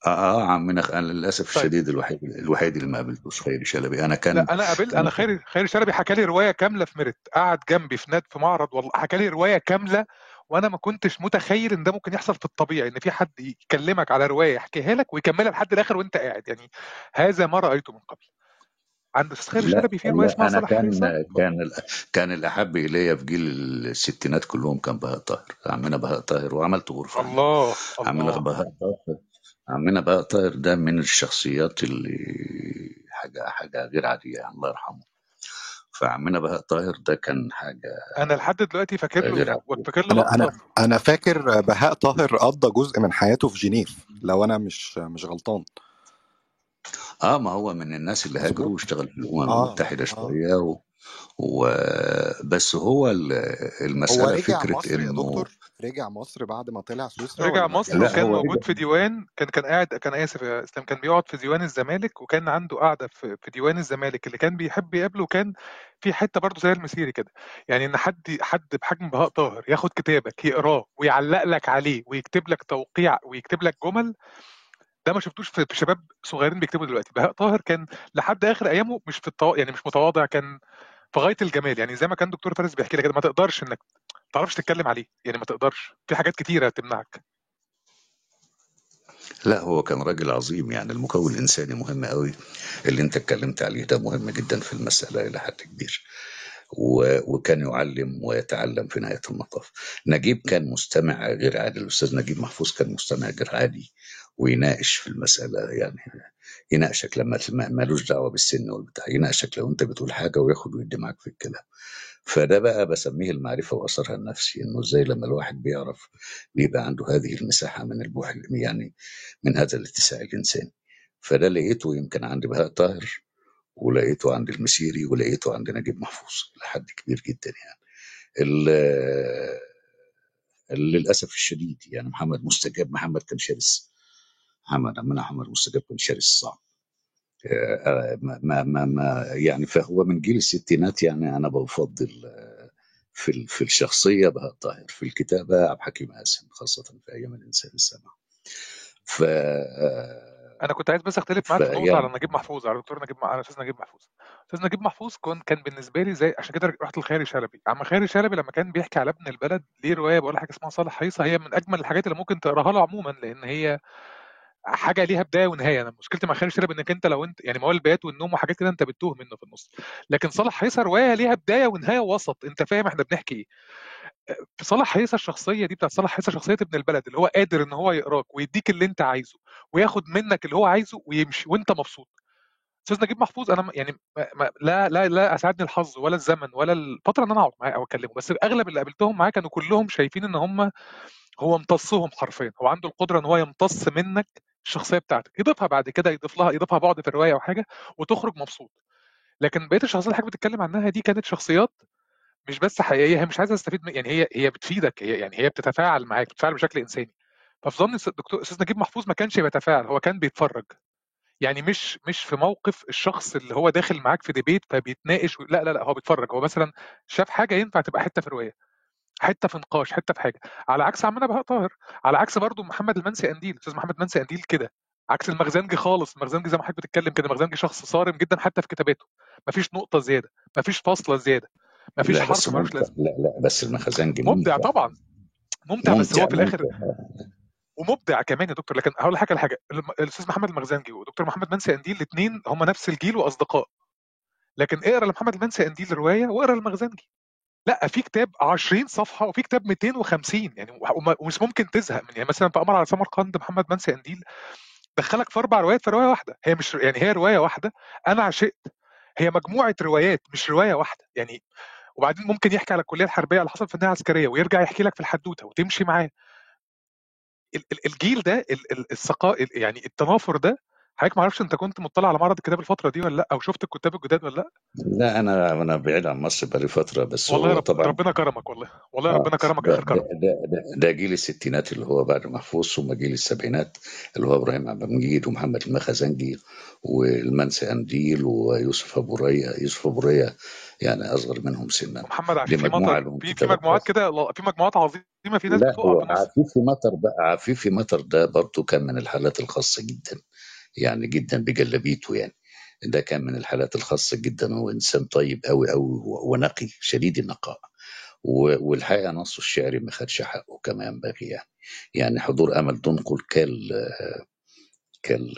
آه عمنا خ- أنا للأسف طيب. الشديد الوحيد الوحيد اللي ما قابلتوش خيري شلبي. أنا لا كان أنا قابلت أنا خيري خيري شلبي حكى لي رواية كاملة في ميرت قعد جنبي في ناد في معرض والله حكى لي رواية كاملة وأنا ما كنتش متخيل إن ده ممكن يحصل في الطبيعي إن في حد يكلمك على رواية يحكيها لك ويكملها لحد الآخر وأنت قاعد. يعني هذا ما رأيته من قبل. عند أستاذ خيري لا شلبي في رواية اسمها لا صالح كان كان كان الأحب الي في جيل الستينات كلهم كان بهاء طاهر. عمنا بهاء طاهر وعملت غرفة. الله عمنا بهاء طاهر. عمنا بهاء طاهر ده من الشخصيات اللي حاجة حاجة غير عادية الله يرحمه. فعمنا بهاء طاهر ده كان حاجة أنا لحد دلوقتي فاكر له فاكر له أنا أنا أنا فاكر بهاء طاهر قضى جزء من حياته في جنيف لو أنا مش مش غلطان. آه ما هو من الناس اللي هاجروا واشتغل في الأمم آه المتحدة آه. شوية و... و... بس هو ال- هو المسألة رجع فكرة إنه دكتور؟ رجع مصر بعد ما طلع سويسرا رجع مصر وكان موجود في ديوان كان كان قاعد كان آسف يا إسلام كان بيقعد في ديوان الزمالك وكان عنده قاعدة في في ديوان الزمالك. اللي كان بيحب يقابله وكان في حتة برضه زي المسيري كده. يعني إن حد حد بحجم بهاء طاهر ياخد كتابك يقراه ويعلق لك عليه ويكتب لك توقيع ويكتب لك جمل ده ما شفتوش في شباب صغيرين بيكتبوا دلوقتي. بهاء طاهر كان لحد آخر أيامه مش في التوا... يعني مش متواضع كان في غاية الجمال. يعني زي ما كان دكتور فارس بيحكي لك كده ما تقدرش إنك تعرفش تتكلم عليه. يعني ما تقدرش. في حاجات كتيرة تمنعك لا هو كان راجل عظيم يعني. المكون الإنساني مهم قوي اللي أنت اتكلمت عليه ده مهم جدا في المسألة إلى حد كبير. و... وكان يعلم ويتعلم في نهاية المطاف. نجيب كان مستمع غير عادي الأستاذ نجيب محفوظ كان مستمع غير عادي. ويناقش في المسألة يعني يناقشك لما ما- مالوش دعوة بالسن والبتاع. يناقشك لو أنت بتقول حاجة وياخد ويدي معاك في الكلام. فده بقى بسميه المعرفة وأثرها النفسي إنه إزاي لما الواحد بيعرف بيبقى عنده هذه المساحة من البوح يعني من هذا الاتساع الإنساني. فده لقيته يمكن عند بهاء طاهر ولقيته عند المسيري ولقيته عند نجيب محفوظ لحد كبير جدا يعني. للأسف الشديد يعني محمد مستجاب محمد كان شرس. محمد عمنا محمد مستجاب كان شرس صعب. ما ما ما ما- يعني فهو من جيل الستينات يعني أنا بفضل آه، في في الشخصية بهاء طاهر في الكتابة عبد الحكيم قاسم خاصة في أيام الإنسان السمع ف أنا كنت عايز بس أختلف معاك في نقطة على نجيب محفوظ على دكتور نجيب على أستاذ نجيب محفوظ. أستاذ نجيب محفوظ كان كان بالنسبة لي زي عشان كده رحت لخيري شلبي. عم خيري شلبي لما كان بيحكي على ابن البلد ليه رواية بقول حاجة اسمها صالح هيصه هي من أجمل الحاجات اللي ممكن تقراها له عموما لأن هي حاجة ليها بداية ونهاية. أنا مشكلتي مع خيري شلبي إنك أنت لو أنت يعني موال البيات والنوم وحاجات كده أنت بتتوه منه في النص. لكن صالح هيصه روايه ليها بداية ونهاية ووسط أنت فاهم إحنا بنحكي إيه. في صالح هيصه الشخصيه دي بتاعت صالح هيصه شخصية ابن البلد اللي هو قادر إن هو يقراك ويديك اللي أنت عايزه وياخد منك اللي هو عايزه ويمشي وأنت مبسوط. أستاذ نجيب محفوظ أنا يعني ما لا لا لا اسعدني الحظ ولا الزمن ولا الفترة إن أنا أقعد معاه أو أكلمه. بس أغلب اللي قابلتهم معاه كانوا كلهم شايفين إن هم هو امتصهم حرفيا. هو عنده القدرة إن هو يمتص منك الشخصية بتاعتك يضيفها بعد كده يضيف لها يضيفها بعد في الرواية أو حاجة وتخرج مبسوط. لكن بقية الشخصيات اللي حضرتك بتتكلم عنها دي كانت شخصيات مش بس حقيقية هي مش عايزة تستفيد من يعني هي هي بتفيدك هي يعني هي بتتفاعل معاك بتتفاعل بشكل إنساني. ففي ظني الدكتور أستاذ نجيب محفوظ ما كانش بيتفاعل هو كان بيتفرج. يعني مش مش في موقف الشخص اللي هو داخل معاك في ديبيت فبيتناقش لا لا لا هو بيتفرج. هو مثلا شاف حاجة ينفع تبقى حتة في روايه حتة في نقاش حتة في حاجة. على عكس عمنا بهاء طاهر على عكس برضو محمد المنسي قنديل. أستاذ محمد المنسي قنديل كده. عكس المخزنجي خالص. المخزنجي زي ما حضرتك بتتكلم كده المخزنجي شخص صارم جدا حتى في كتاباته. مفيش نقطة زيادة مفيش فاصلة زيادة مفيش بس حرف ملوش ممتع. لازمة. لا لا بس المخزنجي مبدع ممتع. طبعا. ممتع بس ممتع هو في الآخر ممتع. ومبدع كمان يا دكتور. لكن هقول لك حاجة الحاجة الم- الأستاذ محمد المخزنجي ودكتور محمد منسي قنديل الاثنين هم نفس الجيل وأصدقاء. لكن اقرأ لمحمد المنسي قنديل رواية واقرأ المخزنجي لا في كتاب 20 صفحة وفي كتاب 250 يعني ومش ممكن تزهق من يعني مثلا في قمر على سمرقند محمد منسي قنديل دخلك في أربع روايات في رواية واحدة. هي مش يعني هي رواية واحدة. أنا عشقت. هي مجموعة روايات مش رواية واحدة. يعني وبعدين ممكن يحكي على الكلية الحربية اللي حصل في النهايه العسكريه ويرجع يحكي لك في الحدوتة وتمشي معاه. ال- ال- الجيل ده ال- ال- الثقا ال- يعني التنافر ده حضرتك ما أعرفش انت كنت مطلع على معرض الكتاب الفترة دي ولا لأ أو شفت الكتاب الجداد ولا لأ؟ لا أنا أنا بعيد عن مصر بقالي فترة بس والله رب طبعا ربنا كرمك والله. والله آه ربنا كرمك آخر كرم. ده, ده, ده جيل الستينات اللي هو بعد محفوظ ثم جيل السبعينات اللي هو إبراهيم عبد المجيد ومحمد المخزنجي والمنسي أنديل ويوسف أبو ريا. يوسف أبو ريا يعني أصغر منهم سنا. ومحمد دي عفيفي مطر في في مجموعات كده في مجموعات عظيمة في ناس لا بتقع عفيفي مطر بقى عفيفي مطر ده برضه كان من الحالات الخاصة جدا. يعني جدا بجلبيته يعني. ده كان من الحالات الخاصة جدا هو إنسان طيب قوي قوي ونقي شديد النقاء. والحقيقة نصه الشعري ما خدش حقه كما ينبغي يعني. يعني حضور أمل دنقل كال كال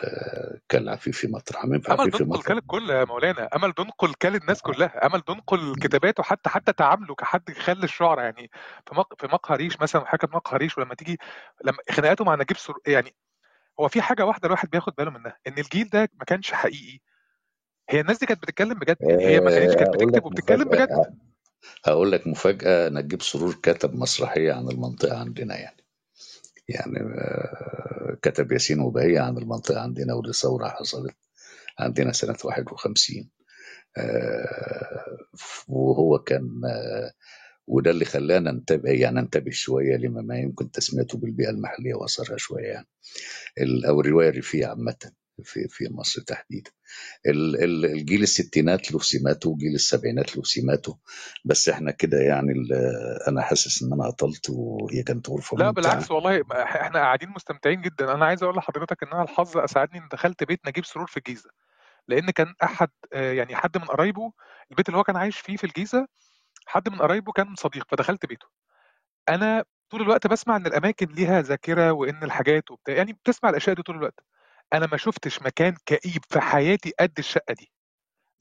كالعفيفي مطر عاملين في امل دنقل كل الكل يا مولانا. أمل دنقل كل الناس كلها. أمل دنقل كتاباته حتى حتى تعامله كحد خل الشعراء يعني في مق... في مقهى ريش مثلا حكى مقهى ريش ولما تيجي لما خناقاته مع نجيب سر... يعني هو في حاجة واحدة الواحد بياخد باله منها إن الجيل ده ما كانش حقيقي. هي الناس دي كانت بتتكلم بجد يعني هي ما كانتش كانت بتكتب وبتتكلم بجد. هقول لك مفاجأة نجيب سرور كتب مسرحية عن المنطقة عندنا يعني. يعني آه، كتب ياسين وبهية عن المنطقة عندنا ودي ثورة حصلت عندنا سنة 51 آه، وهو كان آه، وده اللي خلانا ننتبه يعني ننتبه شوية لما ما يمكن تسميته بالبيئة المحلية وأثرها شوية يعني ال- أو الرواية الريفية عامة في في مصر تحديدا. ال- ال- الجيل الستينات له سماته وجيل السبعينات له سماته بس إحنا كده يعني أنا حاسس إن أنا أطلت وهي كانت غرفة لا بالعكس والله إحنا قاعدين مستمتعين جدا. أنا عايز أقول لحضرتك إن أنا الحظ اسعدني إن دخلت بيت نجيب سرور في الجيزة لأن كان أحد آه، يعني حد من قرايبه البيت اللي هو كان عايش فيه في الجيزة حد من قرايبه كان صديق فدخلت بيته. أنا طول الوقت بسمع إن الأماكن ليها ذاكرة وإن الحاجات وبتاع يعني بتسمع الأشياء دي طول الوقت. أنا ما شفتش مكان كئيب في حياتي قد الشقة دي.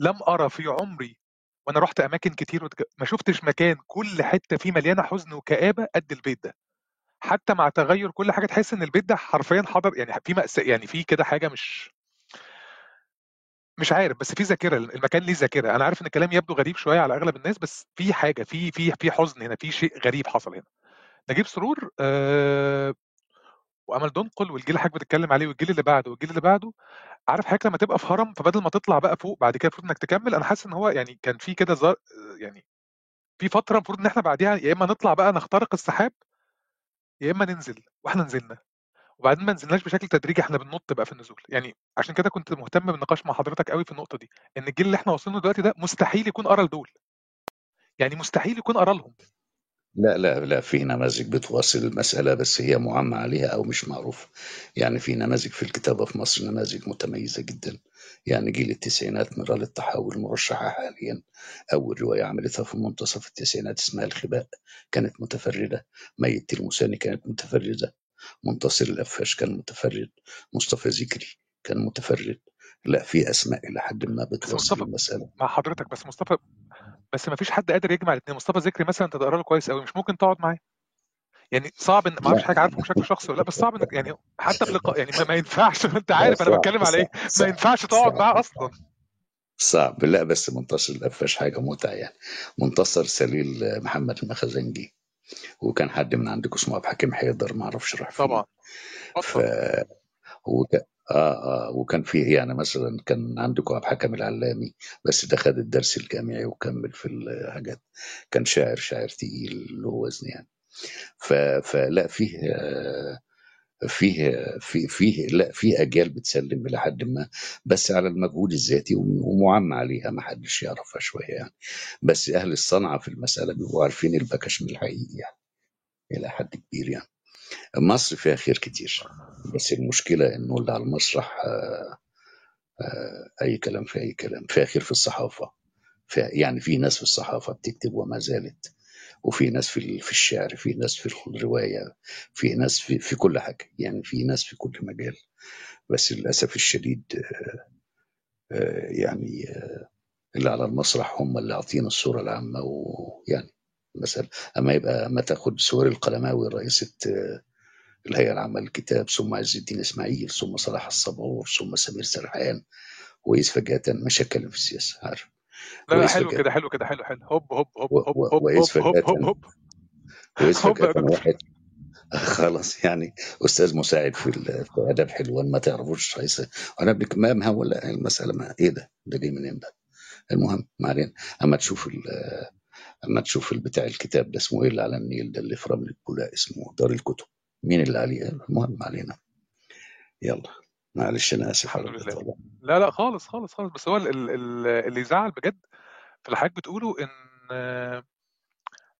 لم أرى في عمري وأنا رحت أماكن كتير وتك... ما شفتش مكان كل حتة فيه مليانة حزن وكآبة قد البيت ده. حتى مع تغير كل حاجة تحس إن البيت ده حرفيا حضر يعني في مأساة يعني في كده حاجة مش مش عارف بس في ذاكرة المكان ليه ذاكرة. أنا عارف إن الكلام يبدو غريب شوية على أغلب الناس بس في حاجة في في في حزن هنا في شيء غريب حصل هنا. نجيب سرور آه وأمل دنقل والجيل اللي حضرتك بتتكلم عليه والجيل اللي بعده والجيل اللي بعده. عارف حضرتك لما تبقى في هرم فبدل ما تطلع بقى فوق بعد كده المفروض إنك تكمل. أنا حاسس إن هو يعني كان في كده زر... يعني في فترة المفروض إن إحنا بعديها يا إما نطلع بقى نخترق السحاب يا إما ننزل. وإحنا نزلنا. وبعدين ما نزلناش بشكل تدريجي إحنا بننط بقى في النزول. يعني عشان كده كنت مهتم بالنقاش مع حضرتك قوي في النقطة دي إن الجيل اللي إحنا واصلين له دلوقتي ده مستحيل يكون قرا لدول. يعني مستحيل يكون قرا لهم. لا لا لا في نماذج بتواصل المسألة بس هي معمى عليها أو مش معروف يعني في نماذج في الكتابة في مصر نماذج متميزة جدا. يعني جيل التسعينات مرال التحول المرشحة حاليا. أول رواية عملتها في منتصف التسعينات اسمها الخباء كانت متفردة ميت المساني كانت متفردة منتصر القفاش كان متفرد مصطفى ذكري كان متفرد. لا في أسماء إلى حد ما مصطفى المسألة. مع حضرتك بس مصطفى بس ما فيش حد قادر يجمع الاثنين مصطفى ذكري مثلا أنت تقرا له كويس قوي مش ممكن تقعد معاه. يعني صعب ان ما أعرفش حاجة عارفه بشكل شخصي ولا لأ بس صعب إنك يعني حتى بلقاء يعني ما, ينفعش. أنت عارف أنا بتكلم على إيه. ما ينفعش تقعد معاه أصلا. صعب. لا بس منتصر القفاش حاجة متعة يعني. منتصر سليل محمد المخزنجي. وكان حد من عندكم اسمه عبد الحكيم حيدر ما أعرفش راح فين طبعا. ف وك... آه آه وكان فيه يعني مثلا كان عندكم عبد الحكم العلامي بس ده خد الدرس الجامعي وكمل في الحاجات كان شاعر شاعر تقيل له وزن يعني. ف... فلا فيه آه، فيه في فيه لا في اجيال بتسلم إلى حد ما بس على المجهود الذاتي وم- ومعمى عليها ما حدش يعرفها شوية يعني. بس أهل الصنعة في المسألة بيبقوا عارفين البكش من الحقيقي يعني إلى حد كبير يعني. مصر فيها خير كتير بس المشكلة إنه اللي على المسرح آه، آه، أي كلام في أي كلام فيها خير في الصحافة فيها يعني في ناس في الصحافة بتكتب وما زالت. وفي ناس في في الشعر في ناس في الرواية في ناس في في كل حاجة. يعني في ناس في كل مجال. بس للأسف الشديد آه، يعني آه، اللي على المسرح هم اللي عاطين الصورة العامة ويعني مثلا أما يبقى ما تاخد سهير القلماوي رئيسة آه، الهيئة العامة للكتاب ثم عز الدين إسماعيل ثم صلاح عبد الصبور ثم سمير سرحان وإذ فجأة مش هتكلم في السياسة. عارف؟ لا لا حلو كده حلو كده حلو حلو. هوب هوب هوب هوب هوب هوب هوب هوب. هوب دكتور واحد. خلاص يعني أستاذ مساعد في آداب حلوان ما تعرفوش رئيس أنا بك ما ولا المسألة ما إيه ده؟ ده جه منين ده؟ المهم ما علينا. أما تشوف أما تشوف البتاع الكتاب ده اسمه إيه اللي على النيل ده اللي في رمل اسمه دار الكتب. مين اللي عليه؟ المهم ما علينا. يلا. معلش أنا آسف الحمد لله. لا لا خالص خالص خالص. بس هو ال- ال- ال- اللي يزعل بجد في اللي حضرتك بتقوله إن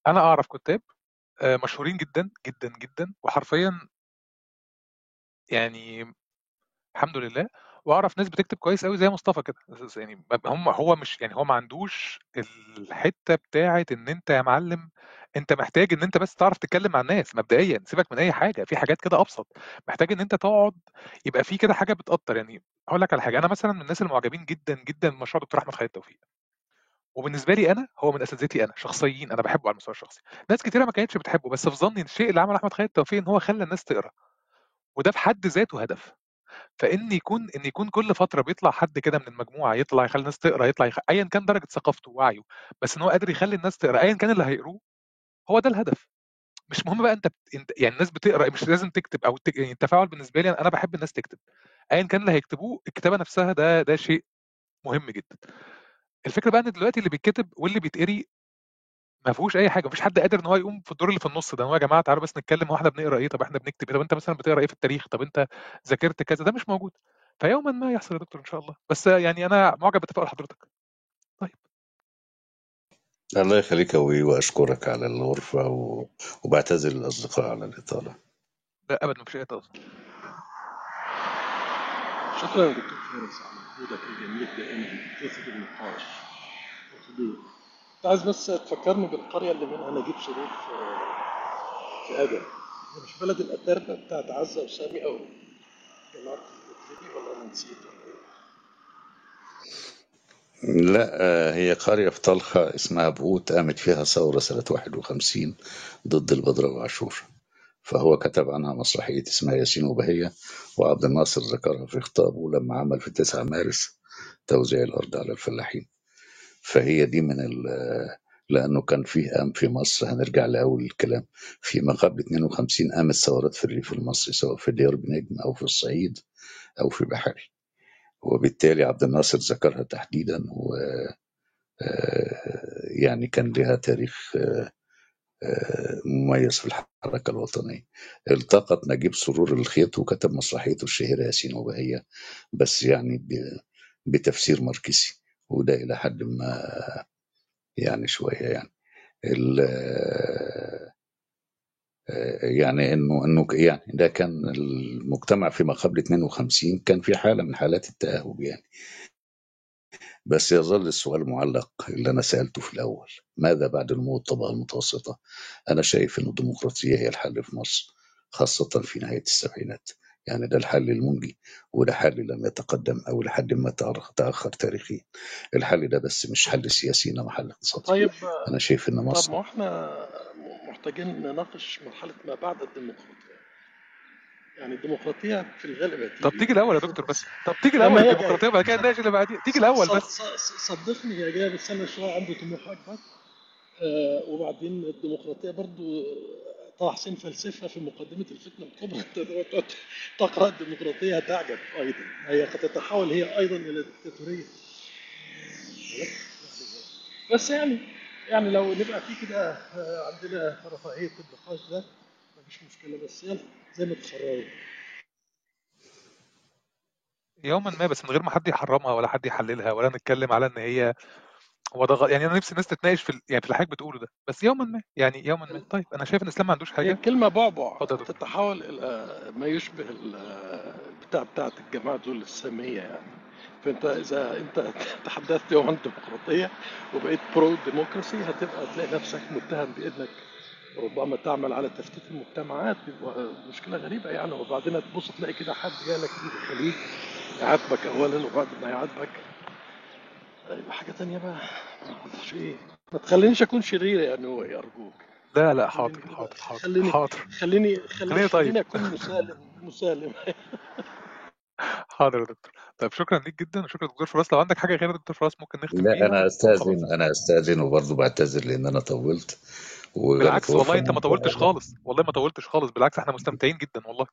أنا أعرف كتاب آه، مشهورين جدا جدا جدا وحرفيا يعني الحمد لله واعرف ناس بتكتب كويس قوي زي مصطفى كده. يعني هم هو مش يعني هو ما عندوش الحتة بتاعة إن أنت يا معلم أنت محتاج إن أنت بس تعرف تتكلم مع الناس مبدئيا سيبك من أي حاجة في حاجات كده أبسط. محتاج إن أنت تقعد يبقى في كده حاجة بتأثر يعني هقول لك على حاجة أنا مثلا من الناس المعجبين جدا جدا بمشروع دكتور أحمد خالد توفيق. وبالنسبة لي أنا هو من أساتذتي أنا شخصيين أنا بحبه على المستوى الشخصي. ناس كتيرة ما كانتش بتحبه بس في ظني الشيء اللي عمله أحمد خالد توفيق إن هو خلى الناس تقرأ. وده في حد ذاته هدف. فإن يكون إن يكون كل فترة بيطلع حد كده من المجموعة يطلع يخلي الناس تقرأ يطلع يخ... ايا كان درجة ثقافته ووعيه بس إن هو قادر يخلي الناس تقرأ ايا كان اللي هيقروه هو ده الهدف. مش مهم بقى أنت, بت... يعني الناس بتقرأ مش لازم تكتب أو الت... يعني التفاعل بالنسبة لي أنا بحب الناس تكتب. ايا كان اللي هيكتبوه الكتابة نفسها ده ده شيء مهم جدا. الفكرة بقى إن دلوقتي اللي بيتكتب واللي بيتقري ما فيهوش أي حاجة مفيش حد قادر إن هو يقوم في الدور اللي في النص ده هو يا جماعة تعالوا بس نتكلم هو إحنا بنقرأ إيه طب إحنا بنكتب إيه طب أنت مثلا بتقرأ إيه في التاريخ طب أنت ذاكرت كذا ده مش موجود. فيوما ما يحصل يا دكتور إن شاء الله. بس يعني أنا معجب بتفاؤل حضرتك. طيب. الله يخليك يا وأشكرك على الغرفة و... وبعتذر للأصدقاء على الإطالة. لا ابدا مفيش أي تقصد شكرا يا دكتور فارس على مجهودك الجميل دائما في النقاش. كنت عايز بس تفكرني بالقرية اللي منها نجيب سرور في في أدم هي مش بلد الأتربة بتاعت عزة وسامي أو جماعة الكتريبي ولا أنا نسيت؟ لا آه، هي قرية في طلخة اسمها بقوت قامت فيها ثورة سنة 51 ضد البدراء وعاشور. فهو كتب عنها مسرحية اسمها ياسين وبهية وعبد الناصر ذكرها في خطابه لما عمل في 9 مارس توزيع الأرض على الفلاحين. فهي دي من ال لأنه كان فيه قام في مصر. هنرجع لأول الكلام. في ما قبل 52 قامت ثورات في الريف المصري سواء في ديار بنجم أو في الصعيد أو في بحري. وبالتالي عبد الناصر ذكرها تحديدا و آه، يعني كان لها تاريخ آه، آه، مميز في الحركة الوطنية. التقط نجيب سرور الخيط وكتب مسرحيته الشهيرة ياسين وبهية بس يعني بتفسير ماركسي. وده إلى حد ما يعني شوية يعني. ال- يعني إنه إنه يعني ده كان المجتمع فيما قبل 52 كان في حالة من حالات التأهب يعني. بس يظل السؤال معلق اللي أنا سألته في الأول. ماذا بعد نمو الطبقة المتوسطة؟ أنا شايف ان الديمقراطية هي الحل في مصر خاصة في نهاية السبعينات. يعني ده الحل المنجي وده حل لم يتقدم أو لحد ما تأخر تأخر تاريخيا الحل ده بس مش حل سياسي إنما حل اقتصادي. طيب أنا شايف إن طب مصر ما هو إحنا محتاجين نناقش مرحلة ما بعد الديمقراطية. يعني الديمقراطية في الغالب طب تيجي الأول يا دكتور بس. طب تيجي جاية الديمقراطية وبعد كده نناقش اللي بعديه. تيجي الأول ص- بس صدقني هي جاية بس أنا شوية عندي طموح أكبر. آه وبعدين الديمقراطية برضو طه حسين فلسفة في مقدمة الفتنة الكبرى. تقرأ الديمقراطية هتعجب أيضا. هي قد تتحول هي أيضا إلى ديكتاتورية. بس يعني يعني لو نبقى في كده آه، عندنا رفاهية النقاش ده مفيش مشكلة. بس يلا زي ما تخرجوا. يوما ما بس من غير ما حد يحرمها ولا حد يحللها ولا نتكلم على إن هي هو ده غ... يعني أنا نفسي الناس تتناقش في ال... يعني في اللي حضرتك بتقوله ده. بس يوما ما يعني يوما ما. طيب أنا شايف إن الاسلام ما عندوش حاجة. الكلمة بعبع. تتحول إلى ما يشبه ال- البتاع بتاعت الجماعة دول السامية يعني. فأنت إذا أنت تحدثت يوم عن الديمقراطية وبقيت pro democracy هتبقى تلاقي نفسك متهم بأنك ربما تعمل على تفتيت المجتمعات بيبقى مشكلة غريبة يعني. وبعدين تبص تلاقي كده حد جالك من الخليج يعاتبك أولا وبعد ما يعاتبك يبقى حاجة تانية بقى؟ معرفش إيه؟ ما تخلينيش أكون شرير يعني هو أرجوك. لا لا حاضر حاضر حاضر خليني حاضر. خليني خليني خليني طيب. خليني أكون مسالم مسالم. حاضر يا دكتور. طيب شكرا ليك جدا وشكرا دكتور فراس. لو عندك حاجة غير دكتور فراس ممكن نختم لا أنا أستأذن أنا أستأذن وبرضه بعتذر لأن أنا طولت. بالعكس والله أنت ما طولتش خالص. والله ما طولتش خالص. بالعكس إحنا مستمتعين جدا والله.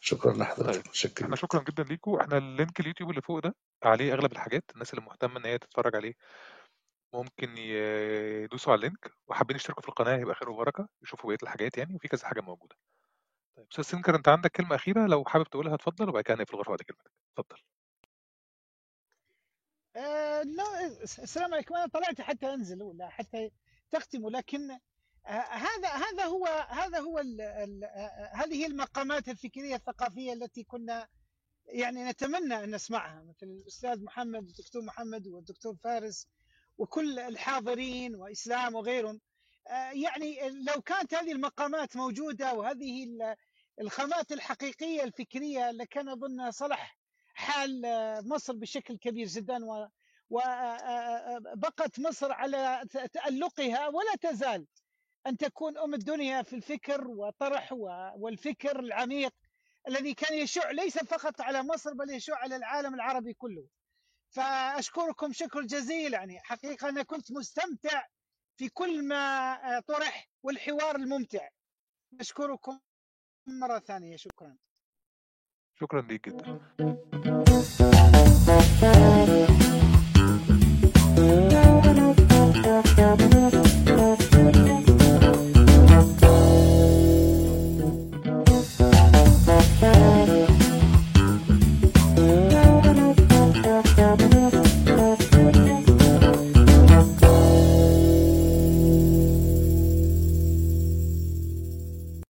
شكرا طيب لحضرتك متشكر إحنا شكرا جدا ليكم. إحنا ال link اليوتيوب اللي فوق ده عليه أغلب الحاجات الناس اللي مهتمة إن هي تتفرج عليه ممكن يدوسوا على ال link وحابين يشتركوا في القناة هيبقى خير وبركة يشوفوا بقية الحاجات يعني وفي كذا حاجة موجودة. طيب أستاذ سنكر أنت عندك كلمة أخيرة؟ لو حابب تقولها اتفضل وبعد كده نقفل الغرفه بعد كلمتك. اتفضل. آه لا السلام عليكم. أنا طلعت حتى أنزل ولا حتى تختموا لكن هذا هذا هو هذا هو ال ال آه هذه المقامات الفكرية الثقافية التي كنا يعني نتمنى أن نسمعها مثل الأستاذ محمد الدكتور محمد والدكتور فارس وكل الحاضرين وإسلام وغيرهم. آه يعني لو كانت هذه المقامات موجودة وهذه ال- الخامات الحقيقية الفكرية لكان أظن صلح حال آه، مصر بشكل كبير جدا وبقت مصر على تألقها ولا تزال. أن تكون أم الدنيا في الفكر وطرح والفكر العميق الذي كان يشع ليس فقط على مصر بل يشع على العالم العربي كله. فأشكركم شكر جزيل. يعني حقيقة أنا كنت مستمتع في كل ما آه، طرح والحوار الممتع. أشكركم مرة ثانية. شكرا. شكرا ليك جدا.